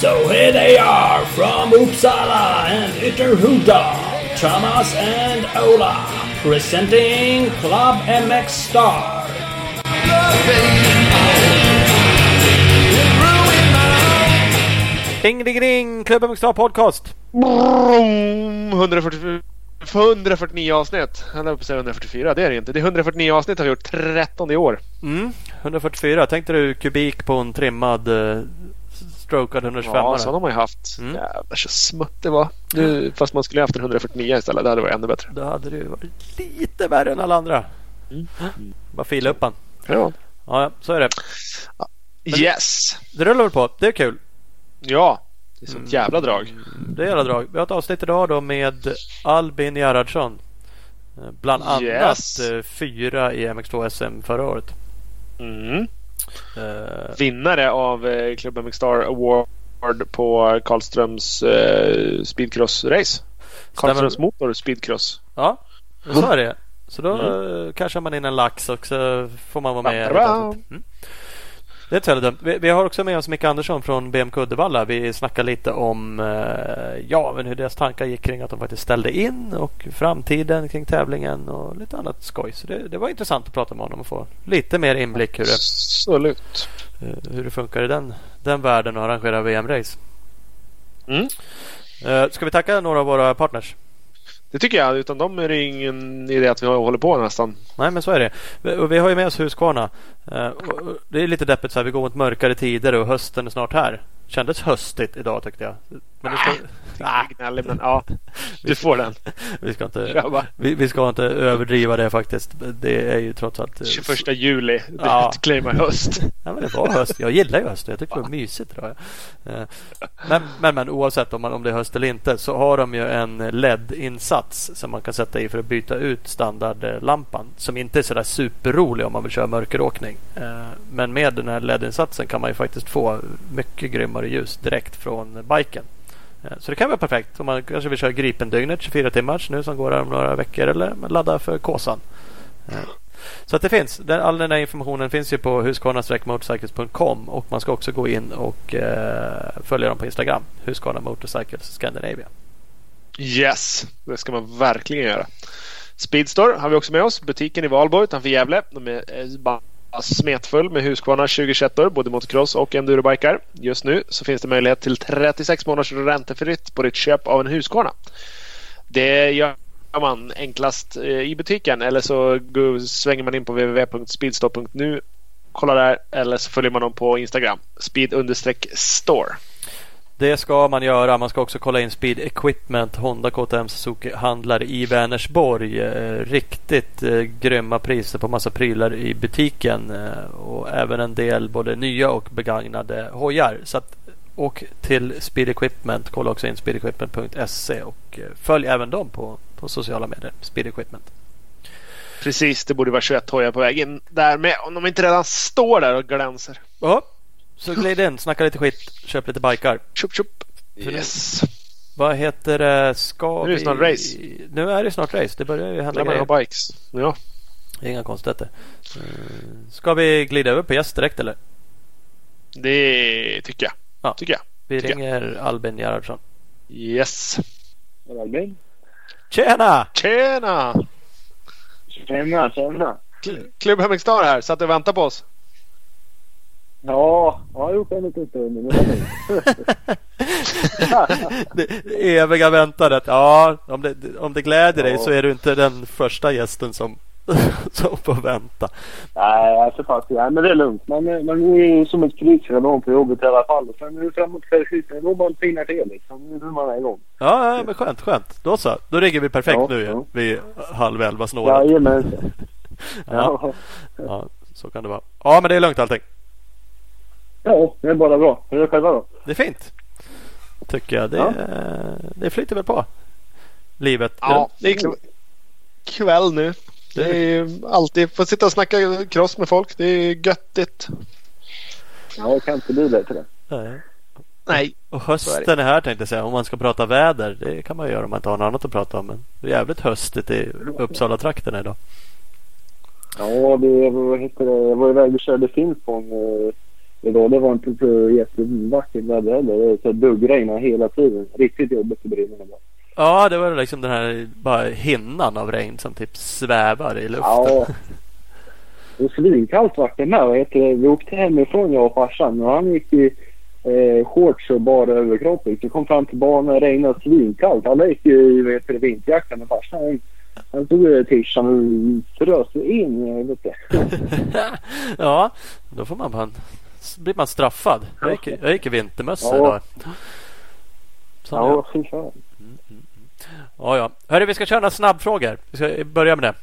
So here they are from Uppsala and Ytterhuda, Thomas and Ola, presenting Club MX Star. Ding, ding, ding! Club MX Star Podcast. 144 för 149 avsnitt, han höll på 144, det är det inte. Det är 149 avsnitt har vi gjort, 13 i år. Mm, 144, tänkte du kubik på en trimmad uh, strokad 125 Ja, sådana har man ju haft. Mm. Jävlar så smutt det var. Nu, fast man skulle ha haft en 149 istället, det hade varit ännu bättre. Då hade det varit lite värre än alla andra. Mm. mm. Bara fila upp han. Ja. ja, så är det. Men yes. Det rullar väl på, det är kul. Ja, det är sånt jävla drag. Det är jävla drag. Vi har ett avsnitt idag då med Albin Gerhardsson. Eh, Bland annat Yes. eh, fyra i MX2 SM förra året. Mm. Eh, Vinnare av eh, Club MX Star Award på Karlströms eh, speedcross-race. Karlströms motor speedcross. Ja, så är det. Så då Mm. mm. cashar man in en lax och så får man vara med. Mm. Det är inte dumt. Vi, vi har också med oss Micke Andersson från BMK Uddevalla. Vi snackar lite om eh, ja, men hur deras tankar gick kring att de faktiskt ställde in och framtiden kring tävlingen och lite annat skoj. Så det, det var intressant att prata med honom och få lite mer inblick hur det, Absolut. eh, hur det funkar i den, den världen och arrangera VM-race. Mm. Eh, ska vi tacka några av våra partners? Det tycker jag. Utan dem är det ingen idé att vi håller på nästan. Nej men så är det. Vi, och vi har ju med oss Husqvarna. Eh, det är lite deppigt så här. Vi går mot mörkare tider och hösten är snart här. Kändes höstigt idag tyckte jag. Men det ska, Ah, gnällig, men ja. Du får den. vi, ska inte, vi, vi ska inte överdriva det faktiskt. Det är ju trots allt. eh, 21 juli. Det Ja. claimar höst. Ja, men det var höst. Jag gillar ju höst. Jag tycker det var mysigt. Tror jag. Eh, Men, men, men oavsett om, man, om det är höst eller inte så har de ju en LED-insats som man kan sätta i för att byta ut standardlampan. Som inte är sådär superrolig om man vill köra mörkeråkning. Eh, Men med den här LED-insatsen kan man ju faktiskt få mycket ljus direkt från biken. Eh, så det kan vara perfekt om man kanske vill köra Gripen-dygnet 24 timmars nu som går om några veckor eller ladda för Kåsan. Eh, så att det finns. All den här informationen finns ju på husqvarna-motorcycles.com och man ska också gå in och eh, följa dem på Instagram. Husqvarna Motorcycles Scandinavia. Yes, det ska man verkligen göra. Speedstore har vi också med oss. Butiken i Valborg utanför Gävle. De är Alltså, smetfull med Husqvarna 2021 både motocross och endurobikar. Just nu så finns det möjlighet till 36 månaders räntefritt på ditt köp av en Husqvarna. Det gör man enklast eh, i butiken eller så svänger man in på www.speedstore.nu Kolla där eller så följer man dem på Instagram. Speed-store. Det ska man göra. Man ska också kolla in Speed Equipment, Honda KTM Suzuki handlar i Vänersborg. Eh, riktigt eh, grymma priser på massa prylar i butiken eh, och även en del både nya och begagnade hojar. Så att, åk till Speed Equipment. Kolla också in speedequipment.se och följ även dem på, på sociala medier. Speed Equipment. Precis, det borde vara 21 hojar på väg in där med. Om de inte redan står där och glänser. Ja, så glid in, snacka lite skit, köp lite bikar. Tjup, tjup. Yes. Vad heter det? Ska Nu är det vi... snart race. Nu är det snart race. Det börjar ju hända grejer. har bikes. Ja. Inga konstigheter. Eh, Ska vi glida över på gäst direkt eller? Det tycker jag. Ja. Tycker jag. Vi Tycker ringer Albin Gerhardsson. Yes. Albin? Tjena! Tjena! Tjena, tjena. Kl- Klubb Hemming Star här. Satt och väntade på oss. Ja, jag har gjort en liten stund. Men det eviga väntandet. Ja, om det, om det gläder dig Ja. så är du inte den första gästen som, som får vänta. Nej, alltså fast, ja, men det är lugnt. Man, man går ju som ett krigsradon på jobbet i alla fall. Och sen är det framåt kvällskvisten. Då bara pinar till liksom. Nu är man igång. Ja, ja, men skönt, skönt. Då så. Då rigger vi perfekt Ja, nu ja. vid halv elva snåret. Jajamensan. Ja, Ja. ja, så kan det vara. Ja, men det är lugnt allting. Ja, det är bara bra. Hur är det själva då? Det är fint. Tycker jag. Det, Ja. det flyter väl på. Livet. Ja, det är kväll nu. Det är ju alltid, få sitta och snacka cross med folk. Det är göttigt. Ja, jag kan inte bli bättre. Nej. Nej. Och hösten är här tänkte jag säga. Om man ska prata väder. Det kan man göra om man inte har något annat att prata om. Men det är jävligt höstigt i Uppsala-trakterna idag. Ja, det, vad heter det, jag var iväg och körde Finspång eh, idag. Det var inte så jättevackert väder heller. Det så duggregnade hela tiden. Riktigt jobbigt i brynen. Ja, det var liksom den här bara hinnan av regn som typ svävar i luften. Ja. Och svinkallt vart det med. Heter det? Vi åkte hemifrån jag och farsan och han gick i eh, shorts och bara överkropp. Vi kom fram till banan och regnade svinkallt. Alla gick i heter det, vinterjacka med farsan. Han, stod i tishan och frös in. Vet du. ja, då får man bara, blir man straffad. Jag gick, jag gick i vintermössa Ja. idag. Så, ja. Ja, fy fan. Ja, ja. Hörru, vi ska köra några snabbfrågor. Vi ska börja med det.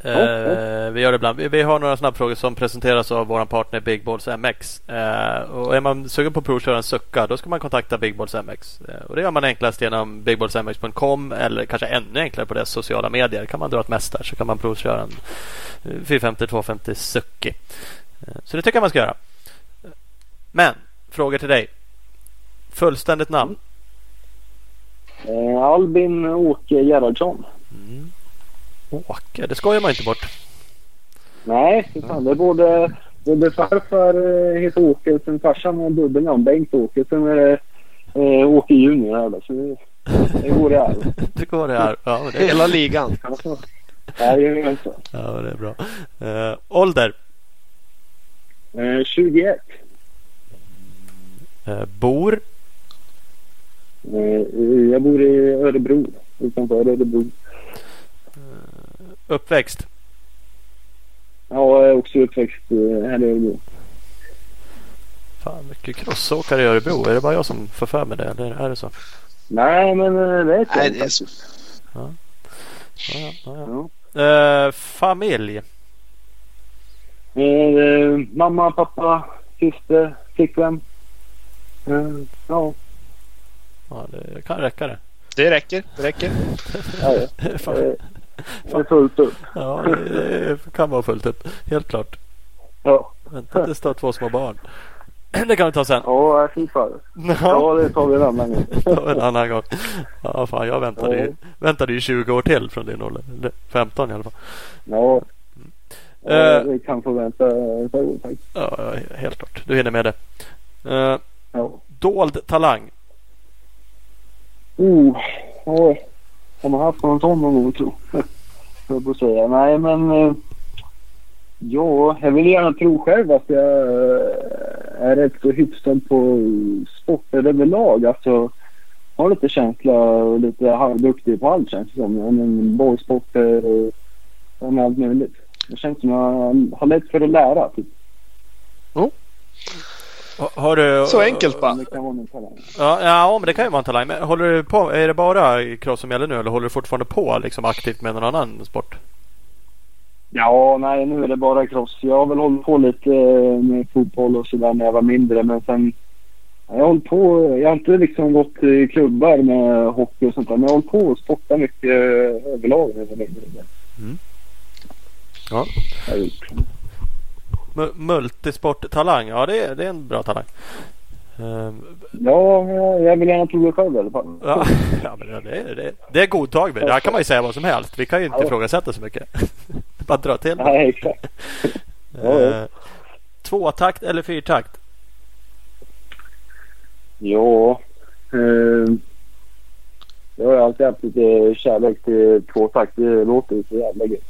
Eh, vi gör det ibland. Vi, vi har några snabbfrågor som presenteras av vår partner Big Balls MX. Eh, och är man sugen på att provköra en sucka då ska man kontakta Big Balls MX. Eh, och det gör man enklast genom bigballsmx.com eller kanske ännu enklare på deras sociala medier. Kan man dra ett mess där så kan man provköra en eh, 450-250 sucki. Eh, så det tycker jag man ska göra. Men, frågor till dig. Fullständigt namn? Eh, Albin Åke Gerhardsson. Mm. Åke, det skojar man inte bort. Nej, fan. Det är både, både farfar eh, heter Åke, sen farsan har dubbelnamn, Bengt Åke. Sen är det eh, Åke Junior här då. Så det, det går i arv. Det går det här. Ja, det, Hela ligan. Nej, det är så. ja, det är bra. Eh, ålder? Eh, 21. Eh, bor? Eh, jag bor i Örebro. Utanför Örebro. Uppväxt? Ja, jag är också uppväxt eh, här i Örebro. Fan, mycket crossåkare i Örebro. Är det bara jag som får för mig det? Eller är det så? Nej, men eh, det är Nej, det är så. Ja, ja, ja, Ja. ja. Eh, familj? Eh, mamma, pappa, syster, flickvän. Eh, ja, Ja, det kan räcka det. Det räcker. Det räcker. ja, ja. Fan. Eh, det är fullt upp. Ja, det det kan vara fullt upp. Helt klart. Ja, Vänta tills du har två små barn. Det kan vi ta sen. ja fy fan. Ja, det tar vi en annan gång. det tar vi en annan gång. Ja, fan, jag väntade ju, väntade ju 20 år till från din ålder. Eller 15 i alla fall. Ja. Eh. Ja, vi kan få vänta ett par år faktiskt. Ja, helt klart. Du hinner med det. Eh, Ja. dold talang? Oh, ja. Har man haft någon sån någon gång tro? Jag säga. Nej men. eh, Ja, jag vill gärna tro själv att jag eh, är rätt så hyfsad på sporter överlag. Alltså har lite känsla och lite halvduktig på allt känns det som. Men bollsporter och, allt möjligt. Det känns som jag har lätt för att lära. Typ. Ha- Har du... Så enkelt bara. Det kan vara min talang. Ja, ja, men det kan ju vara en talang. Men håller du på, är det bara cross som gäller nu eller håller du fortfarande på liksom aktivt med någon annan sport? Ja, nej nu är det bara cross. Jag har väl hållit på lite eh, med fotboll och sådär när jag var mindre. Men sen... Jag har på... Jag har inte liksom gått i klubbar med hockey och sånt där. Men jag har hållit på och sportat mycket eh, överlag när jag var mindre. Mm. Ja. M- multisporttalang, ja det är, det är en bra talang. Ehm, Ja, jag- jag vill gärna prova själv i alla fall. ja, ja, men det, är, det, det är godtagbart. Där kan man ju säga vad som helst. Vi kan ju inte Ja. ifrågasätta så mycket. Bara dra till. Nej, exakt. Ja, ja. Uh, tvåtakt eller fyrtakt? Ja. Eh, jag har alltid haft lite kärlek till tvåtakt. Det låter så jävla gött.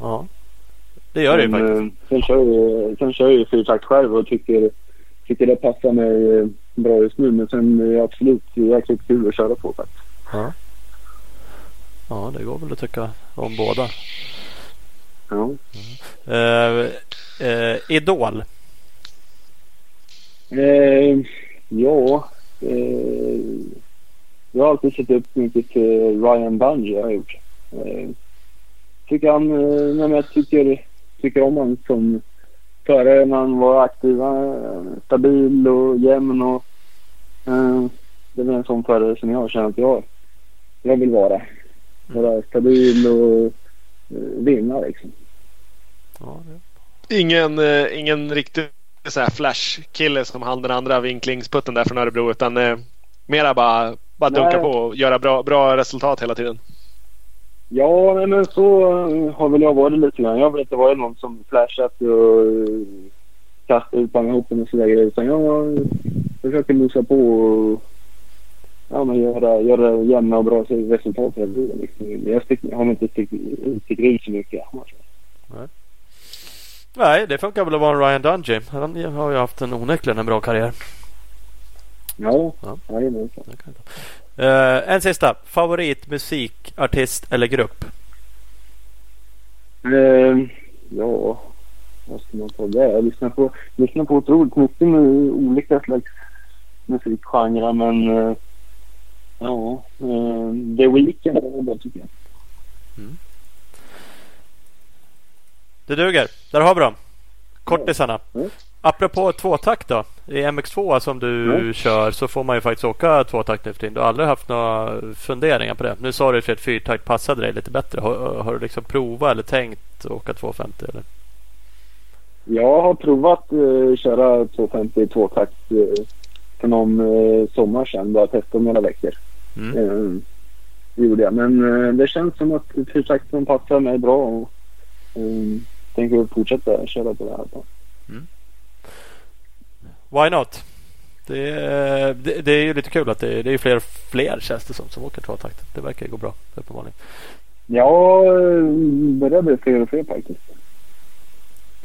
Ja, det gör det ju faktiskt. eh, Sen kör jag, sen kör jag ju fyrtakt själv och tycker, tycker det passar mig eh, bra just nu. Men sen är det absolut jäkligt kul att köra tvåtakt. Ja. ja, det går väl att tycka om båda. Ja. Uh, uh, Idol? Eh, ja. Eh, jag har alltid sett upp mycket till Ryan Bungy. Jag har gjort. Tycker han, eh, nej, men jag tycker, tycker om honom som förare när han var aktiv. eh, Stabil och jämn och eh, det är en sån förare som jag känner att jag, jag vill vara. Vara stabil och eh, vinna liksom. Ja, det. Ingen, eh, ingen riktig så här flash-kille som han den andra vinklingsputten där från Örebro. Utan eh, mera bara, bara dunka Nej. på och göra bra, bra resultat hela tiden. Ja, nej, men så eh, har väl jag varit lite grann. Jag har väl inte varit någon som flashat och eh, kastat ut panghopen och sådär. Utan jag eh, försöker lusa på och ja, men göra, göra jämna och bra resultat hela tiden. Liksom. Jag stick, har inte stickit stick ut så mycket. Nej, det funkar väl att vara en Ryan Dungey. Han har ju haft en onekligen en bra karriär. Ja, Ja. jajamensan. Eh, en sista. Favorit musik, artist eller grupp? Eh, ja, vad ska man ta där? Jag lyssnar på, lyssnar på otroligt mycket med olika slags musikgenrer men eh, ja, eh, The Weeknd är bra tycker jag. Det duger. Där har vi dem. Kortisarna. Mm. Apropå tvåtakt då. I MX2 som du Mm. kör så får man ju faktiskt åka tvåtakt nu för tiden. Du har aldrig haft några funderingar på det. Nu sa du att ett fyrtakt passade dig lite bättre. Har, har du liksom provat eller tänkt åka 250 eller? Jag har provat eh, köra 250 tvåtakt eh, för någon eh, sommar sedan. Bara testade några veckor. Mm. Eh, det gjorde jag. Men eh, det känns som att fyrtakten passar mig bra. Och, eh, tänker fortsätta köra på det här. Why not? Det är, det, det är ju lite kul att det, det är fler fler känns det som som åker tvåtakt. Det verkar ju gå bra uppenbarligen. Ja, eh, börjar bli fler och fler faktiskt.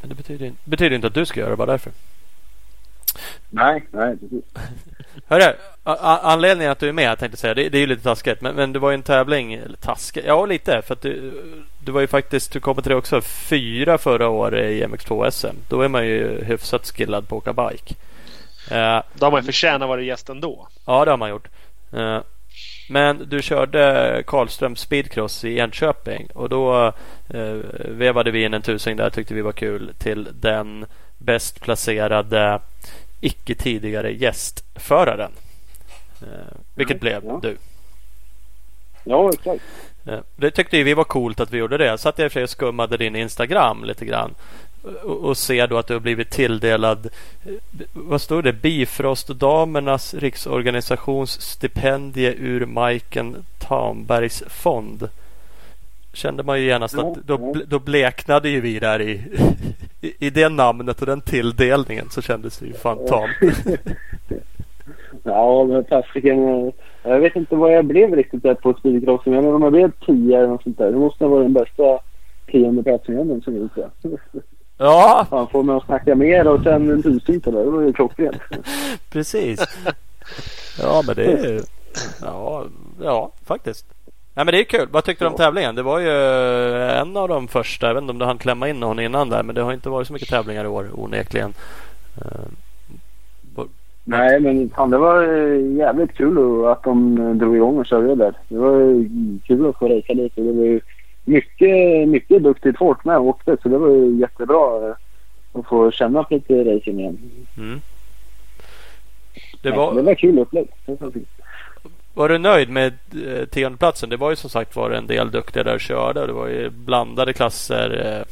Men det betyder, betyder inte att du ska göra det bara därför. Nej, nej precis. Hörru, anledningen att du är med jag tänkte säga det, det är ju lite taskigt men, men det var ju en tävling, eller taskigt, ja lite för att du, du var ju faktiskt, du kom till det också, fyra förra året i MX2 SM. Då är man ju hyfsat skillad på att åka bike. Eh, Då har man ju förtjänat att vara gäst ändå. ja det har man gjort. Eh, men du körde Karlström speedcross i Enköping och då eh, vevade vi in en tusing där tyckte vi var kul till den bäst placerade icke tidigare gästföraren. Eh, vilket blev ja. du. Ja, exakt. Eh, Det tyckte vi var coolt att vi gjorde det. Så att jag i och för sig och skummade din Instagram lite grann. Och, ser då att du har blivit tilldelad Vad står det? Bifrostdamernas riksorganisations stipendie ur Majken Tambergs fond. Kände man ju genast att då, då bleknade ju vi där i, i, i det namnet och den tilldelningen så kändes det ju fan tamt. Ja, men fasiken. Jag vet inte vad jag blev riktigt där på speedcrossen. Men om jag blev tio eller något sånt där. Det måste ha varit den bästa tionde platsen jag någonsin gjort. Ja, Han får mig att snacka mer och sen en tusing på det. Var ju klockrent. Precis. Ja, men det är ja, ja, faktiskt. Nej, men det är kul. Vad tyckte du om tävlingen? Det var ju en av de första. Jag vet inte om du hann klämma in någon innan där. Men det har inte varit så mycket tävlingar i år onekligen. Eh, Nej, men fan, det var eh, jävligt kul att de eh, drog igång och körde där. Det var kul att få racea lite. Det var mycket, mycket duktigt folk med och åkte. Så det var ju jättebra eh, att få känna på lite racing igen. Mm. Det det var, var kul upplägg. Det var var du nöjd med eh, tionde Det var ju som sagt var en del duktiga där och körde. Det var ju blandade klasser,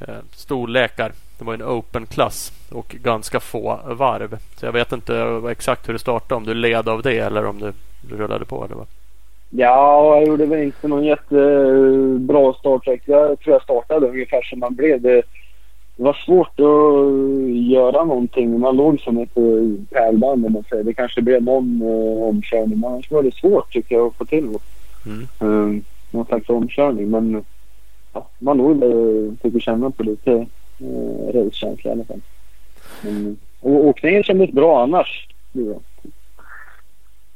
eh, storlekar. Det var en open klass och ganska få varv. Så jag vet inte exakt hur det startade. Om du led av det eller om du, du rullade på. Eller vad. Ja, jag gjorde väl inte någon jättebra startsträck. Jag tror jag startade ungefär som man blev. Det, var svårt att göra någonting. Man låg som ett eh, pärlband om man säger. Det kanske blev någon uh, omkörning. Men annars var det svårt tycker jag att få till Mm. uh, någon slags omkörning. Men ja, man låg uh, fick ju känna på lite uh, racekänsla i alla fall. Men, och åkningen kändes bra annars. Det var.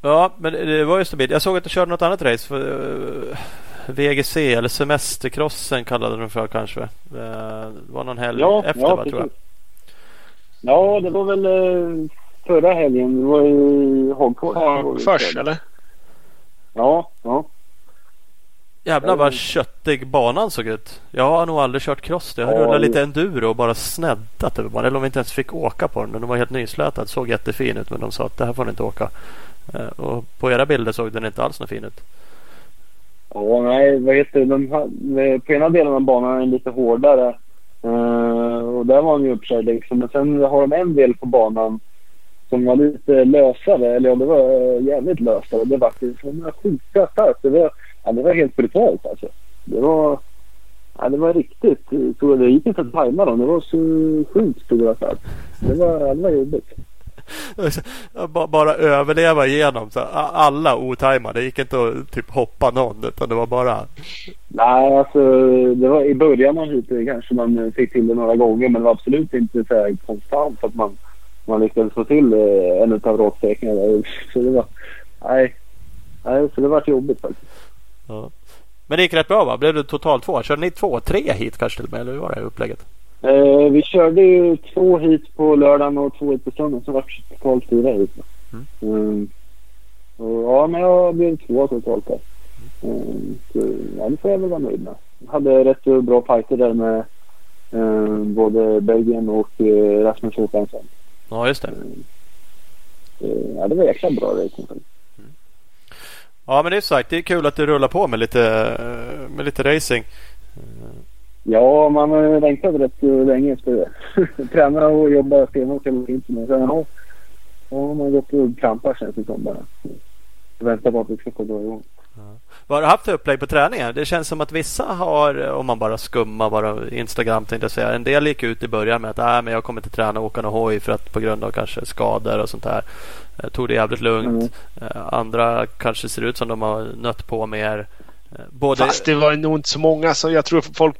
Ja, men det var ju stabilt. Jag såg att du körde något annat race. För, eh, VGC eller Semestercrossen kallade de för kanske. Eh, Det var någon helg Ja, efter ja, va, tror jag. Ja, det var väl eh, förra helgen. Det var i Hagfors. Hagfors eller? Ja, ja. Jävlar vad köttig banan såg ut. Jag har nog aldrig kört cross. Jag har Ja, rullat lite enduro och bara sneddat över banan. Eller om vi inte ens fick åka på den. Men den var helt nyslätad. Såg jättefin ut men de sa att det här får ni inte åka. Eh, och på era bilder såg den inte alls något fin ut. Ja, nej, vad heter det? De, på ena delen av banan är den lite hårdare. Uh, och där var den ju uppkörd liksom. Men sen har de en del på banan som var lite lösare. Eller ja, det var eh, jävligt lösare. Det var liksom sjuka starkt. Det var, ja, det var helt brutalt alltså. Det var, ja, det var riktigt. Så det gick inte att tajma dem. Det var så sjukt stora start. Det var, det var jobbigt. bara överleva igenom så alla otajmade. Det gick inte att typ hoppa någon utan det var bara... Nej, alltså det var i början av heatet kanske man fick till det några gånger men det var absolut inte så här konstant att man, man lyckades få till eh, en av raksträckningarna. Så det var... Nej. Nej, så det var jobbigt faktiskt. Ja. Men det gick rätt bra va? Blev det totalt två? Körde ni två, tre hit kanske till och med? Eller hur var det upplägget? Eh, vi körde ju två hit på lördagen och två hit på söndagen. Så var det totalt fyra hit. Mm. Mm. Och, ja, men jag blev två totalt där. Mm. Så, ja, det får jag väl vara nöjd med. Jag hade rätt bra fighter där med eh, både Belgien och eh, Rasmus Håkansson. Ja, just det. Eh, ja, det var jäkla bra racing. Mm. Ja, men det är sagt. Det är kul att du rullar på med lite, med lite racing. Ja, man har längtat rätt länge efter det. Träna och jobba stenhårt hela vintern. Sen har ja, man gått och krampat känns det som bara. Väntar på att det ska få dra igång. Ja. Vad har du haft för upplägg på träningen? Det känns som att vissa har, om man bara skummar bara Instagram tänkte jag säga. En del gick ut i början med att äh, men jag kommer inte träna och åka någon hoj för att på grund av kanske skador och sånt där. Jag tog det jävligt lugnt. Mm. Andra kanske ser ut som de har nött på mer. Både... Fast det var nog inte så många som jag tror folk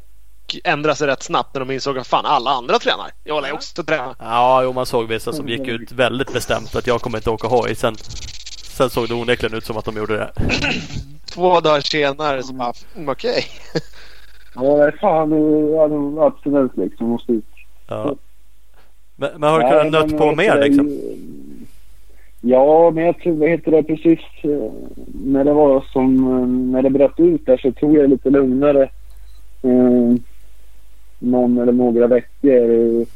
ändra sig rätt snabbt när de insåg att fan alla andra tränar. Jag lär också träna. Ja, jo, man såg vissa som gick ut väldigt bestämt att jag kommer inte åka hoj. Sen, sen såg det onekligen ut som att de gjorde det. Två dagar senare så bara, mm, okej. Okay. Ja, fan. Ja, abstinens liksom. Måste ut. Ja. Men, men har du kunnat nött på mer liksom? Ja, men jag tror, vad heter det, precis eh, när det var som, eh, när det bröt ut där så tog jag lite lugnare. Eh, någon eller några veckor. Eh,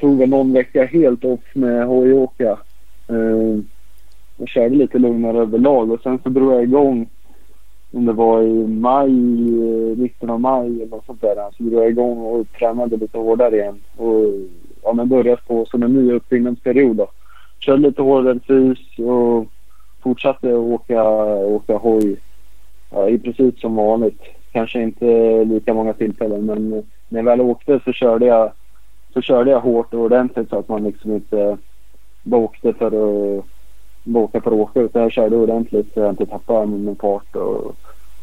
tog väl någon vecka helt off med hojåka. Eh, och körde lite lugnare överlag och sen så drog jag igång om det var i maj, eh, mitten av maj eller något sånt där. Så drog jag igång och tränade lite hårdare igen. Och ja, men började på som en ny uppbyggnadsperiod då. Körde lite hårdare fys och fortsatte åka, åka hoj ja, i princip som vanligt. Kanske inte lika många tillfällen men eh, när jag väl åkte så körde jag, så körde jag hårt och ordentligt så att man liksom inte bara åkte för att bara åka för att åka utan jag körde ordentligt så jag inte tappade min fart och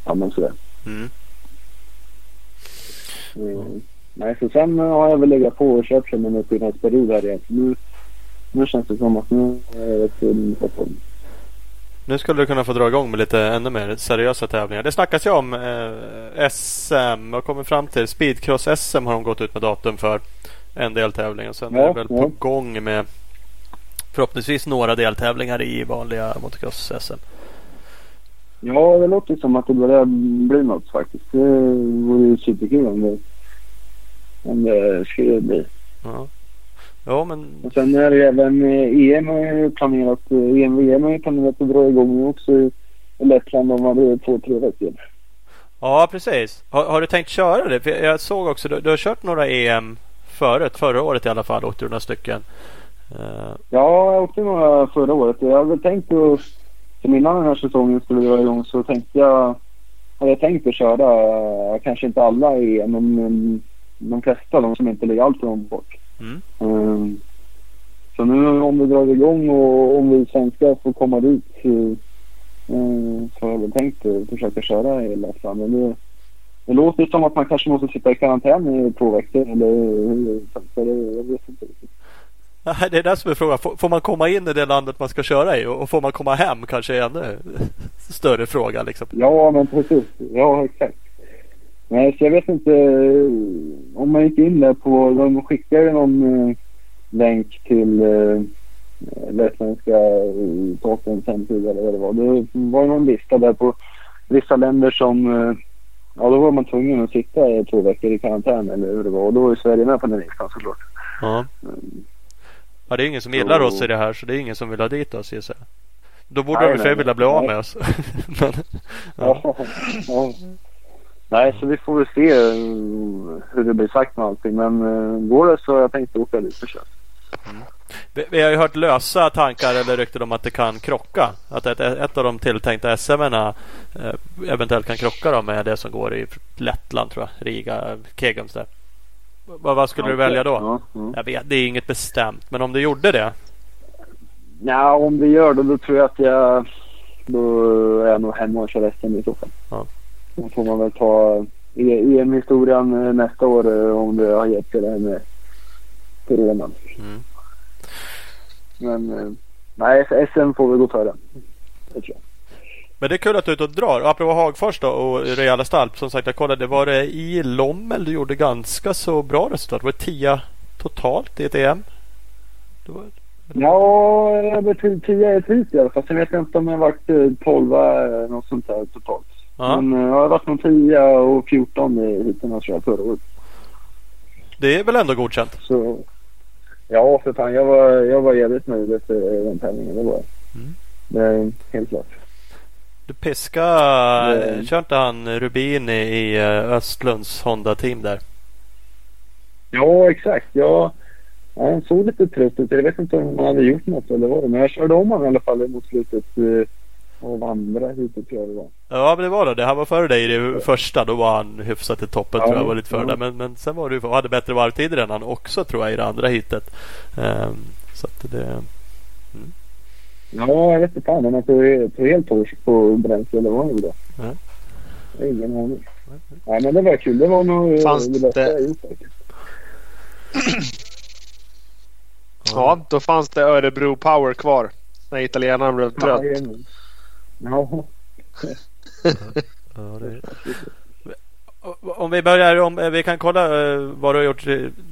ja men sådär. Mm. Mm. Nej, så sen har jag väl legat på och kört som en uppbyggnadsperiod här igen. Nu, nu känns det som att nu är jag rätt på nu skulle du kunna få dra igång med lite ännu mer seriösa tävlingar. Det snackas ju om eh, SM och kommer fram till Speedcross-SM har de gått ut med datum för en deltävling. Och sen ja, är det väl ja. på gång med förhoppningsvis några deltävlingar i vanliga motocross-SM. Ja, det låter som att det börjar bli något faktiskt. Det vore ju superkul om det, om det skulle bli. Ja. Ja, men... Och sen är det även EM har ju planerat, EM VM har ju planerat att dra igång också i Lettland om man två, tre veckor. Ja, precis. Har, har, du tänkt köra det? För jag såg också, du, du har kört några EM förut, förra året i alla fall, åkte du några stycken. Uh... Ja, jag åkte några förra året. Jag hade tänkt att, som innan den här säsongen skulle dra igång så tänkte jag, hade jag tänkt att köra, kanske inte alla EM, men de flesta, de som inte ligger alltför långt bort. Mm. Um, så nu om det drar igång och om vi svenskar får komma dit så, um, så har jag väl tänkt att försöka köra hela fram. Men det, det låter som att man kanske måste sitta i karantän i två veckor eller det, jag vet inte riktigt. Det är det som är frågan. Får man komma in i det landet man ska köra i och får man komma hem kanske är ännu större fråga. Liksom. Ja, men precis. Ja, exakt. Nej, så jag vet inte om man gick in där på, de skickade någon eh, länk till eh, Lettländska statens hemsida eller vad det var. Det var någon lista där på vissa länder som, eh, ja då var man tvungen att sitta i två veckor i karantän eller hur det var. Och då var ju Sverige med på den listan såklart. Ja. Ja, det är ingen som gillar oss i det här så det är ingen som vill ha dit oss gissar Då borde nej, de i och för sig vilja bli av med oss. Men, ja. ja. Nej, så vi får väl se eh, hur det blir sagt med allting. Men eh, går det så har jag tänkt åka dit och köra. Vi, vi har ju hört lösa tankar eller rykten om att det kan krocka. Att ett, ett av de tilltänkta SM eh, eventuellt kan krocka då med det som går i Lettland tror jag. Riga, Kegums där. Vad, vad skulle du välja då? Ja, ja. Jag vet, det är inget bestämt. Men om du gjorde det? Ja, om vi gör det då tror jag att jag... Då är jag nog hemma och kör SM i så fall. Ja. Då får man väl ta EM-historien eh, nästa år eh, om det har gett sig det här med coronan. Mm. Men eh, nej, SM får vi gå före. Det tror jag. Men det är kul att du är ute och drar. Och apropå Hagfors då och Rejäla Stalp. Som sagt jag kollade. Var det i Lommel du gjorde ganska så bra resultat? Var det 10 totalt i ett EM? Det var... Ja, till 10 i ett hit i alla fall. Sen vet jag inte om jag varit eh, 12 eller något sånt där totalt. Ja. Men eh, jag har varit någon 10 och 14 i heaten tror jag förra året. Det är väl ändå godkänt? Så ja, för fan. Jag var, jag var jävligt nöjd efter den tävlingen. Det var. Mm. Det är helt klart. Du piska, Det- kör inte han Rubin i, eh, Östlunds Honda-team där? Ja, exakt. Jag, ja, han såg lite trött ut. Jag vet inte om han hade gjort något eller vad det Men jag körde om honom i alla fall mot slutet eh, av andra heatet tror jag det var. Ja men det var det. Han var före dig i det första. Då var han hyfsat i toppen Ja, tror jag. Var lite före ja. Men, men sen var du och hade bättre varvtider än han också tror jag i det andra heatet. Ehm, så att det... Ja, jag vet inte fan om han tog, tog helt på, på bränsle eller vad han gjorde. Har ingen aning. Nej, men det var kul. Det var nog eh, Fanns det bästa det- jag gjort faktiskt. Ja, då fanns det Örebro Power kvar. När italienaren blev trött. Ja, Ja, det... Om vi börjar om, eh, vi kan kolla eh, vad du har gjort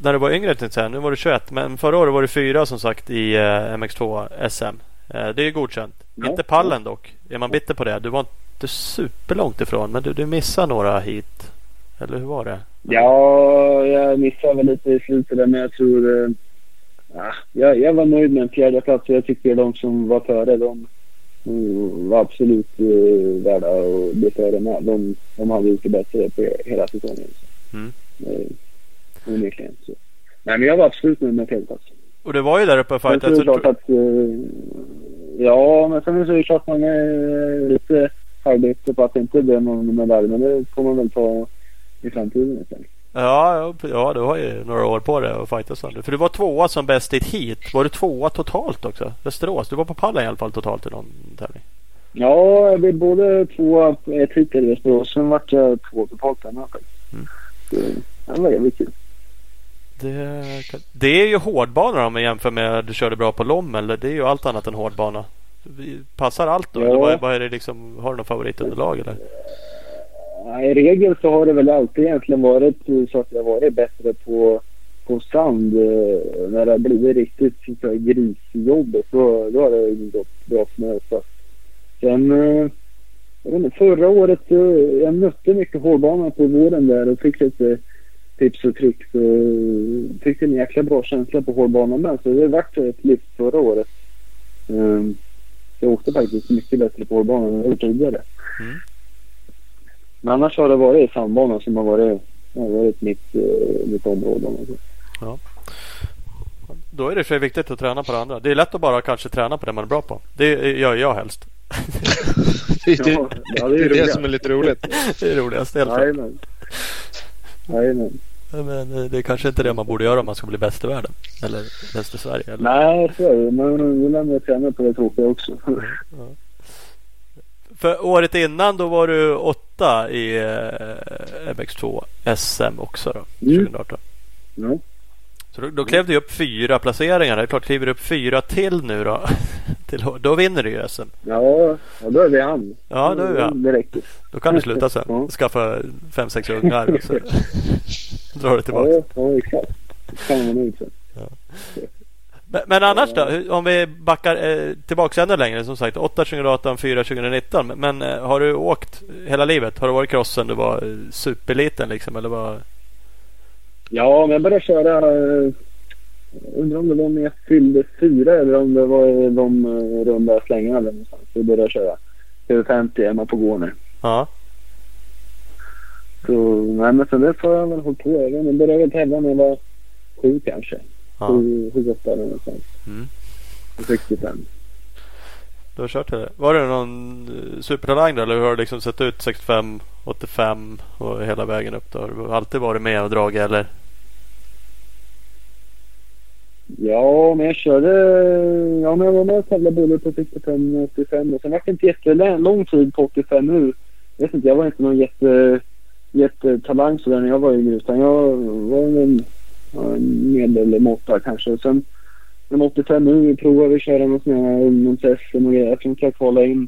när du var yngre. tänkte. Nu var du 21 men förra året var du fyra som sagt i eh, MX2 SM. Det är ju godkänt. Ja. Inte pallen dock. Är man bitter på det? Du var inte superlångt ifrån men du, du missade några hit. Eller hur var det? ja, jag missade väl lite i slutet där men jag tror... Ja, jag, jag var nöjd med en fjärde plats och jag tycker de som var före de mm, var absolut eh, värda att bli före med. De, de hade gjort det bättre på hela säsongen. Så. Mm. Eh, onekligen. Så. Nej, men jag var absolut nöjd med en fjärde plats. Och det var ju där uppe och Sen så är det klart att... Eh, ja, men sen är det klart man är lite halvbitter på att det inte blev någon medalj. Men det får man väl ta i framtiden istället. Ja, ja, du har ju några år på dig att fightas. För du var tvåa som bäst i ett heat. Var du tvåa totalt också? Västerås? Du var på pallen i alla fall totalt i någon tävling. Ja, jag blev både två ett hit i Västerås. Sen vart jag två totalt där med. Mm. Det var jävligt kul. Det, det är ju hårdbana om man jämför med att du körde bra på Lommel. Det är ju allt annat än hårdbana. Passar allt då? Ja. Eller vad, vad är det liksom, har du något favoritunderlag eller? I regel så har det väl alltid egentligen varit så att jag varit bättre på, på sand. Eh, när det har blivit riktigt så här grisjobbigt då, då har det gått bra för mig oftast. Sen eh, jag vet inte, förra året jag mötte mycket hårdbana på våren där och fick lite tips och tricks. Och fick en jäkla bra känsla på hårdbanan med. Så det vart ett lyft förra året. Ehm, jag åkte faktiskt mycket bättre på hårdbanan än jag gjort tidigare. Mm. Men annars har det varit sandbanan som har varit, har varit mitt, eh, mitt område. om man säger. Då är det för viktigt att träna på det andra. Det är lätt att bara kanske träna på det man är bra på. Det gör jag helst. Det är det, Ja, ja, det, är det roligt. som är lite roligt. Det är roligast helt. Jajamän. Jajamän. Men eh, det är kanske inte det man borde göra om man ska bli bäst i världen. Eller bäst i Sverige. Eller? Nej, så är det. Man vill ändå träna på det tråkiga också. För året innan då var du åtta i eh, MX2 SM också då. Mm. 2018. Ja. Så då, då klev du upp fyra placeringar. Det är klart, kliver du upp fyra till nu då. till, då vinner du ju SM. Ja, ja, då är vi han. Ja, då är vi han. Det räcker. Då kan du sluta sen. Ja. Skaffa fem, sex ungar och så drar du tillbaka. Ja, ja, exakt. Det kan man ut sen. Men, men annars då? Om vi backar eh, tillbaka ännu längre. Som sagt 8 2018, 4 2019. Men, eh, har du åkt hela livet? Har du varit cross sen du var eh, superliten liksom? Eller vad? Ja, men jag började köra... eh, Undrar om det var när jag fyllde fyra eller om det var de eh, runda slängarna där någonstans. Jag började köra. TV50 hemma på gården. Ja. Så, nej men sen dess har jag väl hållit på. Jag jag började väl tävla när jag var sju kanske. Ja. Sju, sju, åtta eller någonstans. Mm. På 65. Du har kört det. Var det någon eh, supertalang? Eller hur har det liksom sett ut 65, 85 och hela vägen upp? Då? Har du alltid varit med och dragit eller? Ja, men jag körde... Ja, men jag var med och tävlade både på 65 och 85. Och sen var det inte jättelång tid på 85 nu. Jag vet inte, jag var inte någon jätte, jättetalang sådär när jag var yngre. Utan jag var en medelmåtta kanske. Sen men 85 nu provade vi att köra något här ungdoms-SM och grejer. Jag tror inte jag kvalade in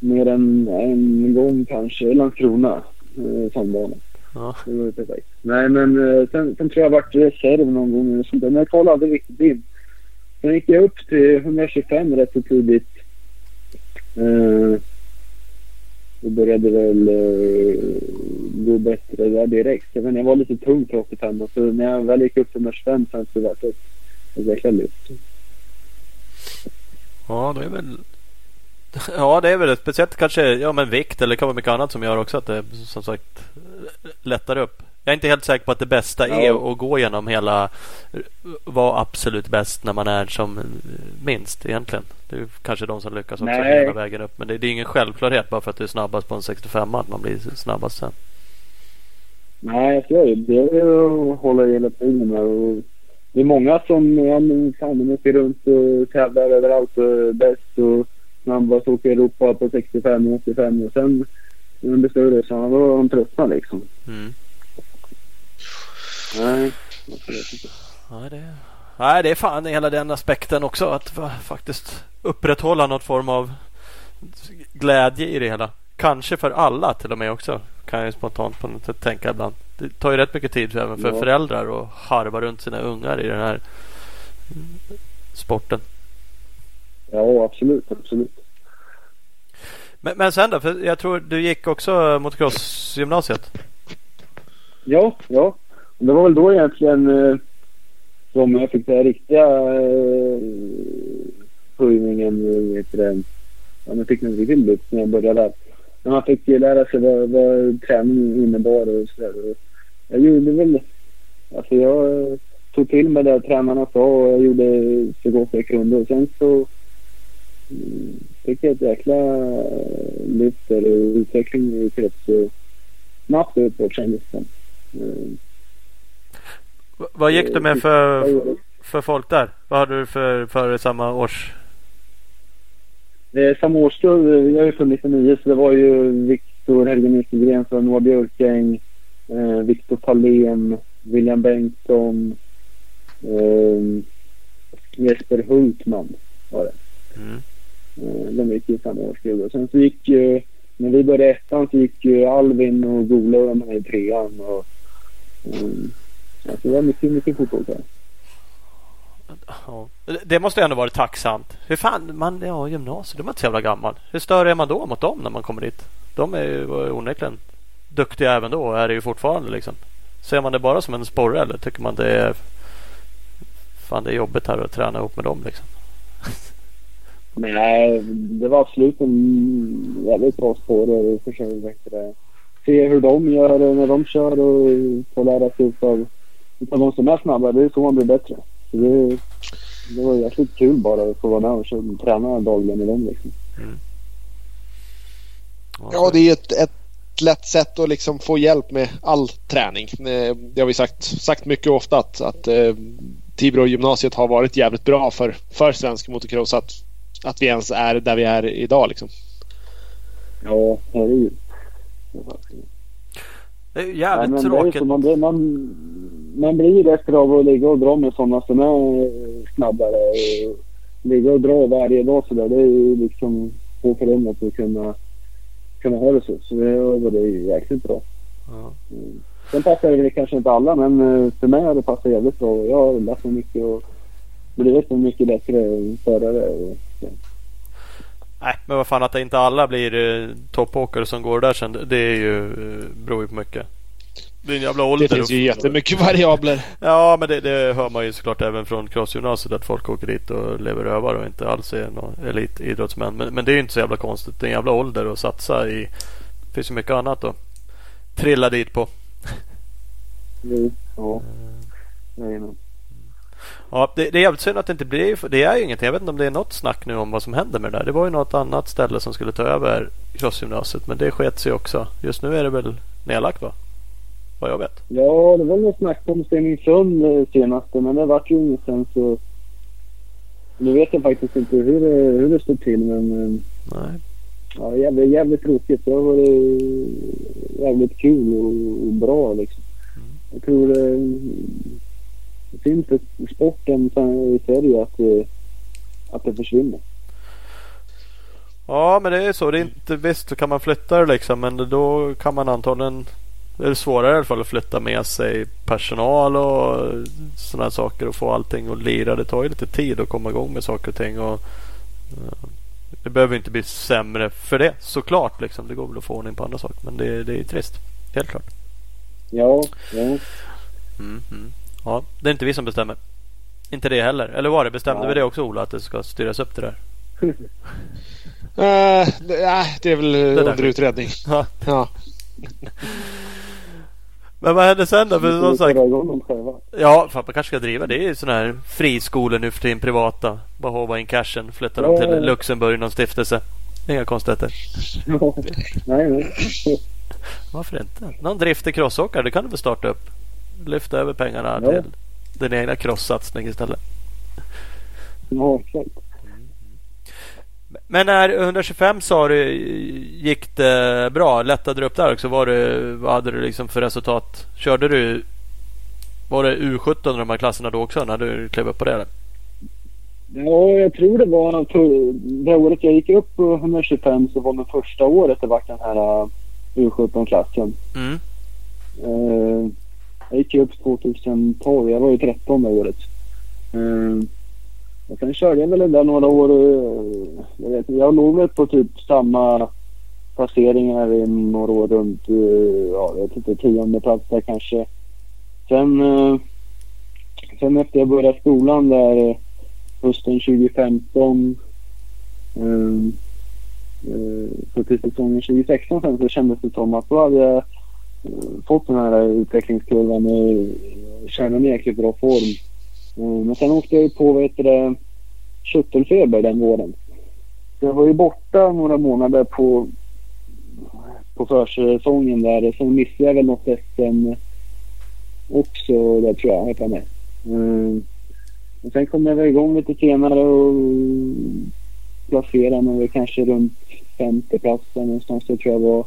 mer än en gång kanske Landskrona. Eh, sandbana. Ja. Det var perfekt. Nej, men eh, sen, sen tror jag jag varit reserv någon gång eller sånt där. Men jag kvalade aldrig riktigt in. Sen gick jag upp till 125 rätt så tidigt. Eh, det började väl eh, gå bättre där direkt. Jag, menar, jag var lite tung för 85 så när jag väl gick upp till 125 sen så var det ett ett jäkla lyft. Ja, det är väl Ja, det är väl speciellt kanske ja, men vikt eller kan vara mycket annat som gör också att det som sagt lättar upp. Jag är inte helt säker på att det bästa är Ja. att gå igenom hela vara absolut bäst när man är som minst egentligen. Det är kanske de som lyckas också Nej. hela vägen upp. Men det, det är ingen självklarhet bara för att du är snabbast på en 65 att man blir snabbast sen. Nej, jag ser det. Det är att hålla hela tiden det är många som ja, fan, åker runt och tävlar överallt och är bäst och snabbast åker i Europa på 65 och 85 och sen blir större så har de tröttnat liksom. Mm. Nej, absolut inte. Ja, det, nej, det är fan hela den aspekten också. Att fa- faktiskt upprätthålla någon form av glädje i det hela. Kanske för alla till och med också. Kan jag spontant på något sätt tänka ibland. Det tar ju rätt mycket tid för, även för Ja. föräldrar att harva runt sina ungar i den här sporten. Ja, absolut, absolut. Men, men sen då? För jag tror du gick också motocrossgymnasiet. Ja, ja. Det var väl då egentligen eh, som jag fick den riktiga eh, höjningen. Eh, Vet det. ja, man fick en riktig luft när jag började där. När man fick ju lära sig vad, vad träning innebar och sådär. där. Jag gjorde väl... Alltså jag tog till mig det tränarna sa och jag gjorde så gott jag kunde. Och sen så mm, fick jag ett jäkla eh, lyft eller utveckling i rätt så snabbt uppåt kändes det som. Eh, V- vad gick du med för, för folk där? Vad hade du för, för samma års... Eh, samma årskull, eh, jag är född 99 så det var ju Viktor Helge Nyström från Noah Björkäng, eh, Viktor Palén, William Bengtsson, eh, Jesper Hultman var det. Mm. Eh, de gick i samma årskull. Och sen så gick ju, när vi började ettan så gick ju Alvin och Gola och de här i trean. Och, um, alltså det var mycket, mycket fotboll. Ja. Det- måste ändå varit tacksamt. Hur fan, man, ja gymnasiet, de är inte så jävla gammal. Hur större är man då mot dem när man kommer dit? De är ju onekligen duktiga även då är det ju fortfarande liksom. Ser man det bara som en sporre eller tycker man det är Fan det är jobbigt här att träna ihop med dem liksom. Nej, det var absolut en jävligt bra spår och försöka se hur de gör när de kör och få lära sig utav, utav de som är snabba. Det är så man blir bättre. Så det, det var jäkligt kul bara att få vara med och träna dagligen med dem liksom. Ja, det är ett, ett lätt sätt att liksom få hjälp med all träning. Eh, Det har vi sagt, sagt mycket ofta att, att eh, Tibro gymnasiet har varit jävligt bra för, för svensk motocross. Att, att vi ens är där vi är idag liksom. Ja, herregud. Det är Nej, jävligt är ju tråkigt. man, blir- man, man blir bättre av att ligga och dra med sådana som är snabbare. Och ligga och dra varje dag sådär. Det är ju liksom få förunnat att kunna, kunna ha det så. Så det var det ju jäkligt bra. Ja. Mm. Sen passar det kanske inte alla men eh, för mig har det passat jävligt bra. Jag har lärt mig mycket och blivit en mycket bättre förare. Och, ja. Nej, men vad fan att inte alla blir eh, toppåkare som går där sen. Det är ju, eh, beror ju på mycket. Det är en jävla ålder. Det finns ju jättemycket variabler. Ja, men det, det hör man ju såklart även från crossgymnasiet att folk åker dit och lever rövar och inte alls är några elitidrottsmän. Men, men det är ju inte så jävla konstigt. Det är en jävla ålder att satsa i. Det finns ju mycket annat att trilla dit på. Jo, ja. Jajamän. Ja, det, det är jävligt synd att det inte blir. Det är ju ingenting. Jag vet inte om det är något snack nu om vad som händer med det där. Det var ju något annat ställe som skulle ta över crossgymnasiet. Men det sket sig också. Just nu är det väl nedlagt va? Vad jag vet. Ja, det var något snack om Stenungsund eh, senaste, men det vart ju inget sen så... Nu vet jag faktiskt inte hur det, hur det står till, men... eh, Nej. Ja, jävligt, jävligt tråkigt. Det har varit jävligt kul och, och bra liksom. Mm. Jag tror det, det finns i sporten i Sverige att, det- att det försvinner. Ja, men det är så. Det är inte, visst, så kan man flytta det liksom. Men då kan man antagligen... Det är svårare i alla fall att flytta med sig personal och sådana saker och få allting att lira. Det tar ju lite tid att komma igång med saker och ting. Och, eh, det behöver inte bli sämre för det såklart. Liksom. Det går väl att få ordning på andra saker. Men det, det är trist. Helt klart. Ja, ja. Mm, mm. Ja, det är inte vi som bestämmer. Inte det heller. Eller var det? Bestämde Nej. vi det också Ola? Att det ska styras upp det där? Det, nej, det är väl där under utredning. Ja. Ja. Men vad hände sen då? För som sagt. Ja, fan, man kanske ska driva. Det är ju sådana här friskolor nu för tiden, privata. Bara håva in cashen, flytta dem Ja. till Luxemburg i någon stiftelse. Inga konstigheter. Ja. Nej, nej. Varför inte? Någon driftig crossåkare, det kan du väl starta upp? Lyfta över pengarna Ja. till din egna crosssatsning istället. Ja, exakt. Men när 125 sa du gick det bra? Lättade du upp där också? Var det, vad hade du liksom för resultat? Körde du var det U17 i de här klasserna då också när du klev upp på det? Eller? Ja, jag tror det var för, det året jag gick upp på 125 så var det första året det var den här uh, U17-klassen. Mm. Uh, jag gick upp 2012, jag var ju 13 det året. Och sen körde jag väl den där några år. Eh, jag, vet, jag låg väl på typ samma placeringar i några år runt, eh, ja, jag vet inte, tionde plats där kanske. Sen, eh, sen efter jag började skolan där hösten 2015 um, så till säsongen 2016 sen så kändes det som att då hade jag fått den här utvecklingskurvan och känner mig i jäkligt bra form. Eh, men sen åkte jag ju på vet du, köttelfeber den våren. Jag var ju borta några månader på, på försäsongen där. Sen missade jag väl något SM också där tror jag. jag med. Eh, men sen kom jag väl igång lite senare och placerade mig kanske runt femte platsen någonstans. Det tror jag var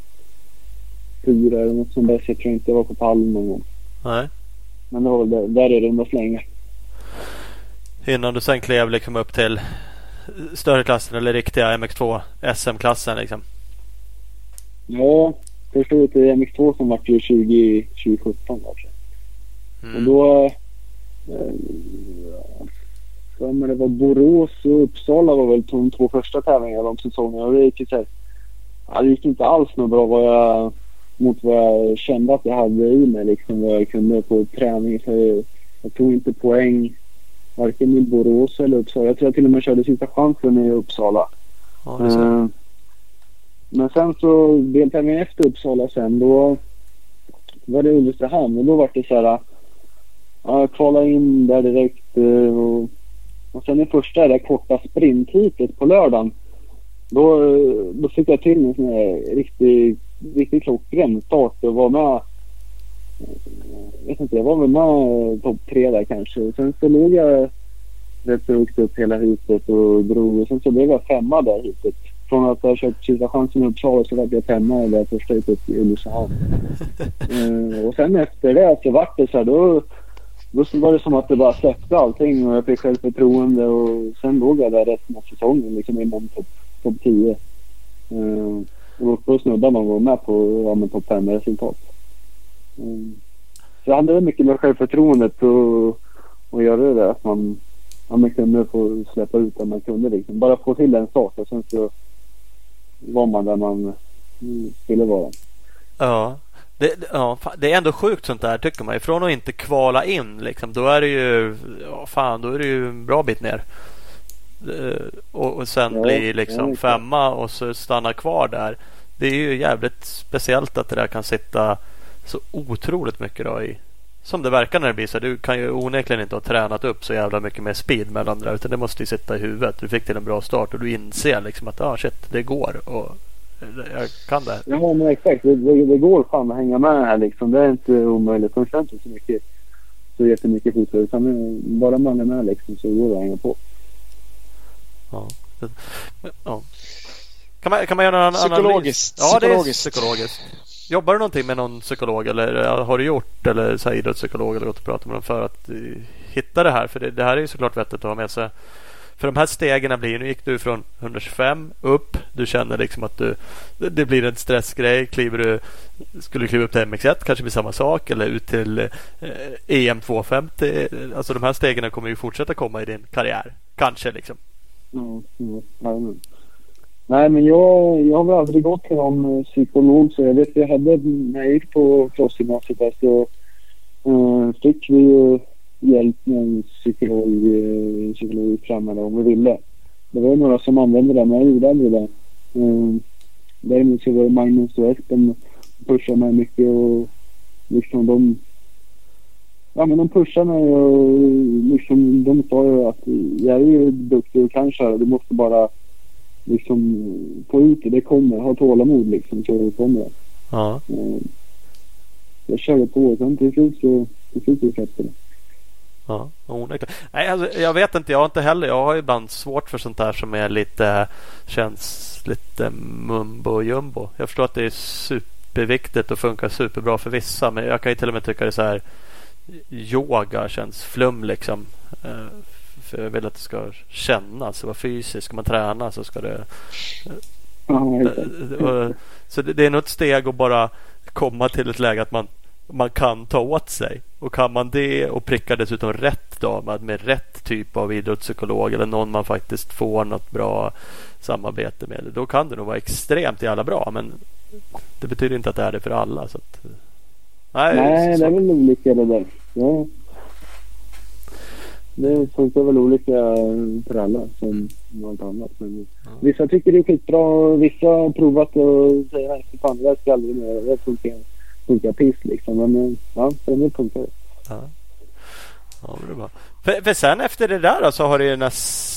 fyra eller något sånt där. Så jag tror inte jag var på pallen någon gång. Nej. Men det var väl där, där i runda slängar. Innan du sen klev liksom upp till större klassen eller riktiga MX2 SM-klassen liksom. Ja, första året i MX2 som vart ju 20, 2017 där, tror jag. Och Mm. då... Eh, mig det var Borås och Uppsala var väl de två första tävlingarna de säsongerna. Och det gick ju så här, ja, det gick inte alls något bra vad jag, mot vad jag kände att jag hade i mig. Liksom vad jag kunde på träning. Så jag, jag tog inte poäng varken i Borås eller Uppsala. Jag tror jag till och med körde sista chansen i Uppsala. Ja. Eh, Men sen så deltävlingen efter Uppsala sen då var det Ulricehamn och då var det så här. Ja, jag kvalade in där direkt eh, och, och sen i första det där korta sprintheatet på lördagen. Då, eh, då fick jag till en sån här riktig, riktigt klockren start och var med. Jag vet inte, jag var väl med eh, topp tre där kanske. Sen så låg jag rätt så högt upp hela hitet och drog och sen så blev jag femma där hitet. Från att ha kört sista chansen i Uppsala så blev jag femma i det första hitet i Ulricehamn. Eh, och sen efter det så vart det så här då, då var det som att det bara släppte allting och jag fick självförtroende och sen låg jag där resten av säsongen liksom inom topp top 10. Eh, och då var med på ja, topp 5 resultat. Mm. Så det handlade mycket med självförtroendet och, och göra det där att man, ja, man kunde få släppa ut det man kunde liksom. Bara få till en start och sen så var man där man mm, skulle vara. Ja. Det, ja, det är ändå sjukt sånt där tycker man. Från att inte kvala in liksom, då är det ju ja, fan, då är det ju en bra bit ner. Eh, Och, och sen Ja, bli liksom femma och så stanna kvar där. Det är ju jävligt speciellt att det där kan sitta så otroligt mycket då i som det verkar när det blir så. Du kan ju onekligen inte ha tränat upp så jävla mycket mer speed mellan det där, utan det måste ju sitta i huvudet. Du fick till en bra start och du inser liksom att ah, shit, det går. Och jag kan det. Ja, men exakt. Det, det, det går fan att hänga med här liksom. Det är inte omöjligt. De kör inte så mycket så jättemycket fotboll. Bara man är med liksom så går det att hänga på. Ja. ja. Kan, man, kan man göra någon Psykologiskt. analys? Ja, det är psykologiskt. Jobbar du någonting med någon psykolog eller har du gjort eller så här, idrottspsykolog eller gått och pratat med dem för att uh, hitta det här? För det, det här är ju såklart vettigt att ha med sig. För de här stegen blir, nu gick du från 125 upp. Du känner liksom att du, det blir en stressgrej. Kliver du, skulle du kliva upp till MX1 kanske blir samma sak eller ut till eh, EM 250. Alltså de här stegen kommer ju fortsätta komma i din karriär. Kanske liksom. Mm, mm, Nej, men jag, jag har väl aldrig gått till någon eh, psykolog. Så jag vet, jag hade, när jag gick på crossgymnasiet där så eh, fick vi ju hjälp med en psykolog, en psykolog framöver om vi ville. Det var några som använde det, men jag gjorde aldrig det. Eh, däremot så var det Magnus och Espen pushade mig mycket och liksom de Ja men de pushade mig och liksom de sa ju att jag är ju duktig och kan köra. Du måste bara liksom få ut det. Det kommer. Ha tålamod liksom så kommer det. Ja. Eh, jag körde på och sen till slut så, till slut så släppte det. Ja, onekligen. Nej, alltså, jag vet inte. Jag har inte heller. Jag har ibland svårt för sånt här som är lite känns lite mumbo jumbo. Jag förstår att det är superviktigt och funkar superbra för vissa. Men jag kan ju till och med tycka det är så här. Yoga känns flum liksom. Eh, för jag vill att det ska kännas, vara fysiskt. Ska man träna så ska det... Ja, så det, är nog ett steg att bara komma till ett läge att man, man kan ta åt sig. Och kan man det och pricka dessutom rätt då med, med rätt typ av idrottspsykolog eller någon man faktiskt får något bra samarbete med. Då kan det nog vara extremt jävla bra. Men det betyder inte att det är det för alla. Så att, nej, nej det är väl olika det där. Ja det funkar väl olika för alla som allt annat. Men ja. Vissa tycker det är skitbra vissa har provat och säger fan det där ska aldrig mer. Det funkar, funkar piss liksom. Men ja, för mig funkar det. Ja. Ja, det är bra. För, för sen efter det där så har det ju nästan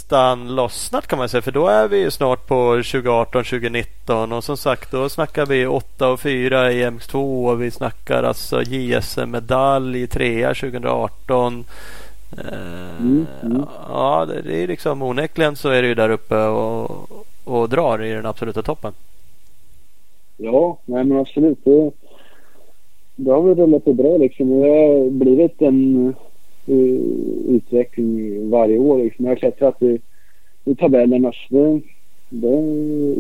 lossnat kan man säga. För då är vi snart på 2018, 2019 och som sagt då snackar vi 8 och 4 i MX2 och vi snackar alltså JSM-medalj i 3 2018. Mm, mm. Ja, det är liksom onekligen så är det ju där uppe och, och drar i den absoluta toppen. Ja, nej men absolut. Det, det har väl rullat på bra liksom. Det har blivit en Eh, utveckling varje år liksom. Jag har klättrat i, i tabellerna. Det, det har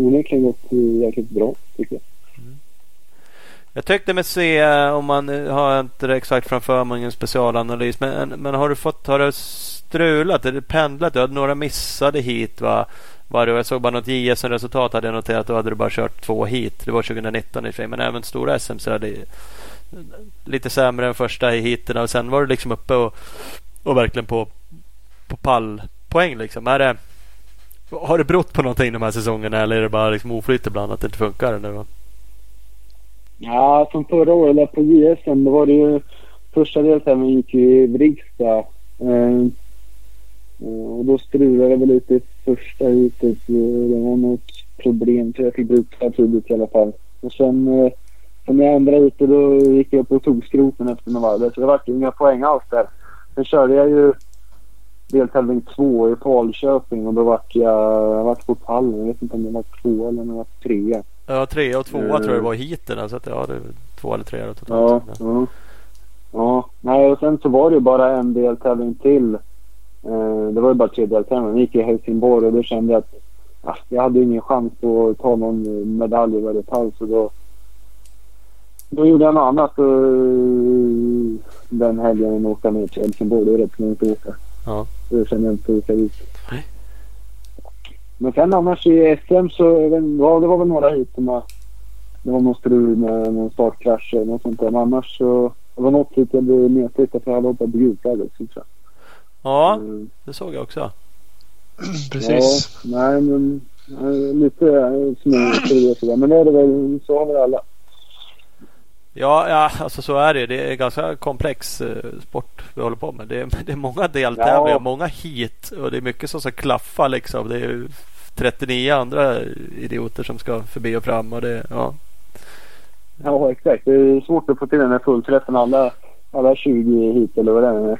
onekligen gått jäkligt bra tycker jag. Mm. Jag tyckte mig se, eh, om man eh, har inte det exakt framför mig, ingen specialanalys. Men, men har du fått, har det strulat? Är det pendlat? Du hade några missade hit va? Var det, jag såg bara något JSM-resultat hade jag noterat. Då hade du bara kört två hit. Det var 2019 i och för sig. Men även stora SM så hade lite sämre än första i hiten. Och sen var du liksom uppe och, och verkligen på, på pallpoäng liksom. Är det, har det berott på någonting de här säsongerna eller är det bara liksom oflyt ibland att det inte funkar nu? Ja, som förra året där på JSM, då var det ju första deltävlingen gick ju i Vrigstad. Eh, och då strulade det väl lite i första heatet. Det var något problem så jag fick bryta tidigt i alla fall. Och sen, eh, sen i andra heatet då gick jag på togskroten efter några varv. Så det vart inga poäng alls där. Sen körde jag ju deltävling två i Falköping och då vart jag, jag vart på pallen. Jag vet inte om det var två eller om det var trea. Ja, tre och tvåa mm. tror jag det var heaten. Så att, ja, det två eller tre totalt. Ja, ja. ja. Nej, och sen så var det ju bara en deltävling till. Eh, det var ju bara tre deltävlingar. Den gick i Helsingborg och då kände jag att jag hade ingen chans att ta någon medalj i varje fall. Så då, då gjorde jag något annat och, den helgen och åka ner till Helsingborg. Det är rätt långt att åka. Ja. Jag kände inte att åka dit. Men sen annars i SM så ja, det var väl några hit som det var någon strul med någon startkrasch eller något sånt där. Men annars så det var något hit jag blev nedtryckt för jag hade hoppat på gulflagga. Ja, mm. det såg jag också. Precis. Ja, nej men lite små sådär. Men det är det väl, så har vi alla. Ja, ja alltså så är det. Det är en ganska komplex eh, sport vi håller på med. Det är, det är många deltävlingar, Ja. många hit och det är mycket som ska klaffa liksom. Det är 39 andra idioter som ska förbi och fram och det, ja. Ja, exakt. Det är svårt att få till den här fullträffen alla, alla 20 hit eller vad det är.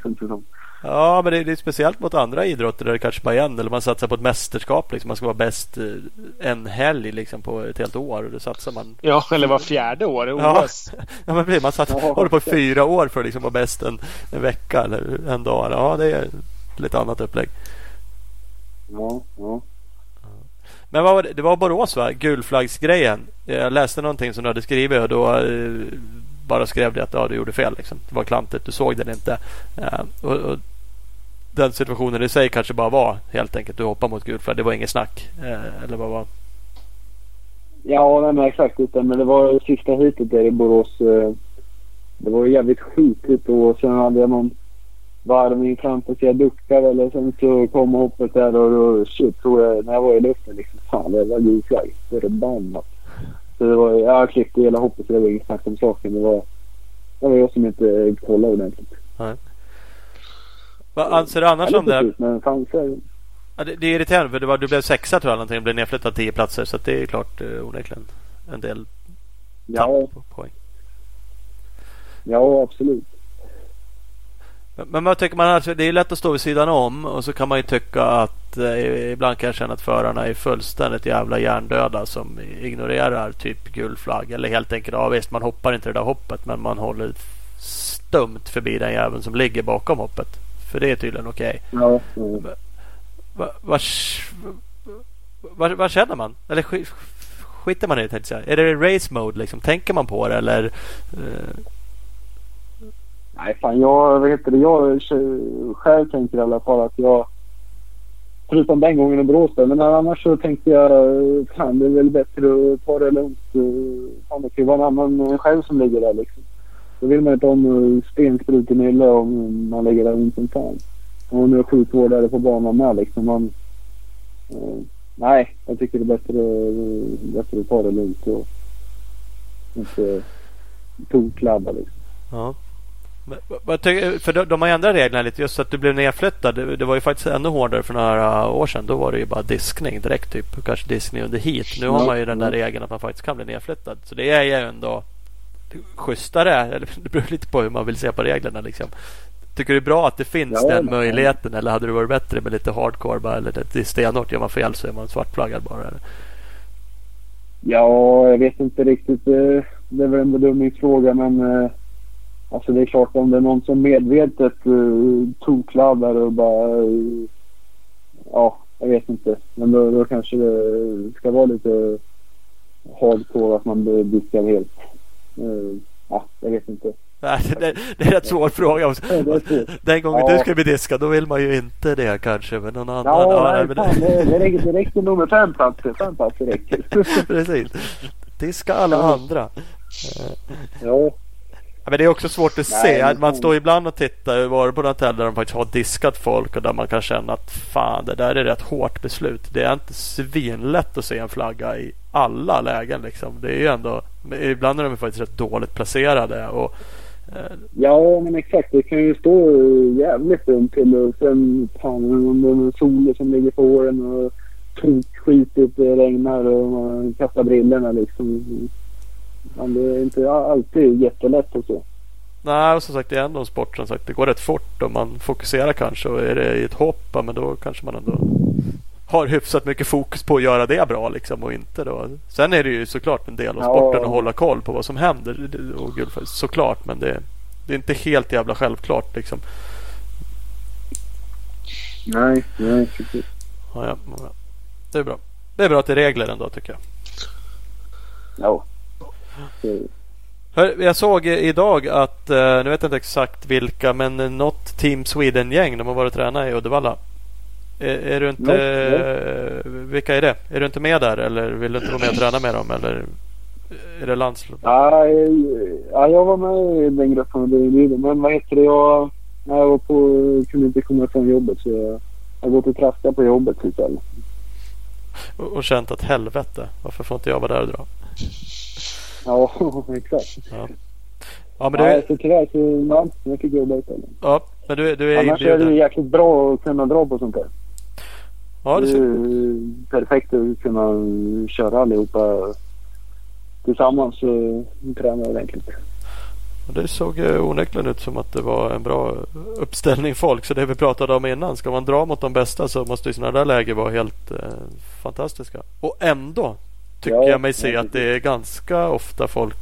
Ja, men det är, det är speciellt mot andra idrotter där det kanske bara är en eller man satsar på ett mästerskap. Liksom. Man ska vara bäst eh, en helg liksom, på ett helt år och då satsar man. Ja, eller var fjärde år i Ja. OS. Ja, men precis, man satsar, Ja, håller på fyra år för att liksom vara bäst en, en vecka eller en dag. Ja, det är lite annat upplägg. Ja, ja. Men vad var det? det var Borås va? Gulflaggsgrejen. Jag läste någonting som du hade skrivit och då eh, bara skrev det att ja, du gjorde fel. Liksom. Det var klantigt. Du såg den inte. Eh, och, och den situationen i sig kanske bara var helt enkelt du hoppade mot gulflagg. Det var inget snack. Eh, eller vad var Ja, nej, men exakt. Utan, men det var sista heatet där i Borås. Eh, det var jävligt skitigt och sen hade jag någon varvning framför sig. Jag duckade eller sen så kom hoppet där och då shit tror jag när jag var i luften liksom. Fan det var gul flagg. Förbannat. Så det var, jag klippte hela hoppet så det var inget snack om saken. Det var, det var jag som inte kollade ordentligt. Vad anser du annars Ja, om det? Men Ja, det, det är irriterande för det var, du blev sexa tror jag någonting. Du blev nedflyttad tio platser. Så det är klart eh, onekligen en del tapp ja, på poäng. ja absolut. Men, men vad tycker man? Alltså, det är lätt att stå vid sidan om och så kan man ju tycka att eh, ibland kan jag känna att förarna är fullständigt jävla hjärndöda som ignorerar typ gul flagg eller helt enkelt ja visst man hoppar inte det där hoppet men man håller stumt förbi den jäveln som ligger bakom hoppet. För det är tydligen okej. Ja, ja. Va, vad, vad, vad känner man? Eller sk, skiter man i det jag. Är det race mode liksom? Tänker man på det eller? eh, Nej, fan jag vet inte. Jag själv tänker i alla fall att jag... Förutom den gången i Borås men annars så tänkte jag fan det är väl bättre att ta det lugnt. eh, Fan det kan ju vara en annan själv som ligger där liksom. Då vill man inte ha en stensprut i nylle om man ligger där ont som fan. Och nu är sjukvårdare på banan med liksom. Man, eh, nej, jag tycker det är bättre, bättre att ta det lugnt och inte tokladda liksom. Ja. För de, de har ändrat reglerna lite. Just att du blev nedflyttad. Det, var ju faktiskt ännu hårdare för några år sedan. Då var det ju bara diskning direkt. Typ. Kanske diskning under hit. Nu har man ju den där regeln att man faktiskt kan bli nedflyttad. Så det är ju ändå schysstare. Eller, det beror lite på hur man vill se på reglerna. Liksom. Tycker du det är bra att det finns Ja, den men- möjligheten? Eller hade det varit bättre med lite hardcore? Bara, eller det är stenhårt. Gör man fel så är man svartflaggad bara. Eller? Ja, jag vet inte riktigt. eh, Det är väl en bedömningsfråga men eh, alltså det är klart om det är någon som medvetet uh, tokladdar och bara eh, ja, jag vet inte. Men då, då kanske det ska vara lite hardcore att man blir diskad helt. Eh, ja, jag vet inte. Nej, det, det är en svår fråga. Ja. Den gången Ja. du ska bli diskad då vill man ju inte det kanske. Men någon annan. Ja, nej, nej, fan, det, det, räcker, det räcker nog med fem platser. Fem platser räcker. Precis. Diska alla Ja. andra. ja, Ja, men det är också svårt att Nej, se. Man står ibland och tittar. Var på något hotell där de faktiskt har diskat folk och där man kan känna att fan det där är ett hårt beslut. Det är inte svinlätt att se en flagga i alla lägen. Liksom. Det är ju ändå, ibland är de faktiskt rätt dåligt placerade. Och, eh, Ja, men exakt. Det kan ju stå jävligt dumt till och sen fan om det är en sol som ligger på åren och tokskitigt det regnar och man kastar brillorna liksom. Men det är inte alltid jättelätt och så. nej, och som sagt det är ändå en sport som sagt. Det går rätt fort och man fokuserar kanske. Och är det i ett hopp, ja, men då kanske man ändå har hyfsat mycket fokus på att göra det bra liksom och inte då. Sen är det ju såklart en del av Ja. sporten att hålla koll på vad som händer. Och gud, såklart, men det, det är inte helt jävla självklart liksom. Nej, nej precis. Ja, ja, ja. Det är bra. Det är bra att det är regler ändå tycker jag. Ja. Jag såg idag att, eh, nu vet jag inte exakt vilka, men något Team Sweden-gäng, de har varit och tränat i Uddevalla. Är, är du inte, Ja, eh, vilka är det? Är du inte med där eller vill du inte vara med och träna med dem? Eller är det landslag? ja, eh, ja, jag var med i den gruppen och blev inbjuden. Men vad heter det? Jag, när jag var på, kunde inte komma från jobbet så jag har gått och traskat på jobbet istället. Och, och känt att helvete, varför får inte jag vara där och dra? Ja, exakt. Ja. Ja, men Nej, du, så tyvärr så nej, jag fick jobba istället. ja, men du, du är Annars är det inbjuden. jäkligt bra att kunna dra på sånt där. Ja, det det är perfekt att kunna köra allihopa tillsammans och träna ordentligt. det såg onekligen ut som att det var en bra uppställning folk. Så det vi pratade om innan. Ska man dra mot de bästa så måste ju sådana där läger vara helt eh, fantastiska. Och ändå tycker Ja, jag mig se att det är ganska ofta folk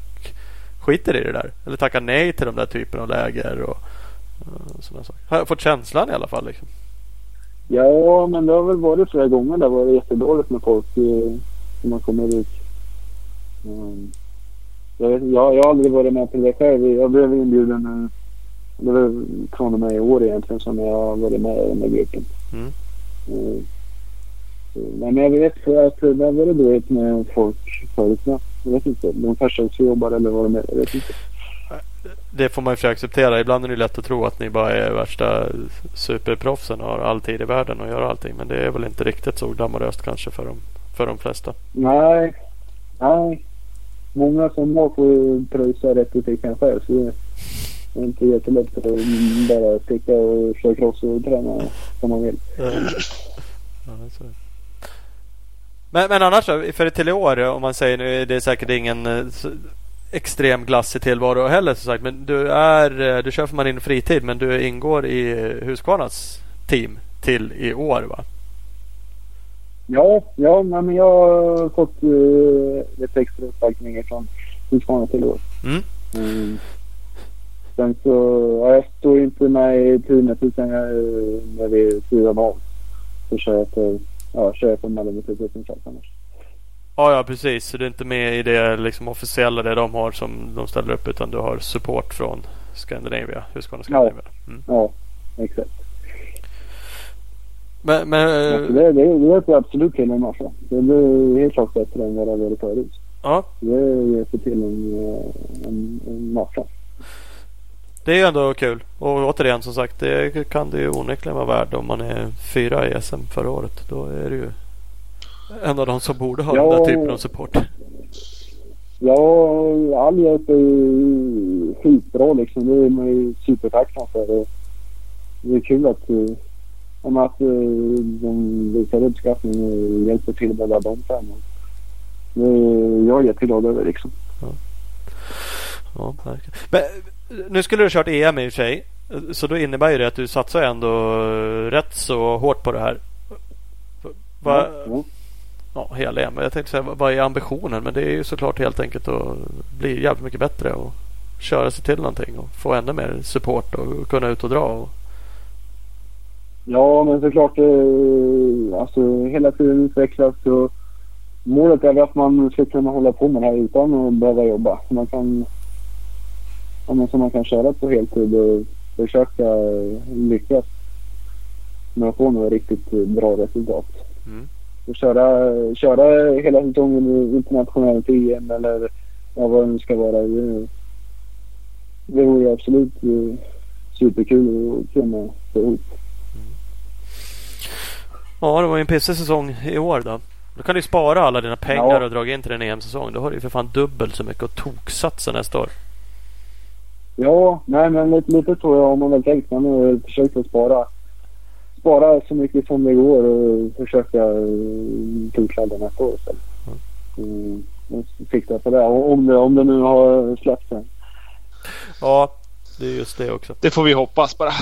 skiter i det där. Eller tackar nej till de där typerna av läger och, och sådana saker. Har jag fått känslan i alla fall. Liksom. Ja, men det har väl varit flera gånger där det var jättedåligt med folk eh, när man kommer ut. Mm. Jag, vet- jag, jag har aldrig varit med på det själv. Jag blev inbjuden eh, det var från och med i år egentligen som jag har varit med i den här gruppen. Mm. Eh, så- Nej, men jag vet för att det har varit dåligt med folk förut. Ja. Jag vet inte. De jobbar eller vad de är. Jag vet inte. Det får man ju acceptera. Ibland är det lätt att tro att ni bara är värsta superproffsen och har all tid i världen att göra allting. Men det är väl inte riktigt så glamoröst kanske för de, för de flesta. Nej, nej. Många som har får pröjsa rätt och tycka själv. Så det är inte jättelätt att bara sticka och köra cross och träna som man vill. Ja, det. Men, men annars då, för till i år om man säger nu det är säkert ingen eh, extrem glassig tillvaro heller som sagt. Men du är, eh, du kör för Marin Fritid men du ingår i eh, Husqvarnas team till i år va? Ja, ja men jag har fått uh, lite extra uppbackning från Husqvarna till i år. Mm. Mm. Sen så, ja, jag står inte med i teamet utan jag, eh, när vi är sidan av. Så kör jag för, ja, kör jag för Mellanöstern annars. Ja, ja precis. Så du är inte med i det liksom, officiella det de har som de ställer upp utan du har support från Scandinavia, Husqvarna Scandinavia. Mm. Ja, exakt. Men, men Ja, eh, det, det, det hjälper absolut till en massa. Det blir helt klart bättre än vad det har varit förut. ja, Det hjälper till en, eh, en, en massa. Det är ju ändå kul. Och återigen som sagt, det kan det ju onekligen vara värd om man är fyra i SM förra året. Då är det ju en av de som borde ha Ja. den där typen av support. Ja, all hjälp är ju skitbra liksom. Det är man ju supertacksam för. Det är kul att, eh, om att eh, de visar uppskattning och hjälper till med alla de fem. Det är jag jätteglad över liksom. Ja, verkligen. Men eh, nu skulle du ha kört EM i och för sig. Så då innebär ju det att du satsar ändå rätt så hårt på det här. Va, Ja, ja, hela EM. Jag tänkte säga vad- är ambitionen? Men det är ju såklart helt enkelt att bli jävligt mycket bättre och köra sig till någonting och få ännu mer support och kunna ut och dra. Och, Ja, men såklart eh, alltså hela tiden utvecklas och målet är att man ska kunna hålla på med det här utan att behöva jobba. Man kan, men så man kan köra på heltid och försöka lyckas med att få några riktigt bra resultat. Mm. Och köra, köra hela säsongen internationellt EM eller ja, vad det nu ska vara. Det, det vore absolut eh, superkul att kunna få ihop. ja, det var ju en pissig säsong i år då. Då kan du spara alla dina pengar Ja. och dra in till en EM-säsong. Då har du ju för fan dubbelt så mycket att toksatsa nästa år. Ja, nej men lite, lite så har man väl tänkt. Man har försökt att spara, spara så mycket som det går och försöka uh, tokladda nästa år istället. Mm. och Sikta på det. Och om det, om det nu har släppt sen. Ja, det är just det också. Det får vi hoppas bara.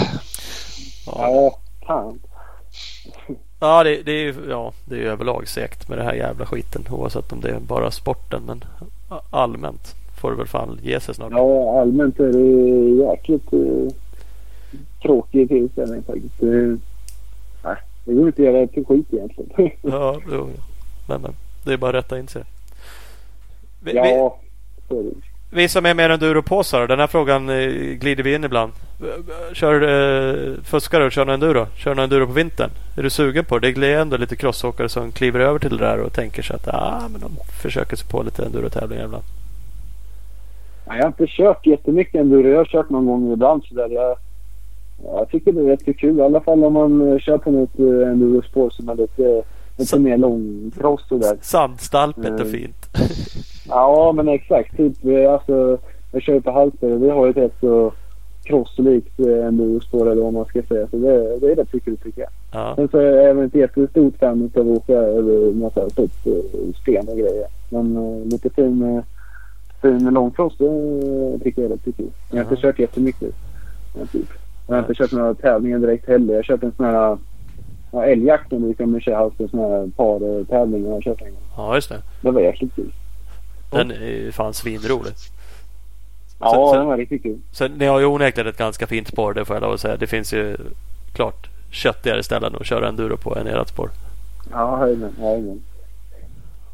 Ja, Ja, fan. ja, det, det är ju ja, det är ju överlag segt med det här jävla skiten. Oavsett om det är bara sporten. Men allmänt får det väl fan ge sig snart. Ja, allmänt är det jäkligt uh, tråkig tillställning faktiskt. Det, nej, det går inte att göra till skit egentligen. Ja, jo, men, men det är bara att rätta in sig. Vi, vi, ja, så är det. vi som är mer enduropåsar, den här frågan eh, glider vi in ibland. Kör, eh, fuskar du och kör någon enduro? Kör någon enduro på vintern? Är du sugen på det? Det är ändå lite crossåkare som kliver över till det där och tänker sig att ah, men de försöker sig på lite endurotävlingar ibland. Ja, Jag har inte kört jättemycket enduro. Jag har kört någon gång ibland sådär. Jag, jag tycker det är rätt kul. I alla fall om man eh, kör på något eh, endurospår som är lite, lite mer långcross sådär. Sandstalpet är Mm. fint. Ja men exakt. Typ, eh, alltså, jag kör på Hallsberg och vi har ju ett rätt så crosslikt eh, endurospår eller vad man ska säga. Så det, det är rätt kul tycker jag. Ja. Sen så är jag även ett jättestort fan av att åka över massa typ, eh, sten och grejer. Men lite fin, fin långcross det tycker jag är rätt kul. Jag har inte kört jättemycket. Typ. Jag har inte kört några tävlingar direkt heller. Jag har kört en sån här ja, älgjakten. Vi kan köra alltså en sån här partävling. Jag har kört en gång. ja, just det. Det var jäkligt kul. Den är fan svinrolig. Ja, så- den var riktigt kul. Så ni har ju onekligen ett ganska fint spår, det får jag lov att säga. Det finns ju klart köttigare ställen att köra enduro på än ert spår. Ja, jajamän.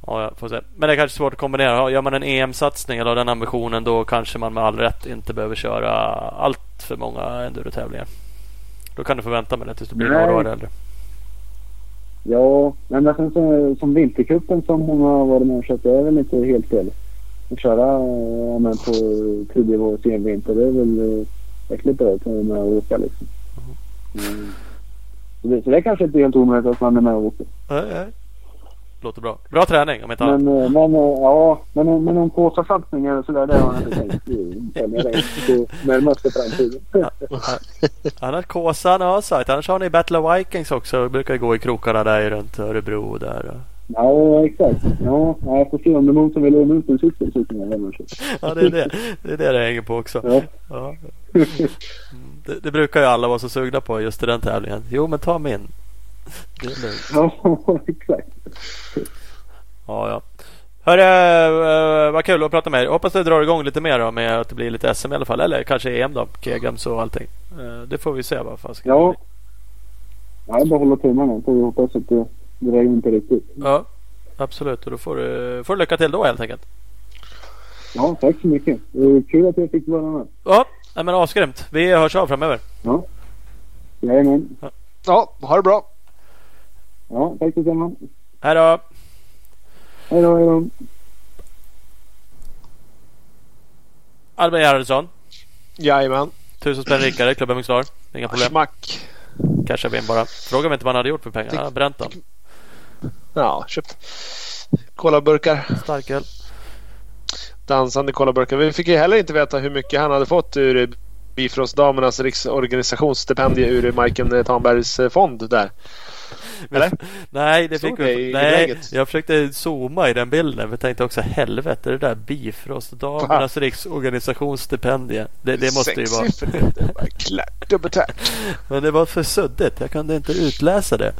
Ja, får se. Men det är kanske svårt att kombinera. Gör man en EM-satsning eller den ambitionen då kanske man med all rätt inte behöver köra allt för många enduro-tävlingar. Då kan du få vänta med det tills du blir några år äldre. Ja, men sen så, som vintercupen som hon har varit med och kört, det är väl inte helt fel. Att köra ja, men på tidig vår, sen vinter, det är väl jäkligt bra att vara med och åka liksom. Mm. Så, det, så det är kanske inte helt omöjligt att man är med och åker. Nej, nej. Låter bra. Bra träning om inte annat. Men, eh, men eh, ja, men, men om påsatssatsningar och sådär, det har jag inte tänkt eh, närmaste framtiden. Annars Kåsan har sagt. Annars har ni Battle of Vikings också. Det brukar gå i krokarna där runt Örebro och där. Ja, exakt. Ja, jag får se om det är någon som vill låna ut en cykel så kan jag lämna en cykel. Ja, det är det. Det är det det hänger på också. Ja. Ja. Mm, Det, det brukar ju alla vara så sugna på just i den tävlingen. Jo, men ta min. Det är lugnt. ja, exakt. Ja, ja. Hörru, eh, vad kul att prata med er. Hoppas det drar igång lite mer då med att det blir lite SM i alla fall. Eller kanske EM då. Kegams och allting. Eh, Det får vi se vad fan ska Ja. bli. Ja, jag bara hålla tummarna. Får vi hoppas att det drar inte riktigt. Ja, absolut. Och då får du, får du lycka till då helt enkelt. Ja, tack så mycket. Det var kul att jag fick vara med. Ja, nej, men asgrymt. Vi hörs av framöver. Ja. Jajamän. Ja, ha det bra. Ja, tack detsamma. Hej då! Hej då, hej då. Albin Gerhardsson. Jajamän. Tusen spänn rikare. Klubben Mixlar. Inga problem. Schmack. Cashade in bara. Fråga mig inte vad han hade gjort för pengar. Han hade bränt dem. Ja, köpt kolaburkar. Starköl. Dansande kolaburkar. Vi fick ju heller inte veta hur mycket han hade fått ur Bifrostdamernas riksorganisationsstipendie ur Majken Tanbergs fond där. Eller? Nej, det fick vi Nej, jag försökte zooma i den bilden. Vi tänkte också helvete det där Bifrostdamernas riksorganisationsstipendie. Det, det måste ju vara. Klart och betärt. Men det var för suddigt. Jag kunde inte utläsa det.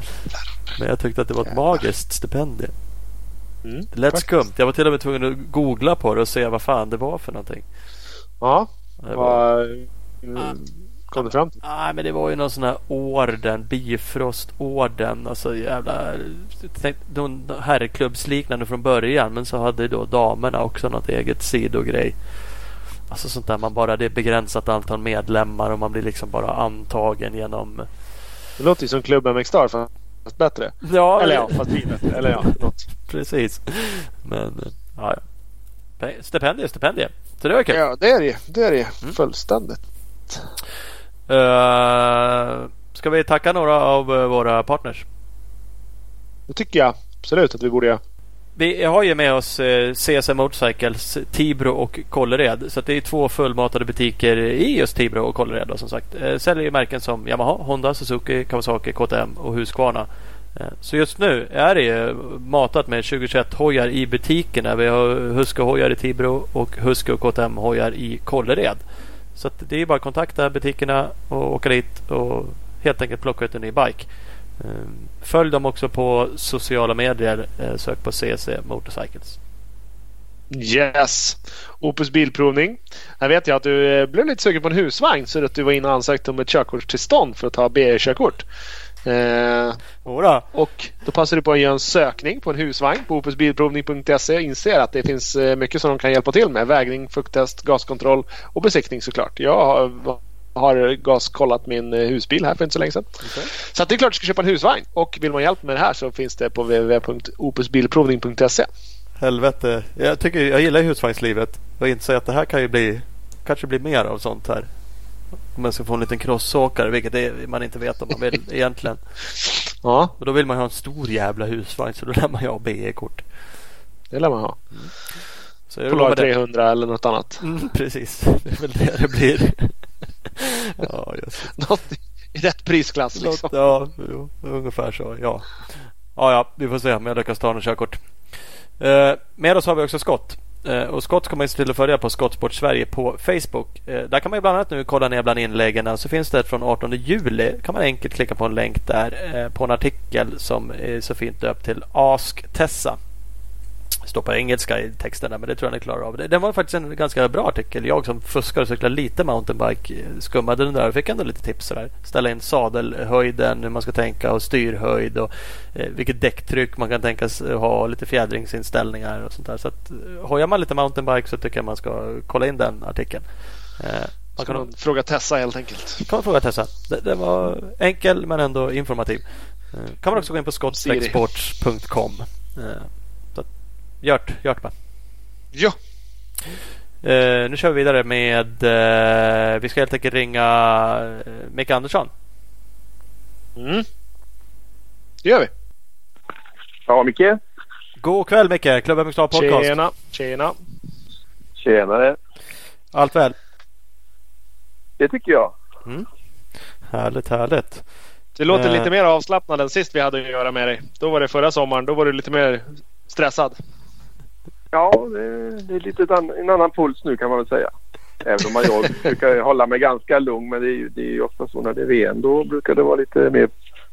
Men jag tyckte att det var ett magiskt stipendium. Mm, Det lät faktiskt. skumt. Jag var till och med tvungen att googla på det och se vad fan det var för någonting. Ja, Det var... vad mm, kom du fram till? Nej men det var ju någon sån här orden. Bifrostorden. Alltså jävla någon herrklubbsliknande från början. Men så hade då damerna också något eget sidogrej. Alltså sånt där man bara det är begränsat antal medlemmar och man blir liksom bara antagen genom Det låter ju som klubben MX-Star fast bättre. Ja, Eller ja, fast vi bättre. Eller ja, något. precis. Men ja, ja. Pe- Stipendium, stipendium. Så det var kul. Ja, det är det Det är det Mm. Fullständigt. Uh, ska vi tacka några av eh, våra partners? Det tycker jag absolut att vi borde göra. Vi har ju med oss eh, CSM Motorcycles, Tibro och Kållered. Så det är två fullmatade butiker i just Tibro och Kållered. Som sagt. Eh, säljer ju märken som Yamaha, Honda, Suzuki, Kawasaki, KTM och Husqvarna. Eh, så just nu är det matat med 2021 hojar i butikerna. Vi har Husqvarna-hojar i Tibro och Husqvarna och KTM-hojar i Kållered. Så att det är bara att kontakta butikerna och åka dit och helt enkelt plocka ut en ny bike. Ehm, följ dem också på sociala medier. Eh, sök på CC Motorcycles. Yes! Opus Bilprovning. Här vet jag att du eh, blev lite sugen på en husvagn så att du var inne och ansökte om ett körkortstillstånd för att ta B-körkort. Eh, Jodå. och då passar du på att göra en sökning på en husvagn på opusbilprovning.se. Inser att det finns eh, mycket som de kan hjälpa till med. Vägning, fukttest, gaskontroll och besiktning såklart. Jag har, har gaskollat min eh, husbil här för inte så länge sedan. Så att det är klart du ska köpa en husvagn. Och vill man hjälp med det här så finns det på www.opusbilprovning.se. Helvete. Jag, tycker, jag gillar husvagnslivet. Och inser att det här kan ju bli kanske bli mer av sånt här. Om man ska få en liten crossåkare, vilket det är, man inte vet om man vill egentligen. Ja, Och då vill man ha en stor jävla husvagn så då lär man ju ha BE-kort. det lär man ha. Så är det Polar med det. 300 eller något annat. Mm, precis, det är väl det det blir. ja, just Något i rätt prisklass liksom. Ja, jo, ungefär så. Ja. ja, ja, vi får se om jag lyckas ta något körkort. Eh, med oss har vi också Skott. Eh, Scott och Skott kommer till att följa på Skottsport Sverige på Facebook. Eh, där kan man ju bland annat nu kolla ner bland inläggen. Så finns det ett från 18 juli. kan man enkelt klicka på en länk där eh, på en artikel som är så fint döpt till Ask Tessa. Står på engelska i texten där, men det tror jag ni klarar av. Det- Den var faktiskt en ganska bra artikel. Jag som fuskar och cyklar lite mountainbike eh, skummade den där och fick ändå lite tips. Där. Ställa in sadelhöjden, hur man ska tänka och styrhöjd och eh, vilket däcktryck man kan tänkas ha lite fjädringsinställningar och sånt där. Så att, eh, hojar man lite mountainbike så tycker jag man ska kolla in den artikeln. Eh, man kan, man fråga Tessa helt enkelt. kan man fråga Tessa. Det, det var enkel men ändå informativ. Eh, kan man också gå in på skottstrecksports.com. Gjort, gjort bara. Ja, Eh, nu kör vi vidare med... Eh, vi ska helt enkelt ringa eh, Micke Andersson. mm. det gör vi. Ja, Micke. God kväll Micke! Klubben MXA Podcast. Tjena, tjena. Tjenare. Allt väl? Det tycker jag. Härligt, härligt. Du låter lite mer avslappnad än sist vi hade att göra med dig. Då var det förra sommaren. Då var du lite mer stressad. Ja, det, det är lite an, en annan puls nu kan man väl säga. Även om jag brukar hålla mig ganska lugn. Men det är ju det är ju ofta så när det är VM. Då brukar det vara lite mer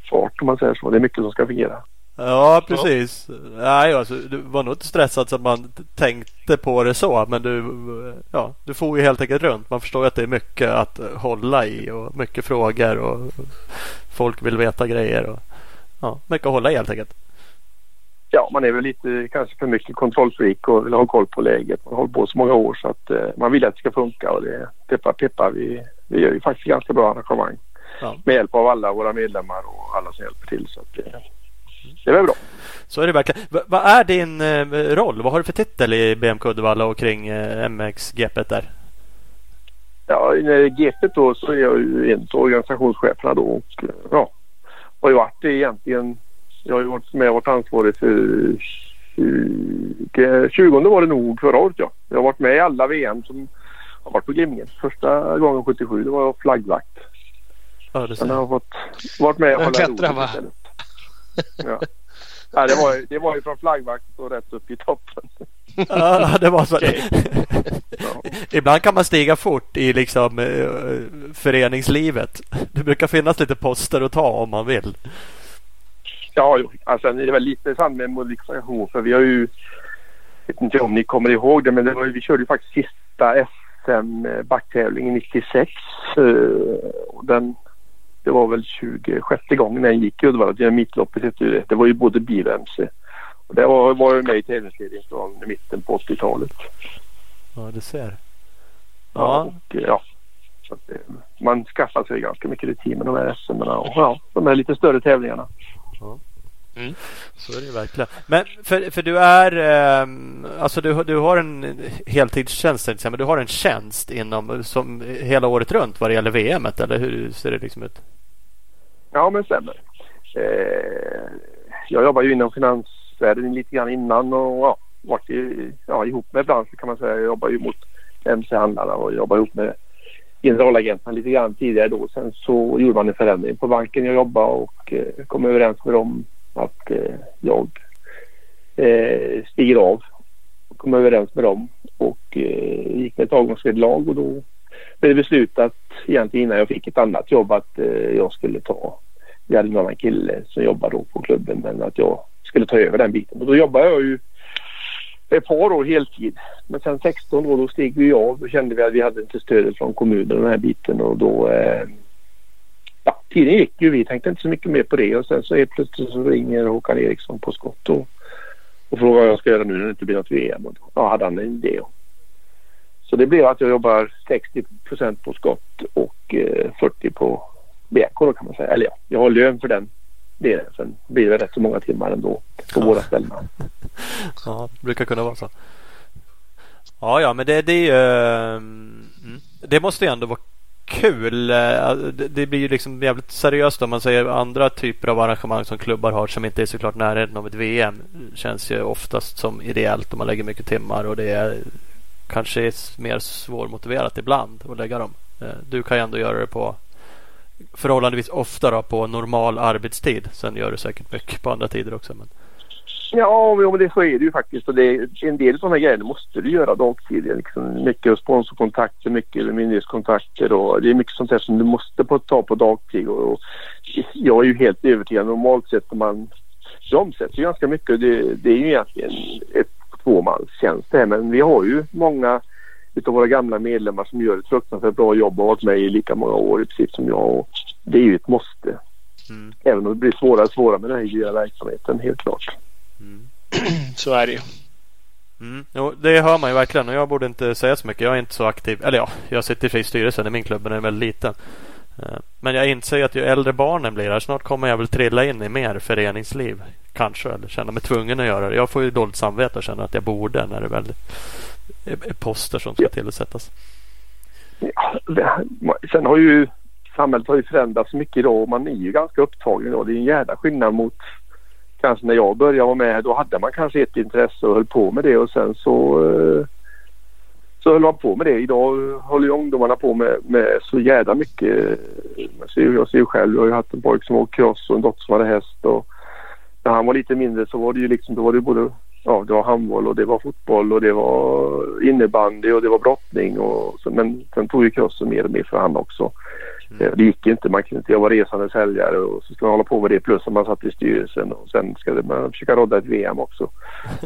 fart om man säger så. Det är mycket som ska fungera. Ja, precis. Nej, alltså, du var nog inte stressad så att man tänkte på det så. Men du, ja, du får ju helt enkelt runt. Man förstår att det är mycket att hålla i och mycket frågor och folk vill veta grejer. Och, ja, mycket att hålla i helt enkelt. Ja, man är väl lite kanske för mycket kontrollfreak och vill ha koll på läget. Man har hållit på så många år så att eh, man vill att det ska funka och det peppar peppar. Vi, vi gör ju faktiskt ganska bra arrangemang. Ja. Med hjälp av alla våra medlemmar och alla som hjälper till. Så att det, det är väl bra. Så är det verkligen. V- vad är din eh, roll? Vad har du för titel i BMK Uddevalla och kring eh, MX-GP där? Ja, det är GP då så är jag ju en av organisationscheferna då och eh, ja, har ju varit det egentligen. Jag har ju varit med och varit ansvarig för 20, 20 var det nog förra året ja. Jag har varit med i alla VM som har varit på Glimningen. Första gången 77 det var jag flaggvakt. Ja, du Sen har jag fått varit med och hålla klättrar, rodret va? Ja. Ja, det, var, ju- det var ju från flaggvakt och rätt upp i toppen. Ja, det var så. Ja. Ibland kan man stiga fort i liksom eh, föreningslivet. Det brukar finnas lite poster att ta om man vill. Ja, jo. alltså det väl lite sant med modifikation för vi har ju, vet inte om ni kommer ihåg det, men det var, vi körde ju faktiskt sista SM backtävlingen 96. eh, Den, det var väl 26 gången den gick i Uddevalla. Det mittloppet hette ju det. Det var ju både bil och MC. Och det var, var ju med i tävlingsledningen från mitten på 80-talet. Ja, du ser. Ja. Ja, Och, ja. Så att, man skaffar sig ganska mycket rutin med de här SM och ja, de här lite större tävlingarna. Så är det ju verkligen. Men för, för du är ehm, alltså du, du har en heltidstjänst men du har en tjänst inom som hela året runt vad det gäller VM eller hur ser det liksom ut? Ja, men stämmer. Eh, jag jobbar ju inom finansvärlden lite grann innan och ja, varit i, ja, ihop med branschen kan man säga. Jag jobbar ju mot MC-handlarna och jobbar ihop med generalagenterna lite grann tidigare då. Sen så gjorde man en förändring på banken jag jobbade och eh, kom överens med dem att eh, jag eh, stiger av. Kom överens med dem och eh, gick med ett avgångsvederlag och då blev det beslutat egentligen innan jag fick ett annat jobb att eh, jag skulle ta vi hade en annan kille som jobbade då på klubben men att jag skulle ta över den biten. Och då jobbade jag ju ett par år heltid. Men sen 16 år då steg vi av. Då kände vi att vi hade inte stödet från kommunen och den här biten och då eh, ja, tiden gick ju. Vi tänkte inte så mycket mer på det och sen så helt plötsligt så ringer Håkan Eriksson på skott och, och frågar vad jag ska göra nu när det inte blir något VM. Och då ja, hade han en idé. Så det blev att jag jobbar 60% på skott och eh, 40 på BK då kan man säga. Eller ja, jag har lön för den delen. Sen blir det rätt så många timmar ändå på Ja. båda ställena. Ja, det brukar kunna vara så. Ja, ja, men det, det är ju... ehm, Mm. Det måste ju ändå vara kul. Eh, det blir ju liksom jävligt seriöst om man säger andra typer av arrangemang som klubbar har som inte är såklart närheten av ett VM. Känns ju oftast som ideellt om man lägger mycket timmar och det är kanske är mer svårmotiverat ibland att lägga dem. Eh, du kan ju ändå göra det på förhållandevis ofta då, på normal arbetstid. Sen gör du säkert mycket på andra tider också. Men... Ja, men det, så är det ju faktiskt. Och det, en del sådana grejer måste du göra dagtid. Liksom mycket sponsorkontakter, mycket myndighetskontakter och det är mycket sånt där som du måste på, ta på dagtid. Och, och jag är ju helt övertygad. Normalt sett när man omsätter ju ganska mycket. Det, det är ju egentligen ett tvåmanstjänst det här. Men vi har ju många utav våra gamla medlemmar som gör ett fruktansvärt bra jobb och har varit med i lika många år precis som jag. Och det är ju ett måste. Mm. Även om det blir svårare och svårare med den här ideella verksamheten, helt klart. Mm. Så är det ju. Mm. Jo, det hör man ju verkligen och jag borde inte säga så mycket. Jag är inte så aktiv. Eller ja, jag sitter i styrelsen i min klubb men den är väldigt liten. Eh, men jag inser att ju äldre barnen blir här, snart kommer jag väl trilla in i mer föreningsliv. Kanske, eller känna mig tvungen att göra det. Jag får ju dåligt samvete och känner att jag borde när det väl poster som ska tillsättas. Ja, sen har ju samhället har ju förändrats mycket idag och man är ju ganska upptagen idag. Det är en jävla skillnad mot kanske när jag började vara med. Då hade man kanske ett intresse och höll på med det och sen så eh, så höll man på med det. Idag håller ju ungdomarna på med, med så jävla mycket. Jag ser, jag ser ju själv, jag har ju haft en pojke som åkte cross och en dotter som hade häst. Och när han var lite mindre så var det ju liksom, då var det både ja, det var handboll och det var fotboll och det var innebandy och det var brottning. Och så, men sen tog ju crossen mer och mer för han också. Mm. Eh, det gick inte. Man kunde inte. Jag var resande säljare och så skulle man hålla på med det plus att man satt i styrelsen och sen ska man försöka rodda ett VM också.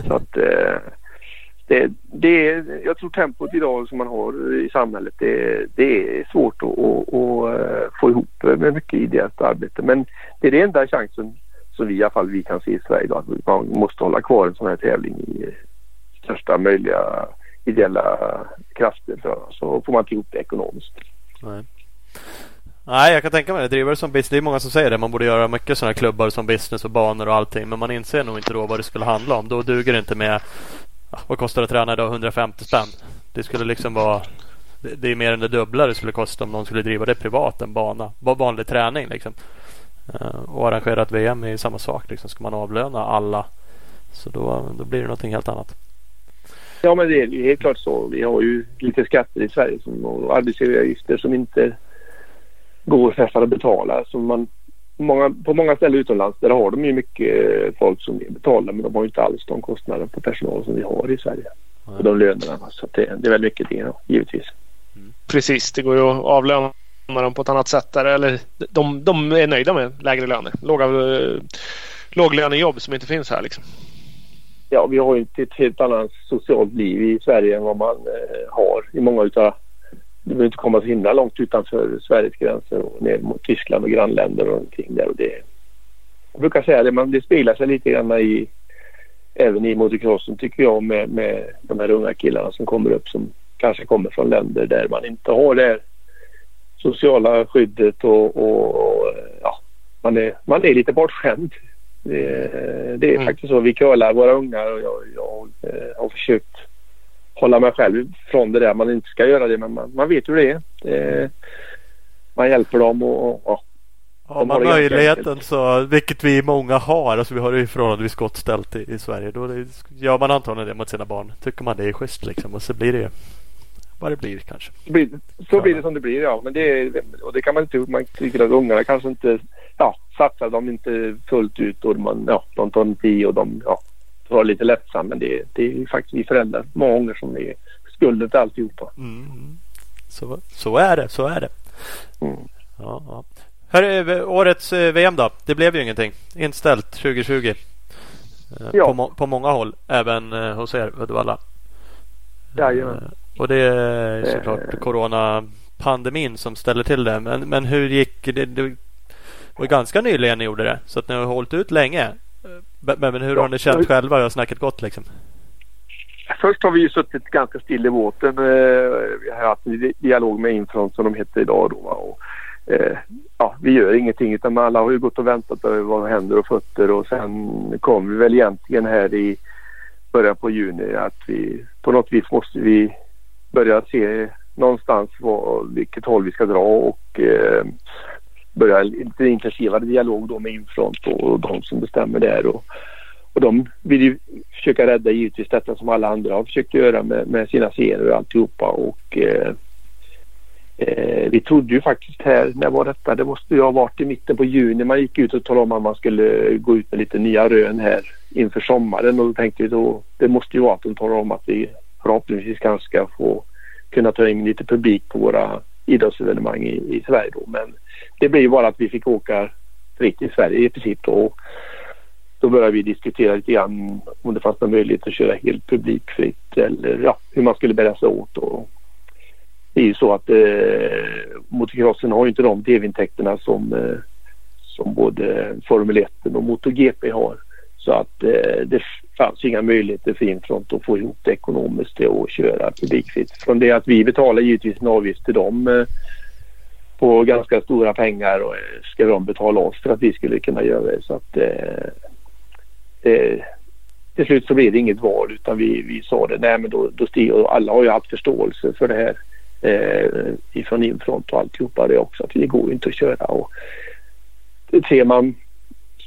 så att eh, det, det, jag tror tempot idag som man har i samhället det, det är svårt att, att, att, eh, få ihop med mycket ideellt arbete. Men det är den enda chansen som vi i alla fall vi kan se i Sverige då Att man måste hålla kvar en sån här tävling i största möjliga ideella krafter. Så får man inte ihop det ekonomiskt. Nej. Nej, jag kan tänka mig det. Drivare som business. Det är många som säger det. Man borde göra mycket sådana klubbar som business och banor och allting. Men man inser nog inte då vad det skulle handla om. Då duger det inte med vad kostar det att träna idag? 150 spänn. Det skulle liksom vara det är mer än det dubbla det skulle kosta om någon skulle driva det privat, en bana. Bara vanlig träning liksom. Eh, och arrangera ett VM är samma sak. Liksom. Ska man avlöna alla så då, då blir det någonting helt annat. Ja men det är helt klart så. Vi har ju lite skatter i Sverige som, och arbetsgivaravgifter som inte går för att betala. Som man många, på många ställen utomlands där har de ju mycket folk som betalar men de har ju inte alls de kostnader på personal som vi har i Sverige. Och de lönerna. Så det, det, är väldigt mycket det då, givetvis. Mm. Precis, det går ju att avlöna dem på ett annat sätt där. Eller de, de är nöjda med lägre löner. Låga, eh, låglönejobb som inte finns här liksom. Ja, vi har ju ett helt annat socialt liv i Sverige än vad man eh, har i många utav du behöver inte komma så himla långt utanför Sveriges gränser och ner mot Tyskland och grannländer och omkring där. Och det, jag brukar säga det, men det speglar sig lite grann i även i motocrossen tycker jag med, med de här unga killarna som kommer upp som kanske kommer från länder där man inte har det sociala skyddet och, och ja, man är, man är lite bortskämd. Det, det är mm. faktiskt så. Vi curlar våra ungar och jag, jag, jag eh, har försökt hålla mig själv från det där. Man inte ska göra det men man, man vet hur det är. Det, man hjälper dem och, och Har man möjligheten så, vilket vi många har, alltså vi har det ju förhållandevis gott ställt i, i Sverige. Då det, gör man antagligen det mot sina barn. Tycker man det är schysst liksom och så blir det vad det blir kanske. Så blir, så blir det som det blir ja. Men det, och det kan man inte, man tycker att ungarna kanske inte, ja satsar de inte fullt ut och man, ja, de tar inte i och de, ja, vara lite lättsam. Men det, det är faktiskt vi föräldrar många gånger som är skulden till alltihopa. Mm. Så, så är det, så är det. Mm. Ja, ja. Hör, årets eh, VM då? Det blev ju ingenting. Inställt 2020. Eh, ja. På, på många håll. Även eh, hos er Uddevalla. Jajamän. Och det är såklart eh. coronapandemin som ställer till det. Men, men hur gick det? Det var ganska nyligen ni gjorde det. Så att ni har hållit ut länge. Men, men hur har ni känt själva? Hur har snacket gått liksom? Först har vi ju suttit ganska still i båten. Eh, vi har haft en dialog med Infront som de heter idag då. Och, eh, ja, vi gör ingenting utan alla har ju gått och väntat över vad händer och fötter och sen kom vi väl egentligen här i början på juni att vi på något vis måste vi börja se någonstans vad, vilket håll vi ska dra och eh, börja lite intensivare dialog då med Infront och de som bestämmer där. Och, och de vill ju försöka rädda givetvis detta som alla andra har försökt göra med, med sina serier och alltihopa. Och, eh, eh, vi trodde ju faktiskt här, när var detta? Det måste ju ha varit i mitten på juni man gick ut och talade om att man skulle gå ut med lite nya rön här inför sommaren och då tänkte vi då, det måste ju vara att de talar om att vi förhoppningsvis kanske ska få kunna ta in lite publik på våra idrottsevenemang i, i Sverige då. Men det blev ju bara att vi fick åka fritt i Sverige i princip då. Då började vi diskutera lite grann om det fanns någon möjlighet att köra helt publikfritt eller ja, hur man skulle bära sig åt. Och det är ju så att eh, motocrossen har ju inte de tv-intäkterna som, eh, som både Formel 1 och MotoGP har. Så att eh, det fanns inga möjligheter för Infront att få ihop det ekonomiskt och köra publikfritt. Från det att vi betalar givetvis en avgift till dem eh, på ganska stora pengar och eh, ska de betala oss för att vi skulle kunna göra det. Så att eh, eh, till slut så blev det inget val utan vi, vi sa det, nej men då, då stiger, alla har ju haft förståelse för det här eh, ifrån Infront och alltihopa det också att det går inte att köra och ser man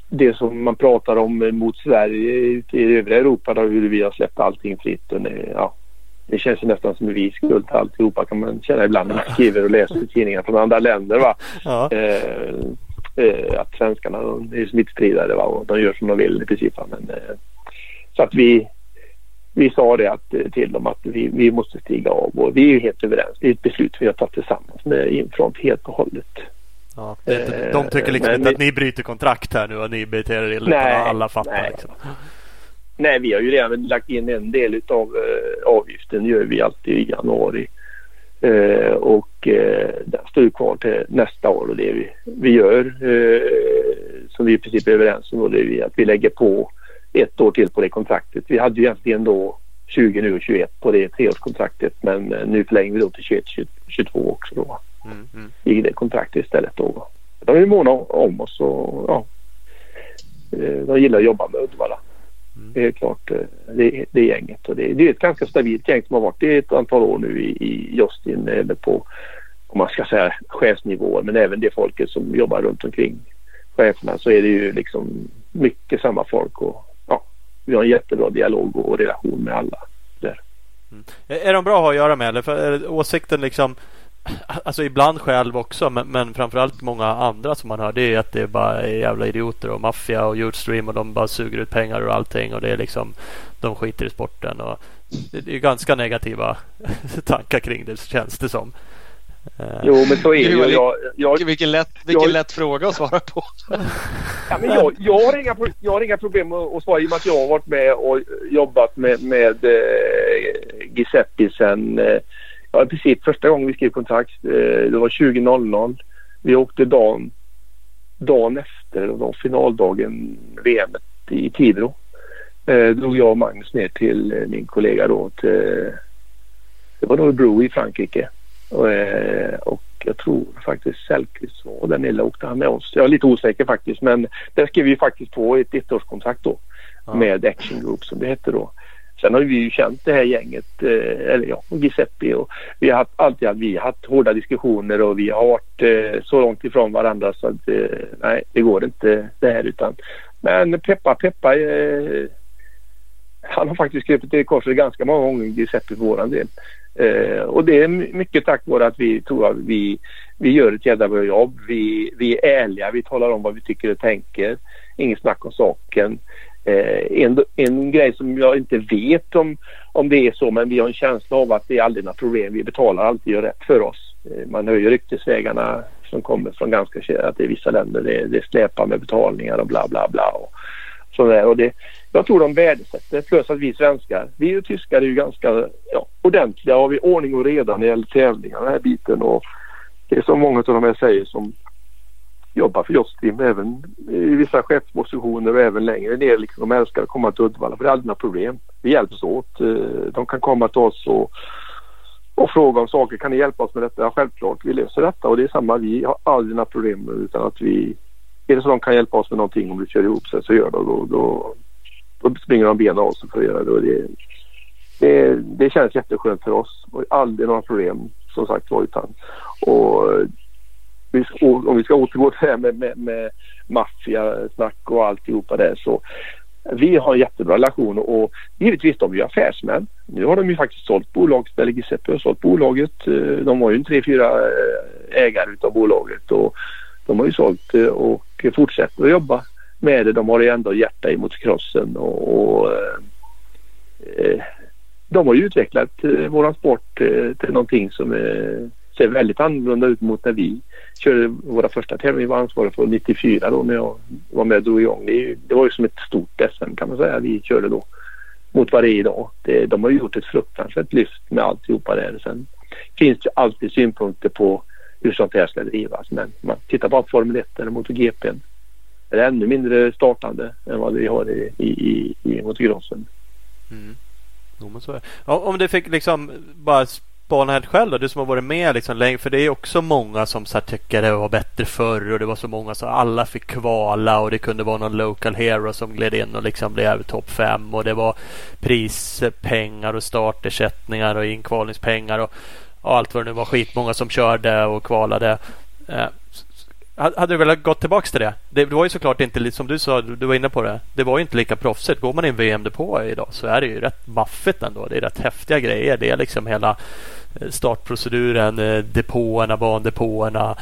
det som man pratar om mot Sverige i övriga Europa då, hur vi har släppt allting fritt. Och det, ja, det känns nästan som vi skuld till alltihopa kan man känna ibland när man skriver och läser tidningar från andra länder. Va? Ja. Eh, eh, att svenskarna är smittspridare va? och de gör som de vill i princip. Men, eh, så att vi, vi sa det att, eh, till dem att vi, vi måste stiga av och vi är helt överens. Det är ett beslut vi har tagit tillsammans med Infront helt och hållet. Ja, de tycker liksom inte att ni bryter kontrakt här nu och ni beter er illa. Alla fattar nej. liksom. Nej, vi har ju redan lagt in en del av eh, avgiften. gör vi alltid i januari. Eh, och eh, den står kvar till nästa år och det vi, vi gör eh, som vi i princip är överens om det är att vi lägger på ett år till på det kontraktet. Vi hade ju egentligen då 20 nu och 21 på det treårskontraktet men eh, nu förlänger vi då till 21 22 också då. Mm, mm. I det kontraktet istället då. De är måna om oss och ja, eh, de gillar att jobba med Uddevalla. Mm. Det är klart eh, det, det gänget och det, det, är ett ganska stabilt gäng som har varit i ett antal år nu i, i Justin eller på om man ska säga chefsnivåer men även det folket som jobbar runt omkring cheferna så är det ju liksom mycket samma folk och ja, vi har en jättebra dialog och relation med alla där. Mm. Är de bra att ha att göra med eller? För åsikten liksom Alltså ibland själv också men, men framförallt många andra som man hör det är att det är bara är jävla idioter och maffia och Youtstream och de bara suger ut pengar och allting och det är liksom de skiter i sporten och det är ganska negativa tankar kring det känns det som. Eh, jo men så är det ju. Jag, jag, vilken lätt, vilken jag, lätt fråga att svara på. ja, men jag, jag, har inga, jag har inga problem att svara i och med att jag har varit med och jobbat med, med eh, Giuseppe sen eh, ja, i princip första gången vi skrev kontrakt, eh, det var 20.00. Vi åkte dagen, dagen efter, det var finaldagen VM i Tibro. Eh, drog jag och Magnus ner till eh, min kollega då till, det var nog Bro i Frankrike. Och, eh, och jag tror faktiskt Sellqvist var där nere åkte han med oss. Jag är lite osäker faktiskt men där skrev vi faktiskt på ett ettårskontrakt då. Ja. Med Action Group som det hette då. Sen har vi ju känt det här gänget, eh, eller ja, Giuseppe och vi har haft, alltid vi har haft hårda diskussioner och vi har varit eh, så långt ifrån varandra så att eh, nej, det går inte det här utan men peppa peppa eh, han har faktiskt krupit i korset ganska många gånger Giuseppe för våran del. Eh, och det är mycket tack vare att vi tror att vi, vi gör ett jävla bra jobb. Vi, vi är ärliga, vi talar om vad vi tycker och tänker. Inget snack om saken. Eh, en, en grej som jag inte vet om, om det är så men vi har en känsla av att det är aldrig några problem. Vi betalar alltid gör rätt för oss. Eh, man hör ju ryktesvägarna som kommer från ganska att det är vissa länder det, det släpar med betalningar och bla bla bla. Och, sådär. Och det, jag tror de värdesätter plus att vi svenskar, vi och tyskar är ju ganska ja, ordentliga och har vi ordning och reda när det gäller tävlingar den här biten. Och det är som många av de här säger som jobbar för Jostrim även i vissa chefspositioner och även längre ner. Liksom, de älskar att komma till Uddevalla för det är aldrig några problem. Vi hjälps åt. Eh, de kan komma till oss och, och fråga om saker. Kan ni hjälpa oss med detta? Ja, självklart. Vi löser detta och det är samma. Vi har aldrig några problem utan att vi... Är det så de kan hjälpa oss med någonting om det kör ihop sig så gör de då, då, då springer de benen av sig för att göra det. Och det, det, det känns jätteskönt för oss och aldrig några problem som sagt var. Utan, och, om vi ska återgå till det här med, med, med maffiasnack och alltihopa där så vi har en jättebra relation och givetvis de är ju affärsmän. Nu har de ju faktiskt sålt bolaget, eller Giuseppe har sålt bolaget. Eh, de var ju en tre, fyra eh, ägare utav bolaget och de har ju sålt det och fortsätter att jobba med det. De har ju ändå hjärta i motocrossen och, och de har ju utvecklat våran sport till någonting som är ser väldigt annorlunda ut mot när vi körde våra första tävlingar. Vi var ansvariga för 94 då när jag var med och drog igång. Det, det var ju som ett stort SM kan man säga vi körde då mot vad det är idag. Det, de har gjort ett fruktansvärt lyft med alltihopa där. Sen finns det alltid synpunkter på hur sånt här ska drivas. Men man tittar bara på Formel 1 eller MotoGP. Det är ännu mindre startande än vad vi har i, i, i, i motocrossen. Mm. Jo, så är. Om du fick liksom bara spana helt själv då, du som har varit med liksom länge. För det är också många som så tycker det var bättre förr och det var så många så alla fick kvala och det kunde vara någon local hero som gled in och liksom blev topp fem och det var prispengar och startersättningar och inkvalningspengar och, och allt vad det nu var. Skitmånga som körde och kvalade. Eh, hade du velat gå tillbaka till det? Det var ju såklart inte som du sa, du var inne på det. Det var ju inte lika proffsigt. Går man i en VM-depå idag så är det ju rätt maffigt ändå. Det är rätt häftiga grejer. Det är liksom hela Eh, startproceduren, eh, depåerna, bandepåerna.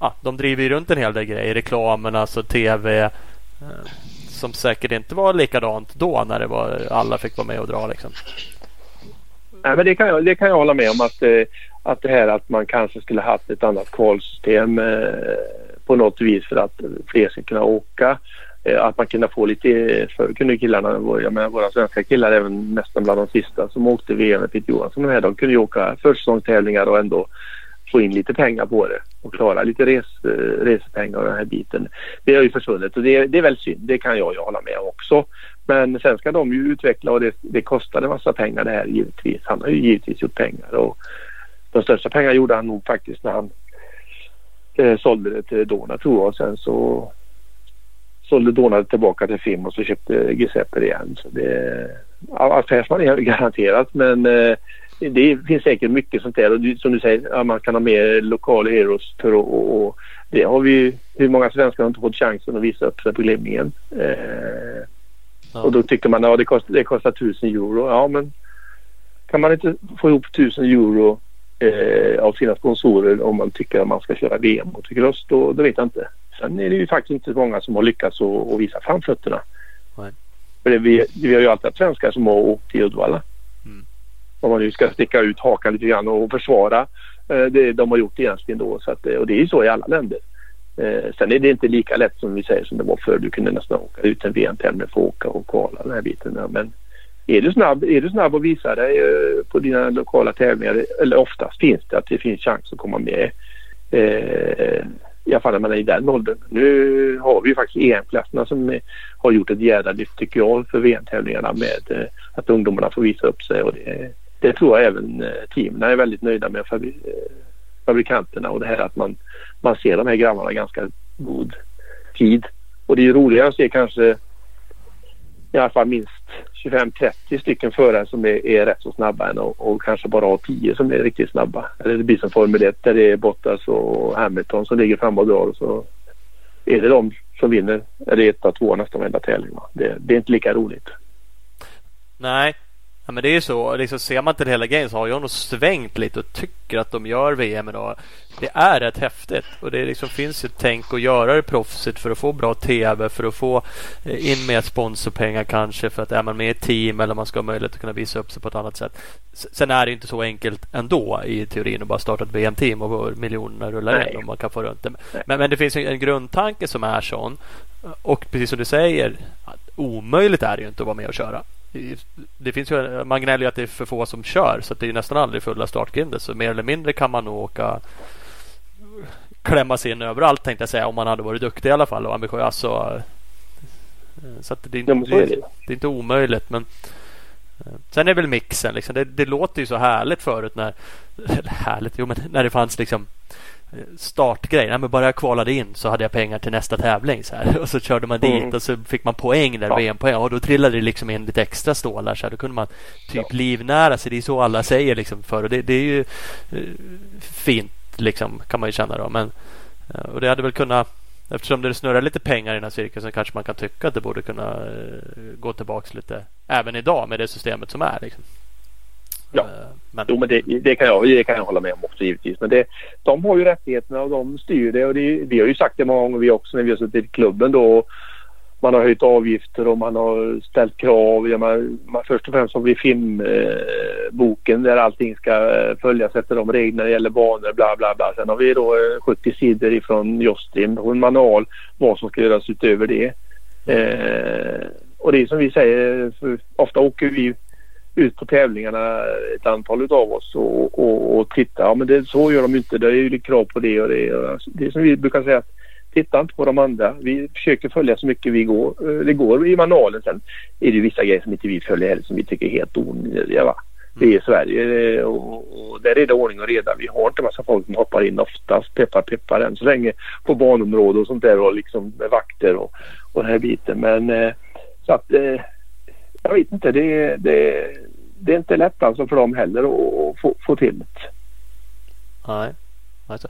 Ja, de driver ju runt en hel del grejer. Reklamen, alltså tv. Eh, som säkert inte var likadant då när det var alla fick vara med och dra liksom. Nej, men det kan jag, det kan jag hålla med om att att det här att man kanske skulle haft ett annat kvalsystem på något vis för att fler ska kunna åka. Eh, att man kunde få lite, eh, förr kunde killarna, jag menar våra svenska killar även nästan bland de sista som åkte VM med Peter Johansson här, de kunde ju åka försäsongstävlingar och ändå få in lite pengar på det och klara lite res, eh, resepengar och den här biten. Det har ju försvunnit och det, det är väl synd, det kan jag ju hålla med om också. Men sen ska de ju utveckla och det, det kostade massa pengar det här givetvis. Han har ju givetvis gjort pengar och de största pengarna gjorde han nog faktiskt när han eh, sålde det till Dona tror jag. och Sen så sålde Dona det tillbaka till FIM och så köpte Giuseppe igen. Så det, affärsman är garanterat men eh, det finns säkert mycket sånt där och som du säger, man kan ha med lokala heroes för att, och, och, det har vi hur många svenskar har inte fått chansen att visa upp sig på glimmingen. Eh, ja. Och då tycker man att ja, det, kost, det kostar tusen euro. Ja men kan man inte få ihop tusen euro eh, av sina sponsorer om man tycker att man ska köra VM motocross. Då, då vet jag inte. Sen är det ju faktiskt inte så många som har lyckats att visa framfötterna. Nej. För det, vi, vi har ju alltid haft svenskar som har åkt till Uddevalla. Mm. Om man nu ska sticka ut hakan lite grann och försvara eh, det de har gjort egentligen då. Så att, eh, och det är ju så i alla länder. Eh, sen är det inte lika lätt som vi säger som det var förr. Du kunde nästan åka ut en VM-tävling för att åka och kvala den här biten. Men är du snabb, är du snabb och visar dig eh, på dina lokala tävlingar, eller oftast finns det att det finns chans att komma med. Eh, i alla fall när man är i den åldern. Nu har vi ju faktiskt EM-klasserna som har gjort ett jädra lyft tycker jag för VM-tävlingarna med eh, att ungdomarna får visa upp sig och det, det tror jag även eh, teamen är väldigt nöjda med fabri eh, fabrikanterna och det här att man, man ser de här grabbarna ganska god tid. Och det är ju roligare att se kanske i alla fall minst 25-30 stycken förare som är, är rätt så snabba än och, och, kanske bara ha 10 som är riktigt snabba. Eller det blir som Formel 1 där det är Bottas och Hamilton som ligger framme och drar och så är det de som vinner. Eller etta, två nästan varenda tävling. Det, det är inte lika roligt. Nej, Ja, men det är ju så. Liksom, ser man till hela grejen så har jag nog svängt lite och tycker att de gör VM idag. Det är rätt häftigt och det liksom finns ju tänk att göra det proffsigt för att få bra TV, för att få eh, in mer sponsorpengar kanske för att är man med i ett team eller man ska ha möjlighet att kunna visa upp sig på ett annat sätt. Sen är det inte så enkelt ändå i teorin att bara starta ett VM-team och miljonerna rullar in och man kan få runt det. Men, men det finns en grundtanke som är sån och precis som du säger, omöjligt är det ju inte att vara med och köra det finns ju, man gnäller ju att det är för få som kör så det är nästan aldrig fulla startgrinder. Så mer eller mindre kan man nog åka klämma sig in överallt tänkte jag säga om man hade varit duktig i alla fall och ambitiös. Så, så det, det, det, det, är inte omöjligt. Men sen är väl mixen liksom. Det, det låter ju så härligt förut när härligt, jo men när det fanns liksom startgrej. Nej, men bara jag kvalade in så hade jag pengar till nästa tävling. Så här. Och så körde man dit Mm. och så fick man poäng där, Ja. VM-poäng. Och då trillade det liksom in lite extra stålar. Så här. Då kunde man typ livnära sig. Det är så alla säger liksom för. Och det, det är ju eh, fint liksom kan man ju känna då. Men, eh, och det hade väl kunnat Eftersom det snurrar lite pengar i den här cirkusen kanske man kan tycka att det borde kunna eh, gå tillbaks lite även idag med det systemet som är. Liksom. Ja. Eh, Men, Jo, men det, det, kan jag, det kan jag hålla med om också givetvis. Men det, de har ju rättigheterna och de styr det. Och det, vi har ju sagt det många gånger vi också när vi har suttit i klubben då. Man har höjt avgifter och man har ställt krav. Ja, man, man, först och främst har vi filmboken eh, där allting ska eh, följas efter de reglerna när det gäller banor bla bla bla. Sen har vi då eh, 70 sidor ifrån Jostim och en manual vad som ska göras utöver det. Eh, och det är som vi säger, ofta åker vi ut på tävlingarna ett antal utav oss och, och, och titta. Ja, men det, så gör de inte. Det är ju krav på det och det. Och det är som vi brukar säga. att Titta inte på de andra. Vi försöker följa så mycket vi går. eh, Det går i manualen. Sen är det vissa grejer som inte vi följer heller som vi tycker är helt onödiga. Va? Det är Sverige eh, och, där är det ordning och reda. Vi har inte massa folk som hoppar in oftast. Peppar peppar än så länge på banområde och sånt där och liksom med vakter och, och den här biten. Men eh, så att jag vet inte. Det, det, det är inte lätt alltså för dem heller att få, få till det. Nej. Alltså,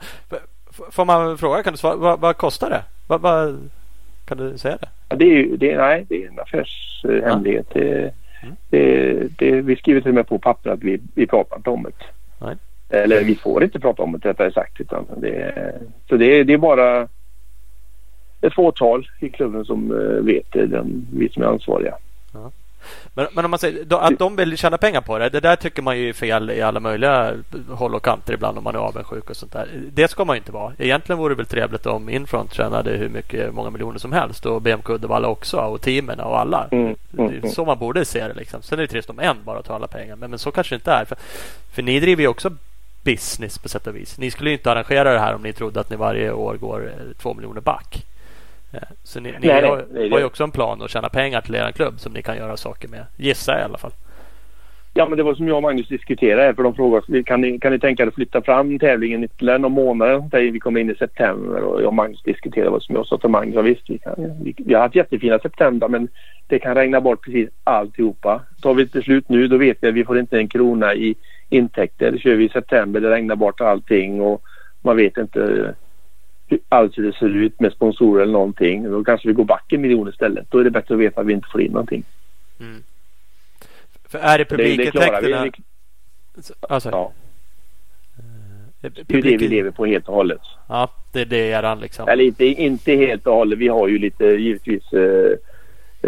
får man fråga, kan du svara, vad, vad kostar det? Vad, vad, kan du säga det? Ja, Det är det, nej, det är en affärshemlighet. Det, Mm. det, det, vi skriver till och med på papper att vi, vi pratar inte om det. Nej. Eller vi får inte prata om det rättare sagt. Utan det, så det, det är bara ett fåtal i klubben som eh, vet det. Den, vi som är ansvariga. Men, men om man säger att de vill tjäna pengar på det. Det där tycker man ju är fel i alla möjliga håll och kanter ibland om man är avundsjuk och sånt där. Det ska man ju inte vara. Egentligen vore det väl trevligt om Infront tjänade hur mycket, många miljoner som helst och BMK Uddevalla också och teamen och alla. Mm, Det är mm, ju mm. så man borde se det liksom. Sen är det trist om en bara tar alla pengar. Men, men så kanske det inte är. För, för ni driver ju också business på sätt och vis. Ni skulle ju inte arrangera det här om ni trodde att ni varje år går eh, två miljoner back. Så ni, ni Nej, har, nej, har ju också en plan att tjäna pengar till er klubb som ni kan göra saker med. Gissar jag i alla fall. Ja men det var som jag och Magnus diskuterade för de frågade kan ni, kan ni tänka er att flytta fram tävlingen ytterligare någon månad? Vi kommer in i september och jag och Magnus diskuterade vad som jag sa till Magnus. Ja, visst, vi, kan, vi, vi har haft jättefina september men det kan regna bort precis alltihopa. Tar vi ett beslut nu då vet vi att vi får inte en krona i intäkter. Kör vi i september det regnar bort allting och man vet inte alls hur det ser ut med sponsorer eller någonting. Då kanske vi går back en miljon istället. Då är det bättre att veta att vi inte får in någonting. För är det Det, det publikintäkterna... Det, Alltså, ja, eh, det är det vi lever på helt och hållet. Ja, det är det liksom. Eller inte, inte helt och hållet. Vi har ju lite givetvis eh,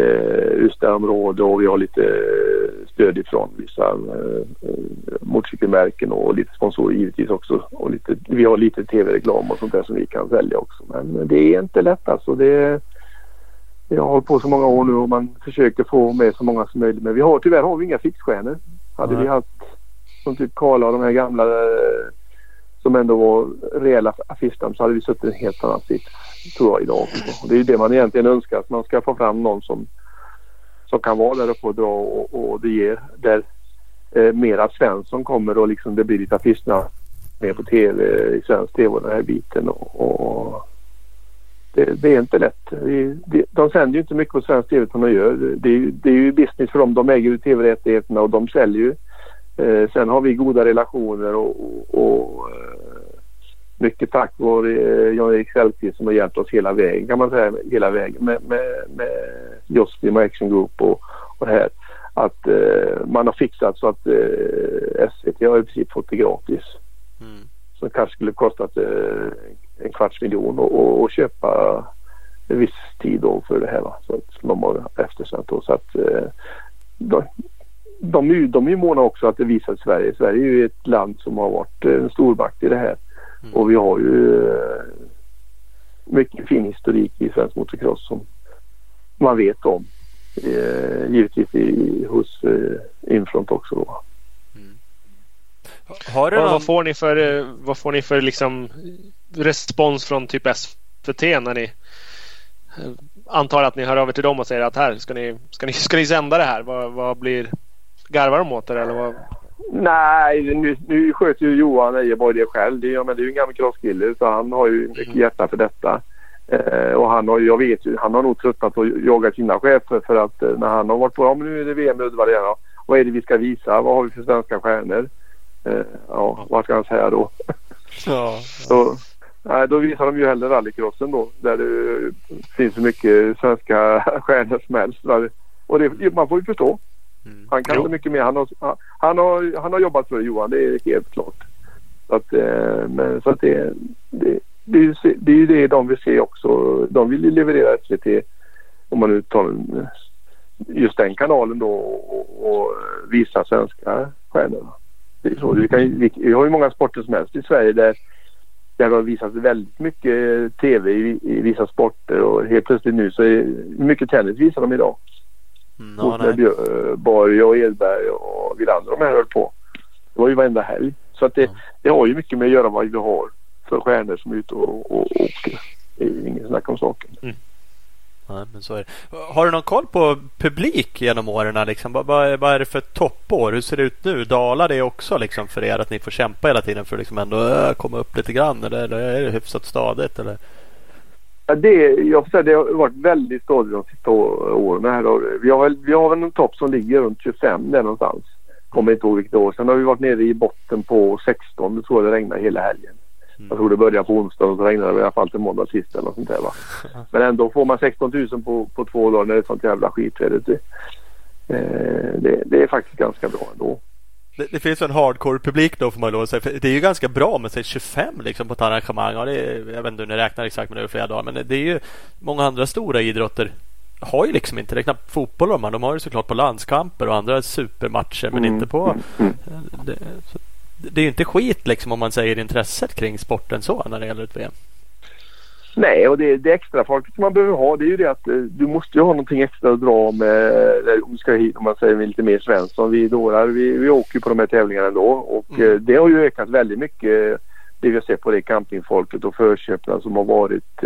eh, Ystad-område och vi har lite eh, stöd ifrån vissa eh, eh, motorcykelmärken och lite sponsorer givetvis också. Och lite, vi har lite tv-reklam och sånt där som vi kan sälja också. Men det är inte lätt alltså. Det, jag har hållit på så många år nu och man försöker få med så många som möjligt. Men vi har, tyvärr har vi inga fixstjärnor. Hade Nej. vi haft som typ Karla och de här gamla eh, som ändå var rejäla affischnamn så hade vi suttit i en helt annan sits tror jag idag. Och det är ju det man egentligen önskar att man ska få fram någon som, som kan vara där uppe och dra och, och det ger där eh, mera Svensson kommer och liksom det blir lite affischerna med på tv i svensk tv och den här biten och, och det, det är inte lätt. Vi, det, de sänder ju inte mycket på svensk tv som de gör. Det är, ju- det är ju business för dem. De äger ju tv-rättigheterna och de säljer ju. Eh, sen har vi goda relationer och, och, och eh, mycket tack vare eh, Jan-Erik Sellqvist som har hjälpt oss hela vägen kan man säga. Hela vägen med, med, med Jostim och Action Group och, och det här. Att eh, man har fixat så att eh, SVT har i princip fått det gratis. Mm. Som kanske skulle kostat eh, en kvarts miljon och, och, och köpa en viss tid då för det här. Va? Så att de har eftersänt då. Så att eh, de, de, de är ju måna också att det visar Sverige. Sverige är ju ett land som har varit eh, en stormakt i det här. Mm. Och vi har ju eh, mycket fin historik i svensk motocross som man vet om. Eh, givetvis i, hos eh, Infront också då. Har du Vad, någon... vad får ni för, eh, vad får ni för liksom respons från typ SVT när ni eh, antar att ni hör av er till dem och säger att här ska ni, ska ni, ska ni sända det här? Vad, vad blir Garvar de åt er eller vad? Nej, nu, nu sköter ju Johan Ejeborg det själv. Det, ja, men det är ju en gammal crosskille så han har ju mycket Mm. hjärta för detta. Eh, och han har, jag vet ju, han har nog tröttnat på att jaga sina chefer för att eh, när han har varit på, ja men nu är det VM i Uddevalla igen. Vad är det vi ska visa? Vad har vi för svenska stjärnor? Eh, ja, vad ska han säga då? Ja, Så, nej, då visar de ju hellre rallycrossen då där det finns så mycket svenska stjärnor som helst. Och det, man får ju förstå. Mm. Han kan Jo. inte mycket mer. Han har, han- har, han har jobbat för Johan, det är helt klart. Så att, eh, men, så att det, det, det, är ju, det är det de vill se också. De vill ju leverera SVT om man nu tar just den kanalen då och, och visa svenska stjärnor. Det är så. Vi, kan, vi, vi har ju många sporter som helst i Sverige där där det har visats väldigt mycket tv i, i vissa sporter och helt plötsligt nu så är mycket tennis visar de idag Mm, ja, när. Björ- Borg och Edberg och Wilander de här höll på. Det var ju varenda helg. Så att det, Ja. det har ju mycket med att göra vad vi har för stjärnor som är ute och, och åker. Det är ju ingen snack om saken. Nej, men så är det. Har du någon koll på publik genom åren? Liksom? Vad, vad, är- vad är det för toppår? Hur ser det ut nu? Dalar det också liksom för er att ni får kämpa hela tiden för att liksom ändå äh, komma upp lite grann? Eller, eller är det hyfsat stadigt? Eller? Ja, det, jag säga, det har varit väldigt stadigt de sista åren. Här. Och Vi har, vi har en topp som ligger runt 25 där någonstans. Kommer inte ihåg vilket år. Sen har vi varit nere i botten på 16. Det tror jag det regnade hela helgen. Mm. Jag tror det började på onsdag och så regnade det i alla fall till måndag sist eller sånt där va. Men ändå får man 16 000 på, på två dagar när det är sånt jävla skitväder. Det, eh, det, det är faktiskt ganska bra ändå. Det, det finns en hardcore-publik då får man lov att säga. För det är ju ganska bra med säg 25 liksom, på ett arrangemang. Ja, det är, jag vet inte hur ni räknar exakt men det är flera dagar. Men det är ju många andra stora idrotter har ju liksom inte det. är knappt fotboll de har. De har ju såklart på landskamper och andra supermatcher men Mm, inte på... mm, Det, så, det är ju inte skit liksom om man säger intresset kring sporten så när det gäller ett VM. Nej, och det, det extra folket som man behöver ha det är ju det att eh, du måste ju ha någonting extra att dra med. eh, Om du ska hit, om man säger lite mer Svensson. Vi dårar, vi, vi åker ju på de här tävlingarna ändå och Mm. eh, det har ju ökat väldigt mycket. Det vi har sett på det campingfolket och förköparna som har varit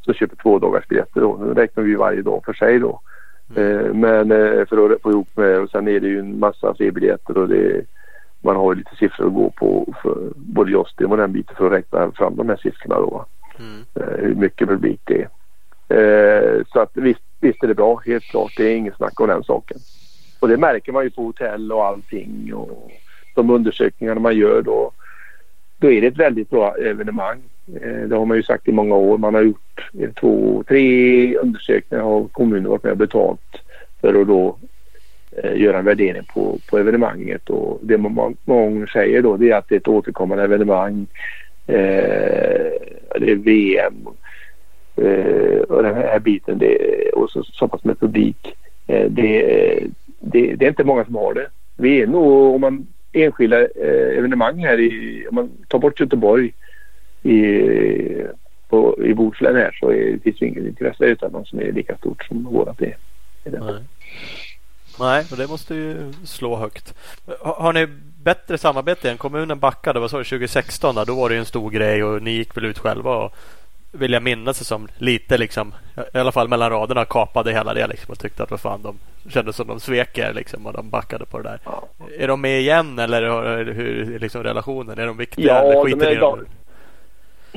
som köper två dagars biljetter då. Nu räknar vi varje dag för sig då. Eh, Men för att få ihop med och sen är det ju en massa fler biljetter och det man har ju lite siffror att gå på för både Jostim och den biten för att räkna fram de här siffrorna då. Mm. Hur mycket publik det är. Eh, så att visst, visst är det bra, helt klart. Det är inget snack om den saken. Och det märker man ju på hotell och allting och de undersökningarna man gör då. Då är det ett väldigt bra evenemang. Eh, det har man ju sagt i många år. Man har gjort eh, två, tre undersökningar och kommunen varit med och betalt för att då eh, göra en värdering på, på evenemanget och det man många säger då det är att det är ett återkommande evenemang. Eh, det är VM eh, och den här biten det, och så, så pass med publik. Eh, det, det, det är inte många som har det. Vi är nog om man enskilda eh, evenemang här i, om man tar bort Göteborg i, på, i Bohuslän här så är, finns det inget intresse utan någon som är lika stort som vårat är. Nej. Nej, och det måste ju slå högt. Har, har ni bättre samarbete än kommunen backade? Vad sa du 2016? Då, då var det ju en stor grej och ni gick väl ut själva och vill jag minnas det som lite liksom i alla fall mellan raderna kapade hela det liksom och tyckte att vad fan de kände som de svek er liksom och de backade på det där. Ja. Är de med igen eller hur hur är liksom relationen? Är de viktiga Ja, eller de skiter är i dem? de-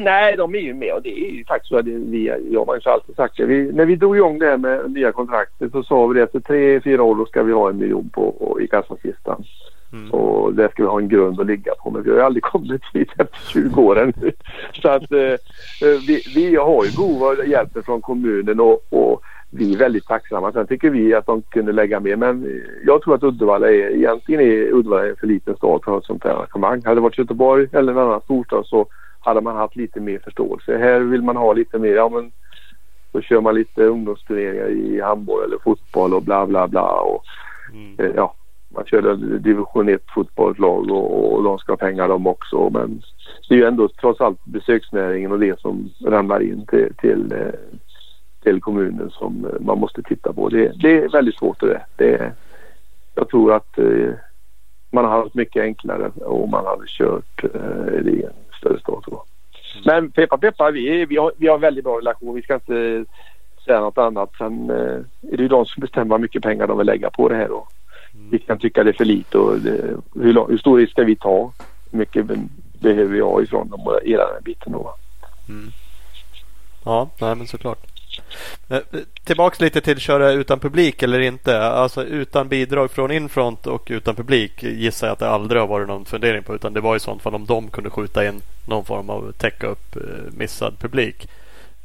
Nej, de är ju med och det är ju faktiskt så att vi, jag har ju alltid sagt det. Vi, när vi drog igång det här med nya kontraktet så sa vi det efter tre, fyra år då ska vi ha en miljon på, och, i kassakistan. Mm. Och där ska vi ha en grund att ligga på. Men vi har ju aldrig kommit dit efter 20 år ännu. Så att eh, eh, vi, vi har ju behov av hjälp från kommunen och, och vi är väldigt tacksamma. Sen tycker vi att de kunde lägga mer. Men eh, jag tror att Uddevalla är, egentligen är Uddevalla en för liten stad för ett sånt här arrangemang. Hade det varit Göteborg eller en annan storstad så hade man haft lite mer förståelse. Här vill man ha lite mer, ja men då kör man lite ungdomsturneringar i handboll eller fotboll och bla bla bla. Och, Mm. eh, ja, man körde division 1 fotbollslag och, och de ska ha pengar de också. Men det är ju ändå trots allt besöksnäringen och det som ramlar in till, till, eh, till kommunen som eh, man måste titta på. Det, det är väldigt svårt det. det jag tror att eh, man har haft mycket enklare om man hade kört eh, i en större stad. Så. Men peppa peppa, vi, vi, har, vi har väldigt bra relation. Vi ska inte säga något annat. Sen eh, är det ju de som bestämmer hur mycket pengar de vill lägga på det här. Då. Vi kan tycka det är för lite och det, hur, hur stor risk ska vi ta? Hur mycket behöver vi ha ifrån dem och hela den här biten då. Mm. Ja, nej men såklart. Eh, tillbaks lite till köra utan publik eller inte. Alltså utan bidrag från Infront och utan publik gissar jag att det aldrig har varit någon fundering på. Utan det var i sånt fall om de kunde skjuta in någon form av täcka upp eh, missad publik.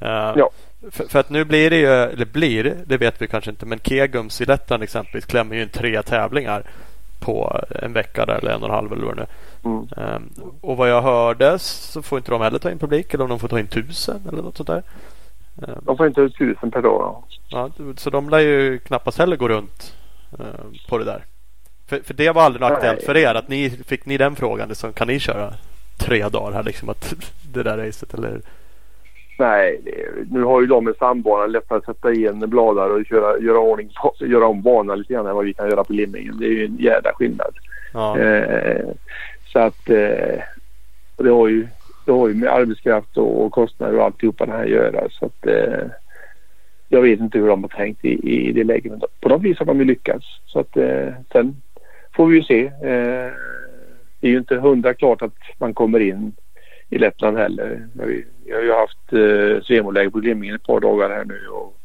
Uh, ja. För, för, att nu blir det ju, eller blir, det vet vi kanske inte, men Kegums i Lettland exempelvis klämmer ju in tre tävlingar på en vecka där, eller en och en halv eller vad det mm. um, Och vad jag hörde så får inte de heller ta in publik eller om de får ta in tusen eller något sånt där. Um, de får inte ut tusen per dag. Ja, så de lär ju knappast heller gå runt uh, på det där. För, för det var aldrig något aktuellt för er att ni fick ni den frågan liksom, kan ni köra tre dagar här liksom att det där racet eller? Nej, nu har ju de med sandbanan lättare att sätta in bladar och köra, göra, ordning, göra om banan lite grann än vad vi kan göra på limningen. Det är ju en jädra skillnad. Ja. Eh, så att eh, det har ju det har ju med arbetskraft och, och kostnader och alltihopa det här att göra. Så att, eh, jag vet inte hur de har tänkt i, i det läget. Men på något vis har de ju lyckats. Så att, eh, sen får vi ju se. Eh, det är ju inte hundra klart att man kommer in i Lettland heller. Vi, vi har ju haft eh, svemoläge på Glimmingen ett par dagar här nu och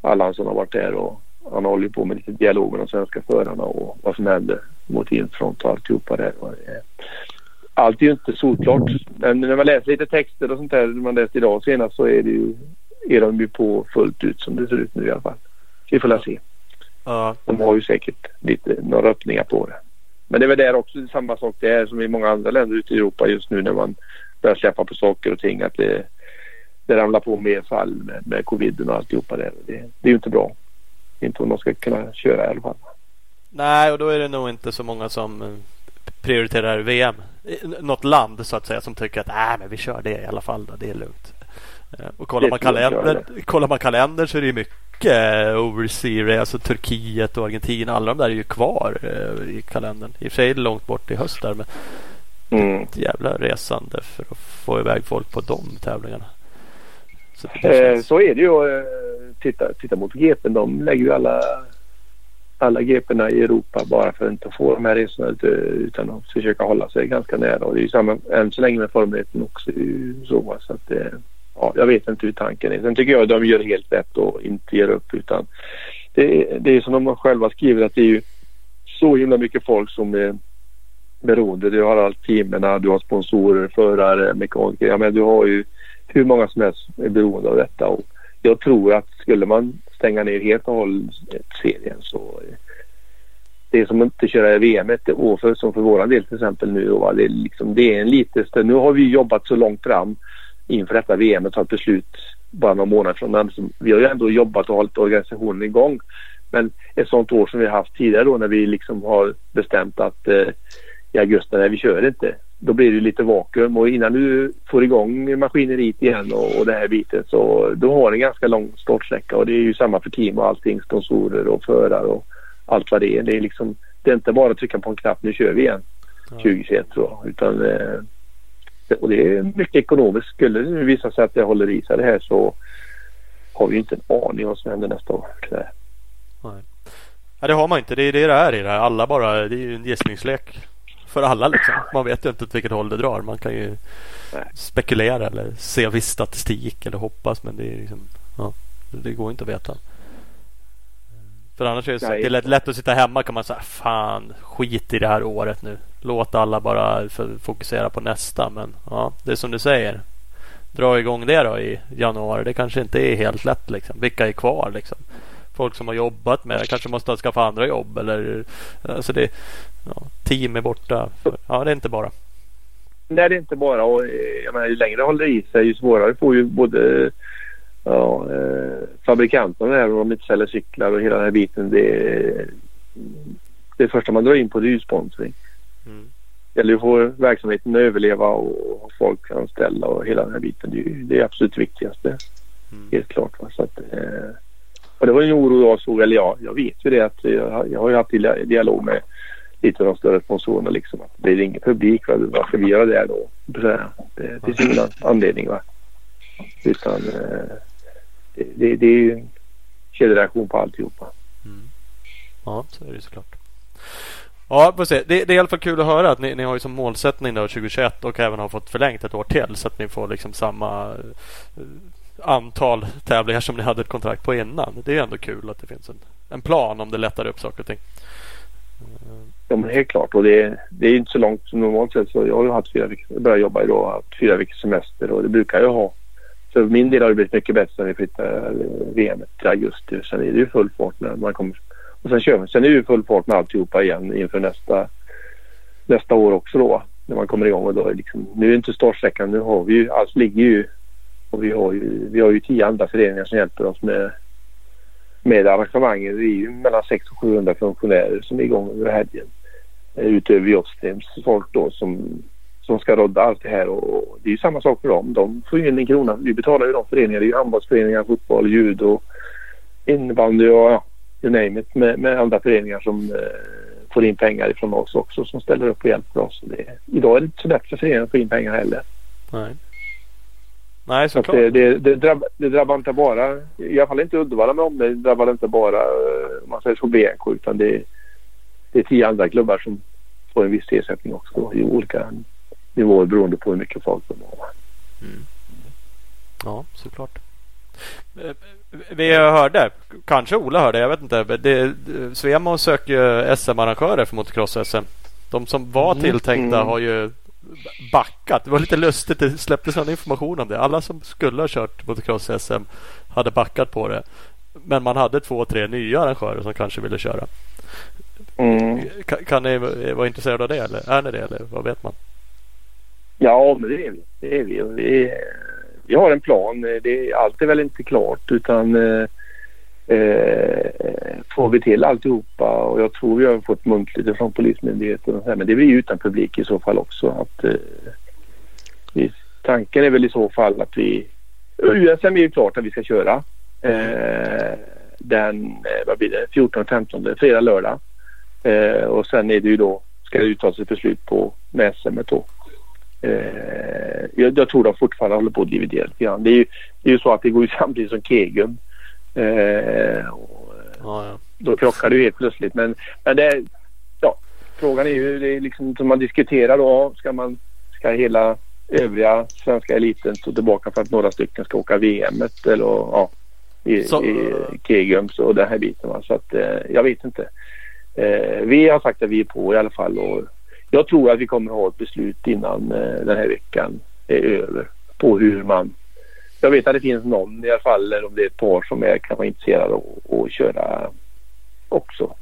Allansson har varit där och han håller på med lite dialog med de svenska förarna och vad som händer mot infront och alltihopa där. Allt är ju inte solklart men när man läser lite texter och sånt där man läste idag senast så är det ju är de ju på fullt ut som det ser ut nu i alla fall. Vi får se. Ja. De har ju säkert lite några öppningar på det. Men det är väl där också samma sak där som i många andra länder ute i Europa just nu när man börjar släppa på saker och ting. Att det, det ramlar på mer fall med, med coviden och alltihopa där. Det, det är ju inte bra. Inte om de ska kunna köra i alla fall. Nej, och då är det nog inte så många som eh, prioriterar VM. Något land så att säga som tycker att Nej, men vi kör det i alla fall. Då. Det är lugnt. Eh, och kollar man, kalender, kollar man kalender så är det mycket overseas, alltså Turkiet och Argentina. Alla de där är ju kvar eh, i kalendern. I och för sig är det långt bort i höst där men Mm. Ett jävla resande för att få iväg folk på de tävlingarna. Så, eh, så är det ju. Eh, titta, titta mot GP. De lägger ju alla, alla GPna i Europa bara för att inte få de här resorna utan att försöka hålla sig ganska nära. Och det är ju samma än så länge med Formel 1 också. Så, så att, eh, ja, jag vet inte hur tanken är. Sen tycker jag att de gör helt rätt och inte ger upp utan det, det är som de själva skriver att det är ju så himla mycket folk som är beroende. Du har allt teamen, du har sponsorer, förare, mekaniker. Ja, men du har ju hur många som helst är beroende av detta. Och jag tror att skulle man stänga ner helt och hållet serien så det är som att inte köra VM år för, som för våran del till exempel nu. Och det, är liksom, det är en lite stund. Nu har vi jobbat så långt fram inför detta VM och tagit beslut bara några månader från. Men vi har ju ändå jobbat och hållit organisationen igång. Men ett sånt år som vi har haft tidigare då när vi liksom har bestämt att eh, i augusti när vi kör inte. Då blir det lite vakuum och innan du får igång maskineriet igen och, och det här biten så då har du en ganska lång startsträcka och det är ju samma för team och allting, sponsorer och förare och allt vad det är. Det är liksom, det är inte bara att trycka på en knapp, nu kör vi igen ja. 2021 så utan eh, och det är mycket ekonomiskt. Skulle det nu visa sig att det håller i sig det här så har vi inte en aning om vad som händer nästa år. Nej. Ja, det har man inte. Det är det det är i det här. Alla bara, det är ju en gissningslek för alla. Liksom. Man vet ju inte åt vilket håll det drar. Man kan ju spekulera eller se viss statistik eller hoppas. Men det, är liksom, ja, det går inte att veta. För annars är det, så, det är lätt, lätt, att sitta hemma kan man säga fan skit i det här året nu. Låt alla bara fokusera på nästa. Men ja, det är som du säger. Dra igång det då i januari. Det kanske inte är helt lätt. Liksom. Vilka är kvar liksom? folk som har jobbat med det kanske måste skaffa andra jobb. Eller, alltså det, ja, team är borta. Ja, det är inte bara. Nej, det är inte bara. Och, jag menar, ju längre det håller i sig ju svårare får ju både ja, eh, fabrikanterna här om de inte säljer cyklar och hela den här biten. Det, det första man drar in på det är ju sponsring. Mm. Det gäller att få verksamheten att överleva och ha folk anställda och hela den här biten. Det är, det är absolut viktigaste. Mm. Helt klart. Va? Så att, eh, och det var en oro jag såg, eller ja, jag vet ju det att jag, jag har ju haft dialog med lite av de större sponsorerna liksom. Att det är ingen publik, va? vad ska vi göra där då? Det finns ingen anledning va. Utan eh, det, det, det är ju en kedjereaktion på alltihopa. Mm. Ja, så är det såklart. Ja, får se. Det, det, är i alla fall kul att höra att ni, ni har ju som målsättning då 2021 och även har fått förlängt ett år till så att ni får liksom samma uh, antal tävlingar som ni hade ett kontrakt på innan. Det är ändå kul att det finns en, en plan om det lättar upp saker och ting. Ja, men helt klart. Och det, det är inte så långt som normalt sett. Så jag har ju haft fyra veckor, börjat jobba idag och haft fyra veckors semester och det brukar jag ha. För min del har det blivit mycket bättre när vi flyttar eh, VM till augusti. Sen är det ju full fart när man kommer. Och sen kör. Sen är det ju full fart med alltihopa igen inför nästa, nästa år också då. När man kommer igång och då är liksom, nu är det inte startsträckan. Nu har vi ju, allt ligger ju och vi har ju, vi har ju tio andra föreningar som hjälper oss med med arrangemangen. Det är ju mellan 600 och 700 funktionärer som är igång över helgen. Utöver Jostrems folk då som, som ska rodda allt det här och det är ju samma sak för dem. De får ju in en krona. Vi betalar ju de föreningar. Det är ju handbollsföreningar, fotboll, judo, innebandy och ja, you name it med, med andra föreningar som eh, får in pengar ifrån oss också som ställer upp och hjälper oss. Det, idag är det inte så lätt för föreningar att få in pengar heller. Nej. Nej, såklart. Det, det, det, drabbar, det drabbar inte bara, i alla fall inte Uddevalla med omnejd, det drabbar inte bara eh, om man säger så BNK utan det, det är tio andra klubbar som får en viss ersättning också då, i olika nivåer beroende på hur mycket folk de har. Mm. Ja, såklart. Eh, vi hörde, kanske Ola hörde, jag vet inte. Det, Svemo söker SM-arrangörer för motocross-SM. De som var mm. tilltänkta mm. har ju backat. Det var lite lustigt. Det släpptes någon information om det. Alla som skulle ha kört motocross-SM hade backat på det. Men man hade två, tre nya arrangörer som kanske ville köra. Mm. Kan, kan ni vara intresserade av det eller är ni det eller vad vet man? Ja, men det är vi. Det är vi. vi, vi har en plan. Det, allt är väl inte klart utan eh, eh, får vi till alltihopa och jag tror vi har fått muntligt från Polismyndigheten och så här, men det blir ju utan publik i så fall också. Att, eh, vi, tanken är väl i så fall att vi USM är ju klart att vi ska köra eh, den eh, vad blir det, 14 15 fredag lördag eh, och sen är det ju då ska det uttas ett beslut på med SM då. Eh, jag, jag, tror de fortfarande håller på att dividera lite grann. Det är ju, det är ju så att det går ju samtidigt som Kegum Eh, och, ja, ja. Då krockar det ju helt plötsligt. Men, men det, ja, frågan är ju det är liksom som man diskuterar då. Ska, man, ska hela övriga svenska eliten stå tillbaka för att några stycken ska åka VM eller ja, i, så, i Kegums och den här biten. Va? Så att eh, jag vet inte. Eh, vi har sagt att vi är på i alla fall och jag tror att vi kommer att ha ett beslut innan eh, den här veckan är över på hur man jag vet att det finns någon i alla fall, eller om det är ett par som är vara intresserade av att köra också.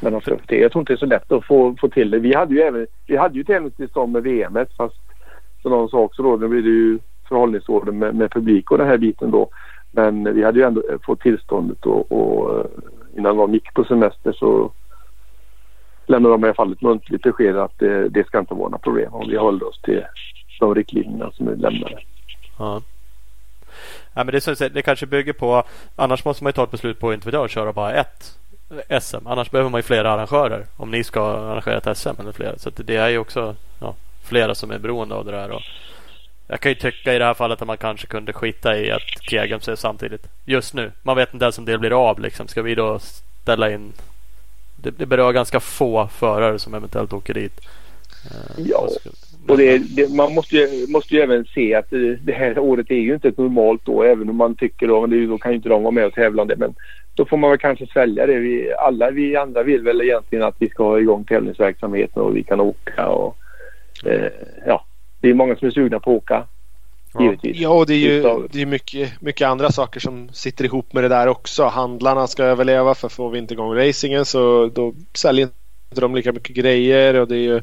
Men de det. Jag tror inte det är så lätt att få, få till det. Vi hade ju även vi hade ju tävlingstillstånd med VM fast som någon sa också då, nu blir det ju förhållningsorder med, med publik och den här biten då. Men vi hade ju ändå fått tillståndet och, och innan de gick på semester så lämnade de i alla fall ett muntligt besked att det, det ska inte vara några problem om vi håller oss till de riktlinjerna som är lämnade. Ja. Ja, men det, det kanske bygger på Annars måste man ju ta ett beslut på inte vet jag, köra bara ett SM. Annars behöver man ju flera arrangörer om ni ska arrangera ett SM eller flera. Så det är ju också ja, flera som är beroende av det där. Och jag kan ju tycka i det här fallet att man kanske kunde skita i att Kegums är samtidigt. Just nu. Man vet inte ens om det blir av. Liksom. Ska vi då ställa in det, det berör ganska få förare som eventuellt åker dit. Eh, ja, och det, det, man måste ju, måste ju även se att det, det, här året är ju inte ett normalt år även om man tycker då, men det, då kan ju inte de vara med och tävla om det. Men då får man väl kanske svälja det. Vi, alla vi andra vill väl egentligen att vi ska ha igång tävlingsverksamheten och vi kan åka och eh, ja, det är många som är sugna på att åka. Givetvis. Ja, och det är ju det är mycket, mycket andra saker som sitter ihop med det där också. Handlarna ska överleva för får vi inte igång racingen så då säljer inte de lika mycket grejer och det är ju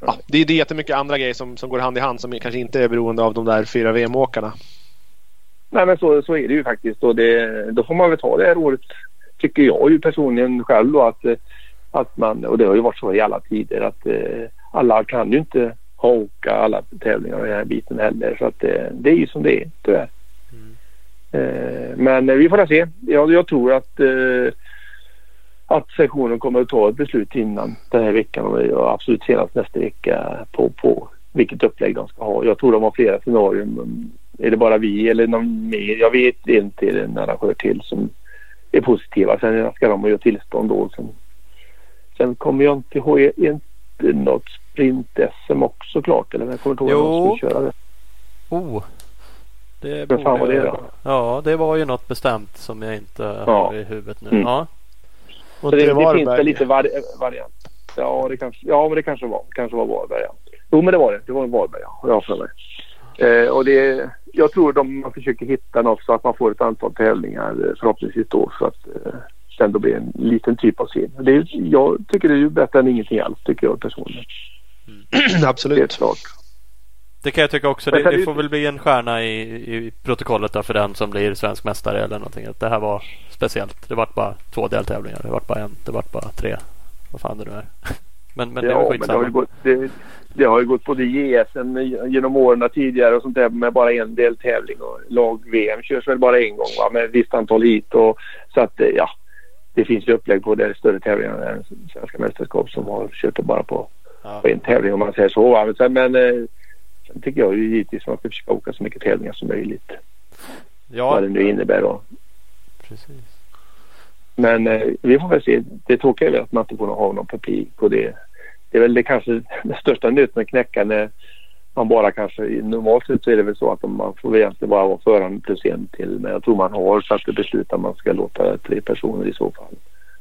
ja, det, är, det är jättemycket andra grejer som, som går hand i hand som kanske inte är beroende av de där fyra VM-åkarna. Nej men så, så är det ju faktiskt och det, då får man väl ta det här året tycker jag ju personligen själv då att, att man, och det har ju varit så i alla tider att eh, alla kan ju inte åka alla tävlingar och den här biten heller så att det, det är ju som det är tyvärr. Mm. Eh, men vi får se. Jag, jag tror att eh, att sektionen kommer att ta ett beslut innan den här veckan och absolut senast nästa vecka på, på vilket upplägg de ska ha. Jag tror de har flera scenarier. Är det bara vi eller någon mer? Jag vet en till en arrangör till som är positiva. Sen ska de ha tillstånd då. Sen, Sen kommer jag inte ihåg, är inte något sprint-SM också klart? Eller jag kommer inte ihåg om de skulle köra det. Oh. Det Vad fan var borde- det då? Ja, det var ju något bestämt som jag inte Ja. har i huvudet nu. Mm. Ja. Så Och det, det, det var finns väl lite vari variant. Ja, det kanske, ja, men det kanske var. kanske var Varberg. Ja. Jo, men det var det. Det var en Varberg, ja. Jag för mig. Eh, och det, jag tror de man försöker hitta något så att man får ett antal tävlingar eh, förhoppningsvis då så att eh, sen då blir en liten typ av scen. Det jag tycker det är ju bättre än ingenting alls tycker jag personligen. Helt Absolut. klart. Det kan jag tycka också. Det, det får väl bli en stjärna i, i protokollet där för den som blir svensk mästare eller någonting. Att det här var speciellt. Det vart bara två deltävlingar. Det vart bara en. Det vart bara tre. Vad fan det nu är. Men, men det ja, var men det har, ju gått, det, det har ju gått både JSM genom åren tidigare och sånt där med bara en deltävling. Och lag-VM körs väl bara en gång va? med ett visst antal hit. Och, så att eh, ja, det finns ju upplägg på det större tävlingar än svenska mästerskap som har kört det bara på, Ja. på en tävling om man säger så. Men, men eh, sen tycker jag ju givetvis att man ska försöka åka så mycket tävlingar som möjligt. Ja, Vad det nu innebär då. precis. Men eh, vi får väl se. Det tråkiga är väl att man inte får ha någon publik och det, det är väl det kanske den största nöten att knäcka när man bara kanske i normalt sett så är det väl så att man får egentligen bara vara föraren plus en till. Men jag tror man har satt ett beslut att man ska låta tre personer i så fall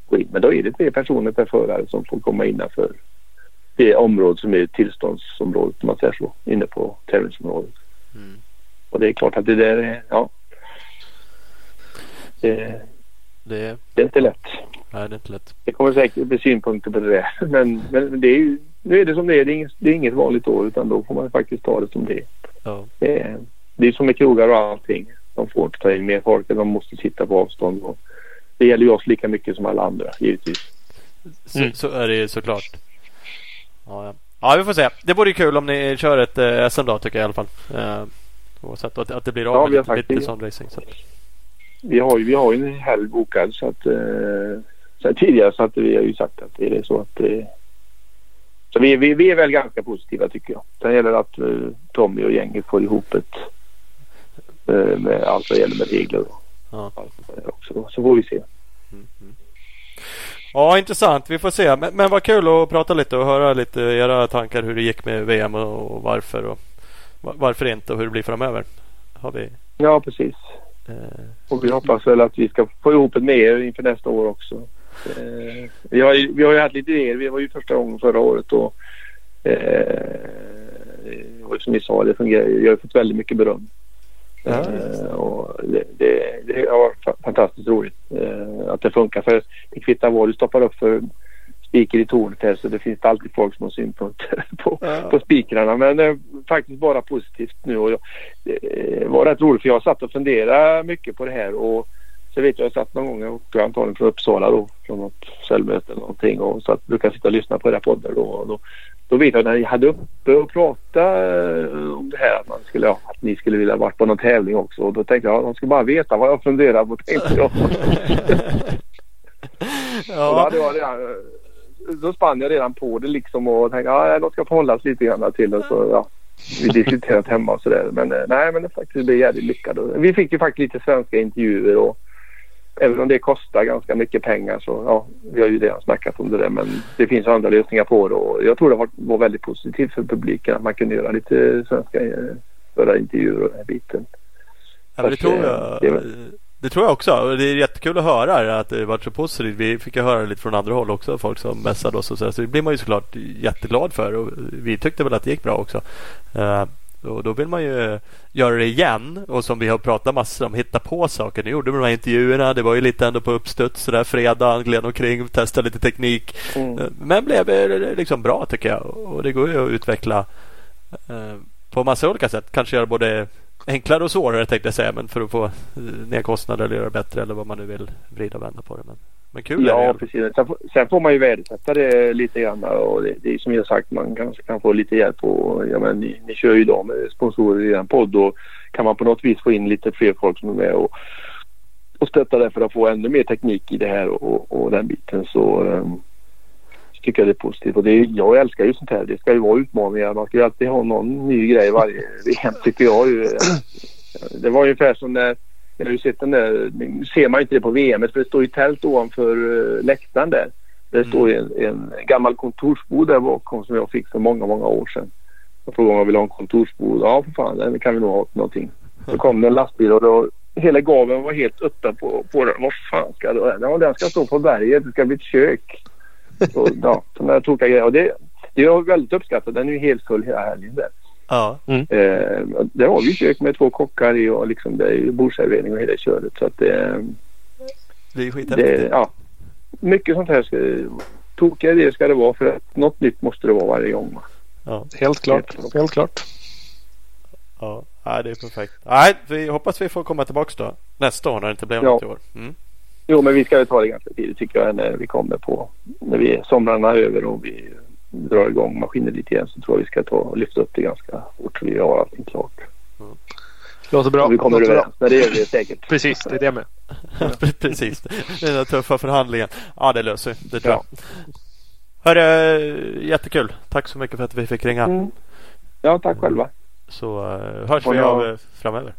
gå in. Men då är det tre personer per förare som får komma innanför det område som är tillståndsområdet om man säger så. Inne på tävlingsområdet. Mm. Och det är klart att det där är, ja. Det, Det, det är inte lätt. nej, det är inte lätt. Det kommer säkert bli synpunkter på det där. Men, men det är ju, nu är det som det är. Det är, inget, det är inget vanligt år utan då får man faktiskt ta det som det är. Ja. Det är, det är som med krogar och allting. De får inte ta in mer folk. De måste sitta på avstånd. Och det gäller ju oss lika mycket som alla andra givetvis. Så, Mm. så är det ju såklart. Ja, ja. ja, vi får se. Det vore kul om ni kör ett eh, SM då tycker jag i alla fall. Eh, oavsett att, att det blir av Ja, med lite, lite sån racing. Så. Vi har ju, vi har en helg bokad så att eh, sen tidigare så att vi har ju sagt att det är så att eh, så vi, vi, vi är väl ganska positiva tycker jag. Sen gäller det att eh, Tommy och gänget får ihop ett eh, med allt vad gäller med regler Ja. också. Så får vi se. Mm, mm. Ja, intressant. Vi får se. Men, men vad kul att prata lite och höra lite era tankar hur det gick med VM och, och varför och va- varför inte och hur det blir framöver. Har vi, Ja precis. eh, Och vi hoppas väl att vi ska få ihop ett med er inför nästa år också. Eh, vi, har ju, vi har ju haft lite idéer. Vi var ju första gången förra året och eh, det ju som ni sa, det fungerar. Jag har fått väldigt mycket beröm. Ja, Eh, och det, det, det har varit fa- fantastiskt roligt eh, att det funkar. För det kvittar vad du stoppar upp för spiker i tornet här så det finns alltid folk som har synpunkter på, på spikrarna. Men eh, faktiskt bara positivt nu. Och jag, det var rätt roligt för jag satt och funderade mycket på det här och så vet jag, jag satt någon gång, åkte antagligen från Uppsala då, från något säljmöte eller någonting och så att brukar sitta och lyssna på era poddar då. Och då, då vet jag när ni hade uppe och pratade om det här att, man skulle, ja, att ni skulle vilja varit på någon tävling också och då tänkte jag att de ska bara veta vad jag funderar på tänkte jag. Och då, ja, hade jag redan, då spann jag redan på det liksom och tänkte ja, de ska förhållas lite grann till och så ja, vi diskuterat hemma och sådär. Men eh, nej, men det faktiskt blev jävligt lyckat. Vi fick ju faktiskt lite svenska intervjuer och även om det kostar ganska mycket pengar så ja, vi har ju redan snackat om det där men det finns andra lösningar på det och jag tror det var, var väldigt positivt för publiken att man kunde göra lite svenska eh, föra intervjuer och den här biten. Ja, det, tror eh, jag, det det tror jag också. Det är jättekul att höra att det varit så positivt. Vi fick ju höra lite från andra håll också. Folk som messade oss och så. Så det blir man ju såklart jätteglad för. Och vi tyckte väl att det gick bra också. Och då vill man ju göra det igen. Och som vi har pratat massor om, hitta på saker. Nu gjorde vi de här intervjuerna. Det var ju lite ändå på uppstuds sådär fredag. Gled omkring, testade lite teknik. Mm. Eh, Men blev liksom bra tycker jag. Och det går ju att utveckla eh, på massa olika sätt. Kanske göra både enklare och svårare tänkte jag säga. Men för att få eh, ner kostnader eller göra det bättre eller vad man nu vill vrida och vända på det. Men, men kul är det. Ja, alla fall. precis. Sen, får- sen får man ju värdesätta det lite grann och det, det är som jag sagt man kanske kan få lite hjälp och ja, men ni, ni kör ju idag med sponsorer i er podd och kan man på något vis få in lite fler folk som är med och, och stötta det för att få ännu mer teknik i det här och, och den biten så um, tycker jag det är positivt och det, är- jag älskar ju sånt här. Det ska ju vara utmaningar. Man ska ju alltid ha någon ny grej varje VM tycker jag ju. Det var ungefär som när jag har ju sett den där, ser man inte det på VM för det står ju tält ovanför eh, läktaren där. Det står en, en gammal kontorsbod där bakom som jag fick för många, många år sedan. Jag frågade om jag ville ha en kontorsbod. Ja, för fan, den kan vi nog ha någonting. Så kom det en lastbil och då, hela gaveln var helt öppen på, på den. Vad fan ska det Ja, den ska stå på berget. Det ska bli ett kök. Så, ja, sådana där tokiga grejer. Och det, det är väldigt uppskattat. Den är ju helt full hela helgen där. Ja. Eh, där har vi kök med två kockar i och liksom det är ju bordservering och hela köret. Så att det, Det är skithäftigt. ja, mycket sånt här ska, tokiga idéer ska det vara för att något nytt måste det vara varje gång. Ja. Helt klart. Helt klart. Ja. Nej, det är perfekt. Nej, vi hoppas vi får komma tillbaka då. Nästa år när det inte blev Ja. något i år. Mm. Jo, men vi ska väl ta det ganska tidigt tycker jag när vi kommer på när vi somrarna är över och vi drar igång maskineriet igen så tror jag vi ska ta och lyfta upp det ganska fort så vi har allting klart. Låter bra. Och vi kommer Låter bra. överens. Men det gör vi säkert. Precis, det är det med. Precis. Den där tuffa förhandlingen. Ja, det löser vi. Det tror jag. Hörru, jättekul. Tack så mycket för att vi fick ringa. Mm. Ja, tack själva. Så uh, hörs vi jag- av eh, framöver.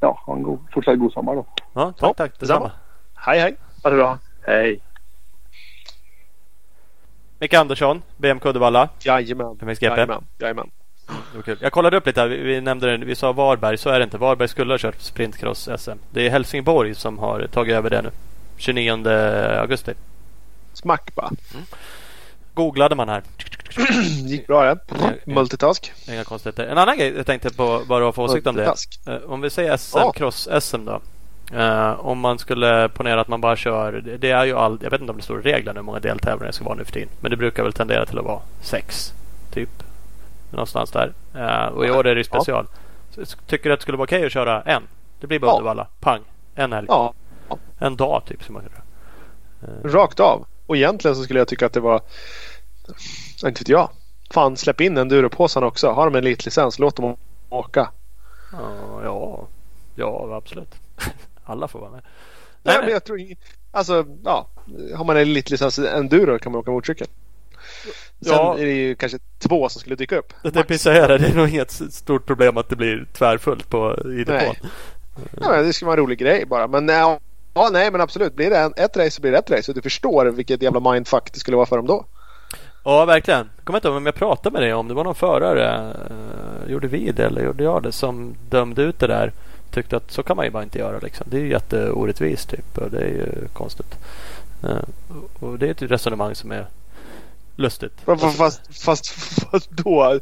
Ja, ha en god, fortsatt god sommar då. Ja, tack, Ja, tack. detsamma. Detsamma. Hej, hej. Ha det bra. Hej. Micke Andersson, BMK Uddevalla. Jajamän. Jajamän. Jajamän. Det var kul. Jag kollade upp lite. Vi, vi nämnde det. Vi sa Varberg. Så är det inte. Varberg skulle ha kört sprintcross-SM. Det är Helsingborg som har tagit över det nu. 29 augusti. Smack bara. Googlade man här. Gick bra det. Multitask. Inga konstigheter. En annan grej jag tänkte på vad du har för åsikt om det. Eh, Om vi säger SM, Ja. cross-SM då. Eh, om man skulle ponera att man bara kör. det- är ju all, jag vet inte om det står i reglerna hur många deltävlingar det ska vara nu för tiden. Men det brukar väl tendera till att vara sex. Typ. Någonstans där. Eh, och i år är det ju Ja. special. S- tycker du att det skulle vara okej att köra en? Det blir bara Ja. Uddevalla. Pang. En helg. Ja, En dag typ. Som man göra. rakt av. Och egentligen så skulle jag tycka att det var... Ja, Inte vet jag. Fan, släpp in enduropåsarna också. Har de en elitlicens, låt dem åka. Ja, ja, ja absolut. Alla får vara med. Nej, men jag tror Alltså, ja. Har man en elitlicens enduro kan man åka motorcykel. Sen Ja. är det ju kanske två som skulle dyka upp. Det är säga det. Det är nog inget stort problem att det blir tvärfullt på i depån. Nej. Ja, det skulle vara en rolig grej bara. Men nej, ja, nej men absolut. Blir det en, ett race så blir det ett race. Och du förstår vilket jävla mindfuck det skulle vara för dem då. Ja, verkligen. Jag kommer inte ihåg om jag pratade med dig om det var någon förare. Uh, gjorde vi det eller gjorde jag det? Som dömde ut det där. Tyckte att så kan man ju bara inte göra liksom. Det är ju jätteorättvist typ. Och det är ju konstigt. Eh, och- det är ett resonemang som är lustigt. Fast, fast, fast, då.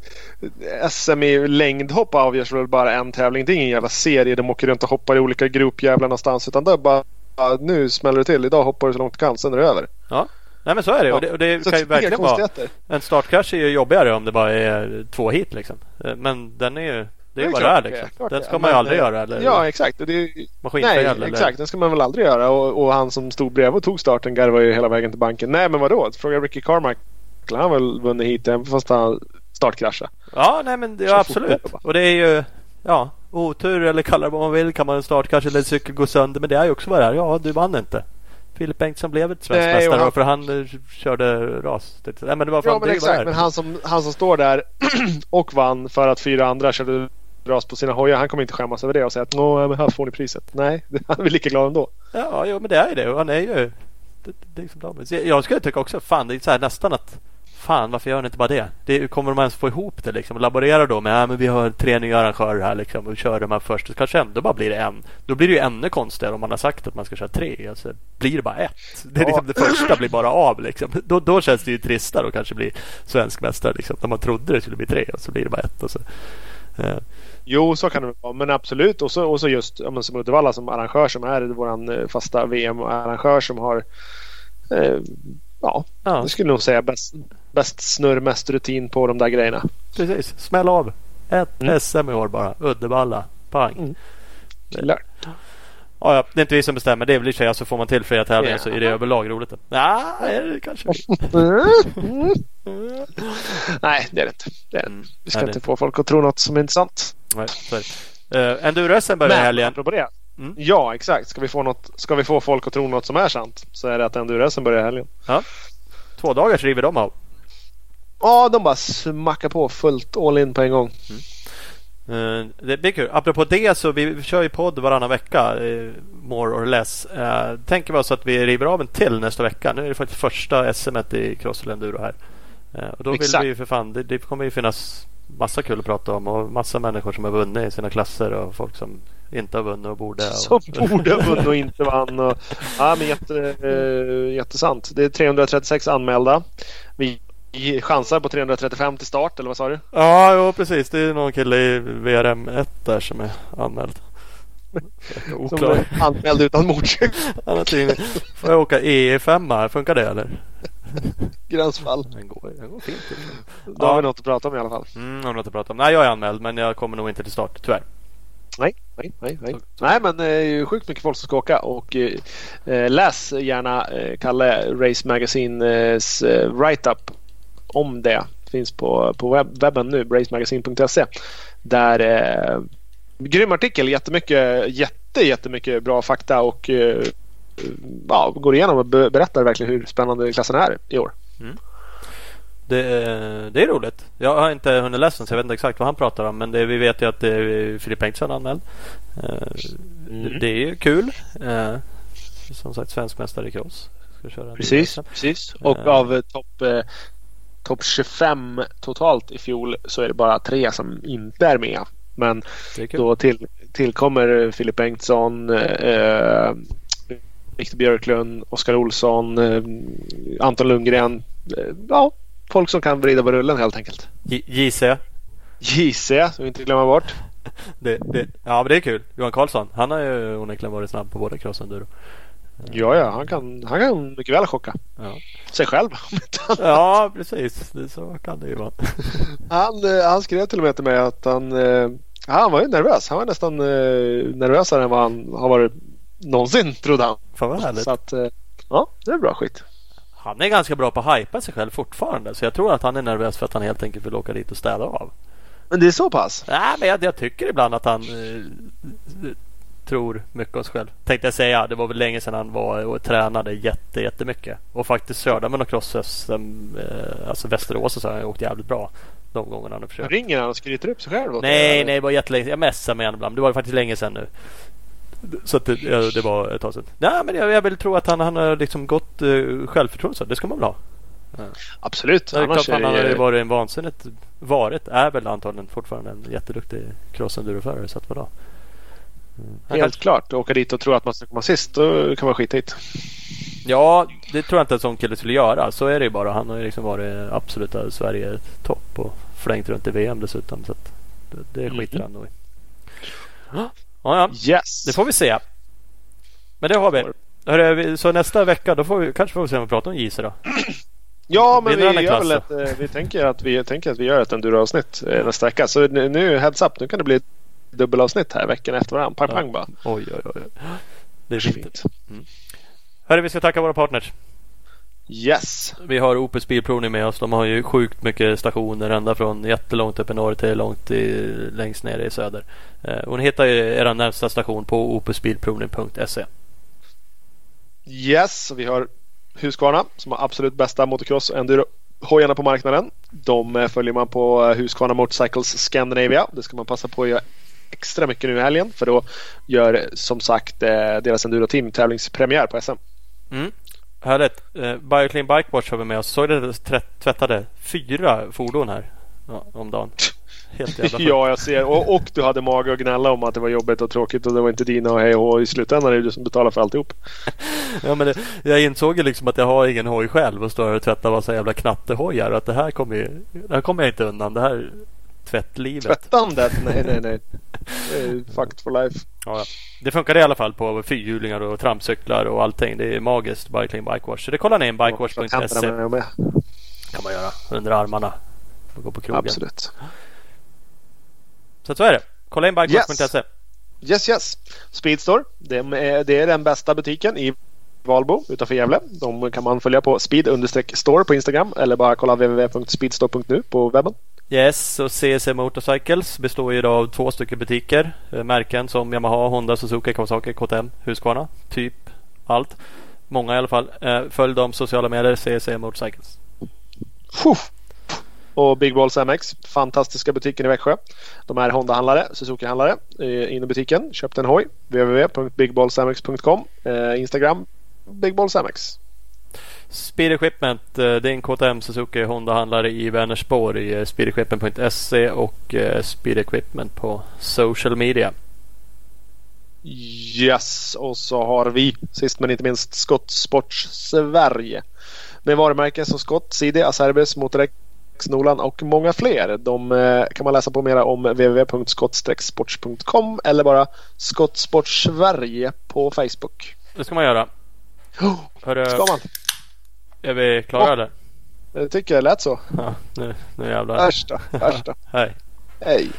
SM i längdhopp avgörs väl bara en tävling. Det är ingen jävla serie. De åker runt och hoppar i olika gropjävlar någonstans. Utan det är bara ja, nu smäller det till. Idag hoppar du så långt du kan. Sen är det över. Nej men så är det. Ja. Och det, och det kan ju verkligen vara. En startkrasch är ju jobbigare om det bara är två hit liksom. Eh, Men den är ju Det är det är klart liksom. klart Den det ska man ju aldrig eh, göra. Eller Ja exakt. Det. Nej eller- exakt. Den ska man väl aldrig göra. Och, och han som stod bredvid och tog starten garvade ju hela vägen till banken. Nej men vadå? Fråga Ricky Carmichael. Han har väl vunnit hit även fast han startkraschade. Ja, nej men det, ja, absolut. Och det är ju ja, otur eller kalla det vad man vill. Kan man en startkrasch eller cykel gå sönder. Men det är ju också vad det är. Ja, du vann inte. Filip Bengtsson blev ett svensk Nej, mästare han- för han eh, körde ras. Det, nej, men det var fan Ja men det det exakt. Men han som, han som står där och vann för att fyra andra körde ras på sina hojar. Han kommer inte skämmas över det och säga att Nå, men här får ni priset. Nej, han är lika glad ändå. Ja, jo, men det är det. Och han är ju... Det, det är liksom. Så Jag skulle tycka också, fan det är så här nästan att Fan varför gör ni inte bara det? det kommer de ens få ihop det liksom? Laborera då med, ja, men vi har tre nya arrangörer här liksom och kör de här först. Så kanske ändå bara blir det en. Då blir det ju ännu konstigare om man har sagt att man ska köra tre. Alltså, blir det bara ett? Det, är Ja. liksom, det första blir bara av liksom. Då, då känns det ju tristare att kanske bli svensk mästare liksom. När man trodde det skulle bli tre och så blir det bara ett. Och så. Eh, Jo, så kan det vara. Men absolut. Och så, och så just ja, men som Uddevalla som arrangör som är vår fasta VM-arrangör som har eh, Ja, ja, jag skulle nog säga bäst, bäst snurr, mest rutin på de där grejerna. precis. Smäll av. Ett Mm. SM i år bara. Uddevalla. Pang. Mm. Lärt. Ja, ja, det är inte vi som bestämmer. Det är väl i och för sig, alltså får man till flera tävlingar Ja. så är det överlag roligt. Nej, är det kanske Nej, det är det inte. Det är det. Mm. Vi ska Nej, det- inte få folk att tro något som inte är sant. Nej. Uh, Enduro-SM börjar i Men helgen. apropå det. Mm. Ja, exakt. Ska vi, få något, ska vi få folk att tro något som är sant så är det att enduro börjar i helgen. Två dagar river de av. Ja, de bara smackar på fullt all in på en gång. Eh, det blir kul. Apropå det så vi kör ju podd varannan vecka. Uh, more or less. Uh, tänker vi oss att vi river av en till nästa vecka. Nu är det faktiskt första SM i Cross Enduro här. Uh, och då vill Exakt. vi ju för fan, det, det kommer ju finnas massa kul att prata om och massa människor som har vunnit i sina klasser och folk som inte har vunnit och borde. Som borde ha vunnit och inte vann. Och, ja, men jätte, äh, jättesant. Det är 336 anmälda. Vi chansar på 335 till start eller vad sa du? Ja, jo, precis. Det är någon kille i VRM1 där som är anmäld. Oklar. Som anmäld utan motorcykel. Får jag åka E5 här? Funkar det eller? Gränsfall. Den går, den går fint. Då ja. har vi något att prata om i alla fall. Mm, har något att prata om. Nej, jag är anmäld men jag kommer nog inte till start tyvärr. Nej, nej, nej. Nej, nej men det är ju sjukt mycket folk som ska åka och eh, läs gärna eh, Kalle Race Magazines eh, write-up om det. Finns på, på webb, webben nu, racemagazine.se. Där eh, grym artikel, jättemycket, jätte, jättemycket bra fakta och eh, ja, går igenom och berättar verkligen hur spännande klassen är i år. Mm. Det, det, är roligt. Jag har inte hunnit läsa så jag vet inte exakt vad han pratar om. Men det, vi vet ju att det är Filip Bengtsson anmäld. Mm. Det är ju kul. Eh, som sagt svensk mästare i cross. Precis, precis. Och uh, av topp eh, top 25 totalt i fjol så är det bara tre som inte är med. Men då till, tillkommer Filip Bengtsson, eh, Viktor Björklund, Oskar Olsson, eh, Anton Lundgren. Eh, ja, folk som kan vrida på rullen helt enkelt. JC. JC, som vi inte glömmer bort. Det, det, ja, men det är kul. Johan Karlsson, han har ju onekligen varit snabb på både cross och enduro. Ja, ja, han kan, han kan mycket väl chocka. Ja. Sig själv Ja, precis. Det, så kan det ju vara. han, eh, han skrev till och med till mig att han, eh, han var ju nervös. Han var nästan eh, nervösare än vad han har varit någonsin, trodde han. Fan vad härligt. Så att, ja, det är bra skit. Han är ganska bra på att hypa sig själv fortfarande. Så jag tror att han är nervös för att han helt enkelt vill åka dit och städa av. Men det är så pass? Nej, men jag, jag tycker ibland att han eh, tror mycket om sig själv. Tänkte jag säga. Det var väl länge sedan han var och tränade jätte, jättemycket. Och faktiskt med någon cross eh, alltså Västerås och så har han åkt jävligt bra. De gångerna han har försökt. Ringer han och skryter upp sig själv? Nej, nej, det var jättelänge Jag messar med honom ibland. Det var faktiskt länge sedan nu. Så att det, det var ett tag sedan. Nej, men jag, jag vill tro att han, han har liksom gått uh, självförtroende. Så det ska man väl ha. Ja. Absolut. Det Annars han har ju varit en vansinnigt varit. Är väl antagligen fortfarande en jätteduktig crossenduroförare. Så att vadå? Mm. Helt kan... klart. Åka dit och tro att man ska komma sist. Då kan man skita hit. Ja, det tror jag inte en sån kille skulle göra. Så är det ju bara. Han har ju liksom varit absoluta Sverige-topp och flängt runt i VM dessutom. Så det, det skiter mm. han nog i. Ja, ja. Yes. Det får vi se. Men det har vi. Hörru, så nästa vecka då får vi kanske får vi se om vi pratar om JC då. Ja, men vi, gör väl ett, eh, vi, tänker att vi tänker att vi gör ett enduro-avsnitt eh, nästa vecka. Så nu, heads up, nu kan det bli dubbelavsnitt här veckan efter varandra. Pang, pang bara. Oj, oj, oj. Det är fint. Mm. Hörru, vi ska tacka våra partners. Yes. Vi har Opus Bilprovning med oss. De har ju sjukt mycket stationer ända från jättelångt upp i norr till långt i, längst ner i söder. Eh, och ni hittar ju er närmsta station på opusbilprovning.se. Yes, vi har Husqvarna som har absolut bästa motocross och enduro hojarna på marknaden. De eh, följer man på Husqvarna Motorcycles Scandinavia. Det ska man passa på att göra extra mycket nu i helgen för då gör som sagt eh, deras enduro-team tävlingspremiär på SM. Mm. Härligt. Eh, Bioclean Bike Watch har vi med oss. Såg du att det tvättade fyra fordon här ja, om dagen? Helt jävla Ja, jag ser. Och, och, du hade mage att gnälla om att det var jobbigt och tråkigt och det var inte dina och hej och i slutändan är det du som betalar för alltihop. ja, men det, jag insåg ju liksom att jag har ingen hoj själv och står och tvättar massa jävla knattehojar och att det här kommer ju, det här kommer jag inte undan. Det här tvättlivet. Tvättandet? Nej, nej, nej. Fucked for life. Ja, det funkar i alla fall på fyrhjulingar och trampcyklar och allting. Det är magiskt. Bikeclean Bikewash. Så det kollar ni in bikewash.se. kan man göra under armarna. Gå på krogen. Absolut. Så så är det. Kolla in bikewash.se. Yes. yes, yes. Speedstore. Det är, det är den bästa butiken i Valbo utanför Gävle. De kan man följa på speed-store på Instagram eller bara kolla www.speedstore.nu på webben. Yes, och CC Motorcycles består ju av två stycken butiker. Eh, märken som Yamaha, Honda, Suzuki, Kawasaki, KTM, Husqvarna. Typ allt. Många i alla fall. Eh, följ dem sociala medier, CC Motorcycles. och Big Balls MX. Fantastiska butiken i Växjö. De är Honda-handlare, Suzuki-handlare eh, in i butiken. Köp en hoj. www.bigballsmx.com Instagram, Big Balls MX. Speed Equipment, eh, det är en KTM Suzuki Honda-handlare i Vänersborg. Eh, Speedequipment.se och eh, Speed Equipment på social media. Yes, och så har vi sist men inte minst Scott Sports Sverige. Med varumärken som Scott, CD, Acerbis, Motorex, Nolan och många fler. De kan man läsa på mera om www.skott-sports.com eller bara Scott Sports Sverige på Facebook. Det ska man göra. Hörru, ska man? Är vi klara ja. eller? Jag tycker det lät så. Ja, nu, nu jävlar. Värsta, värsta. Hej. Hej.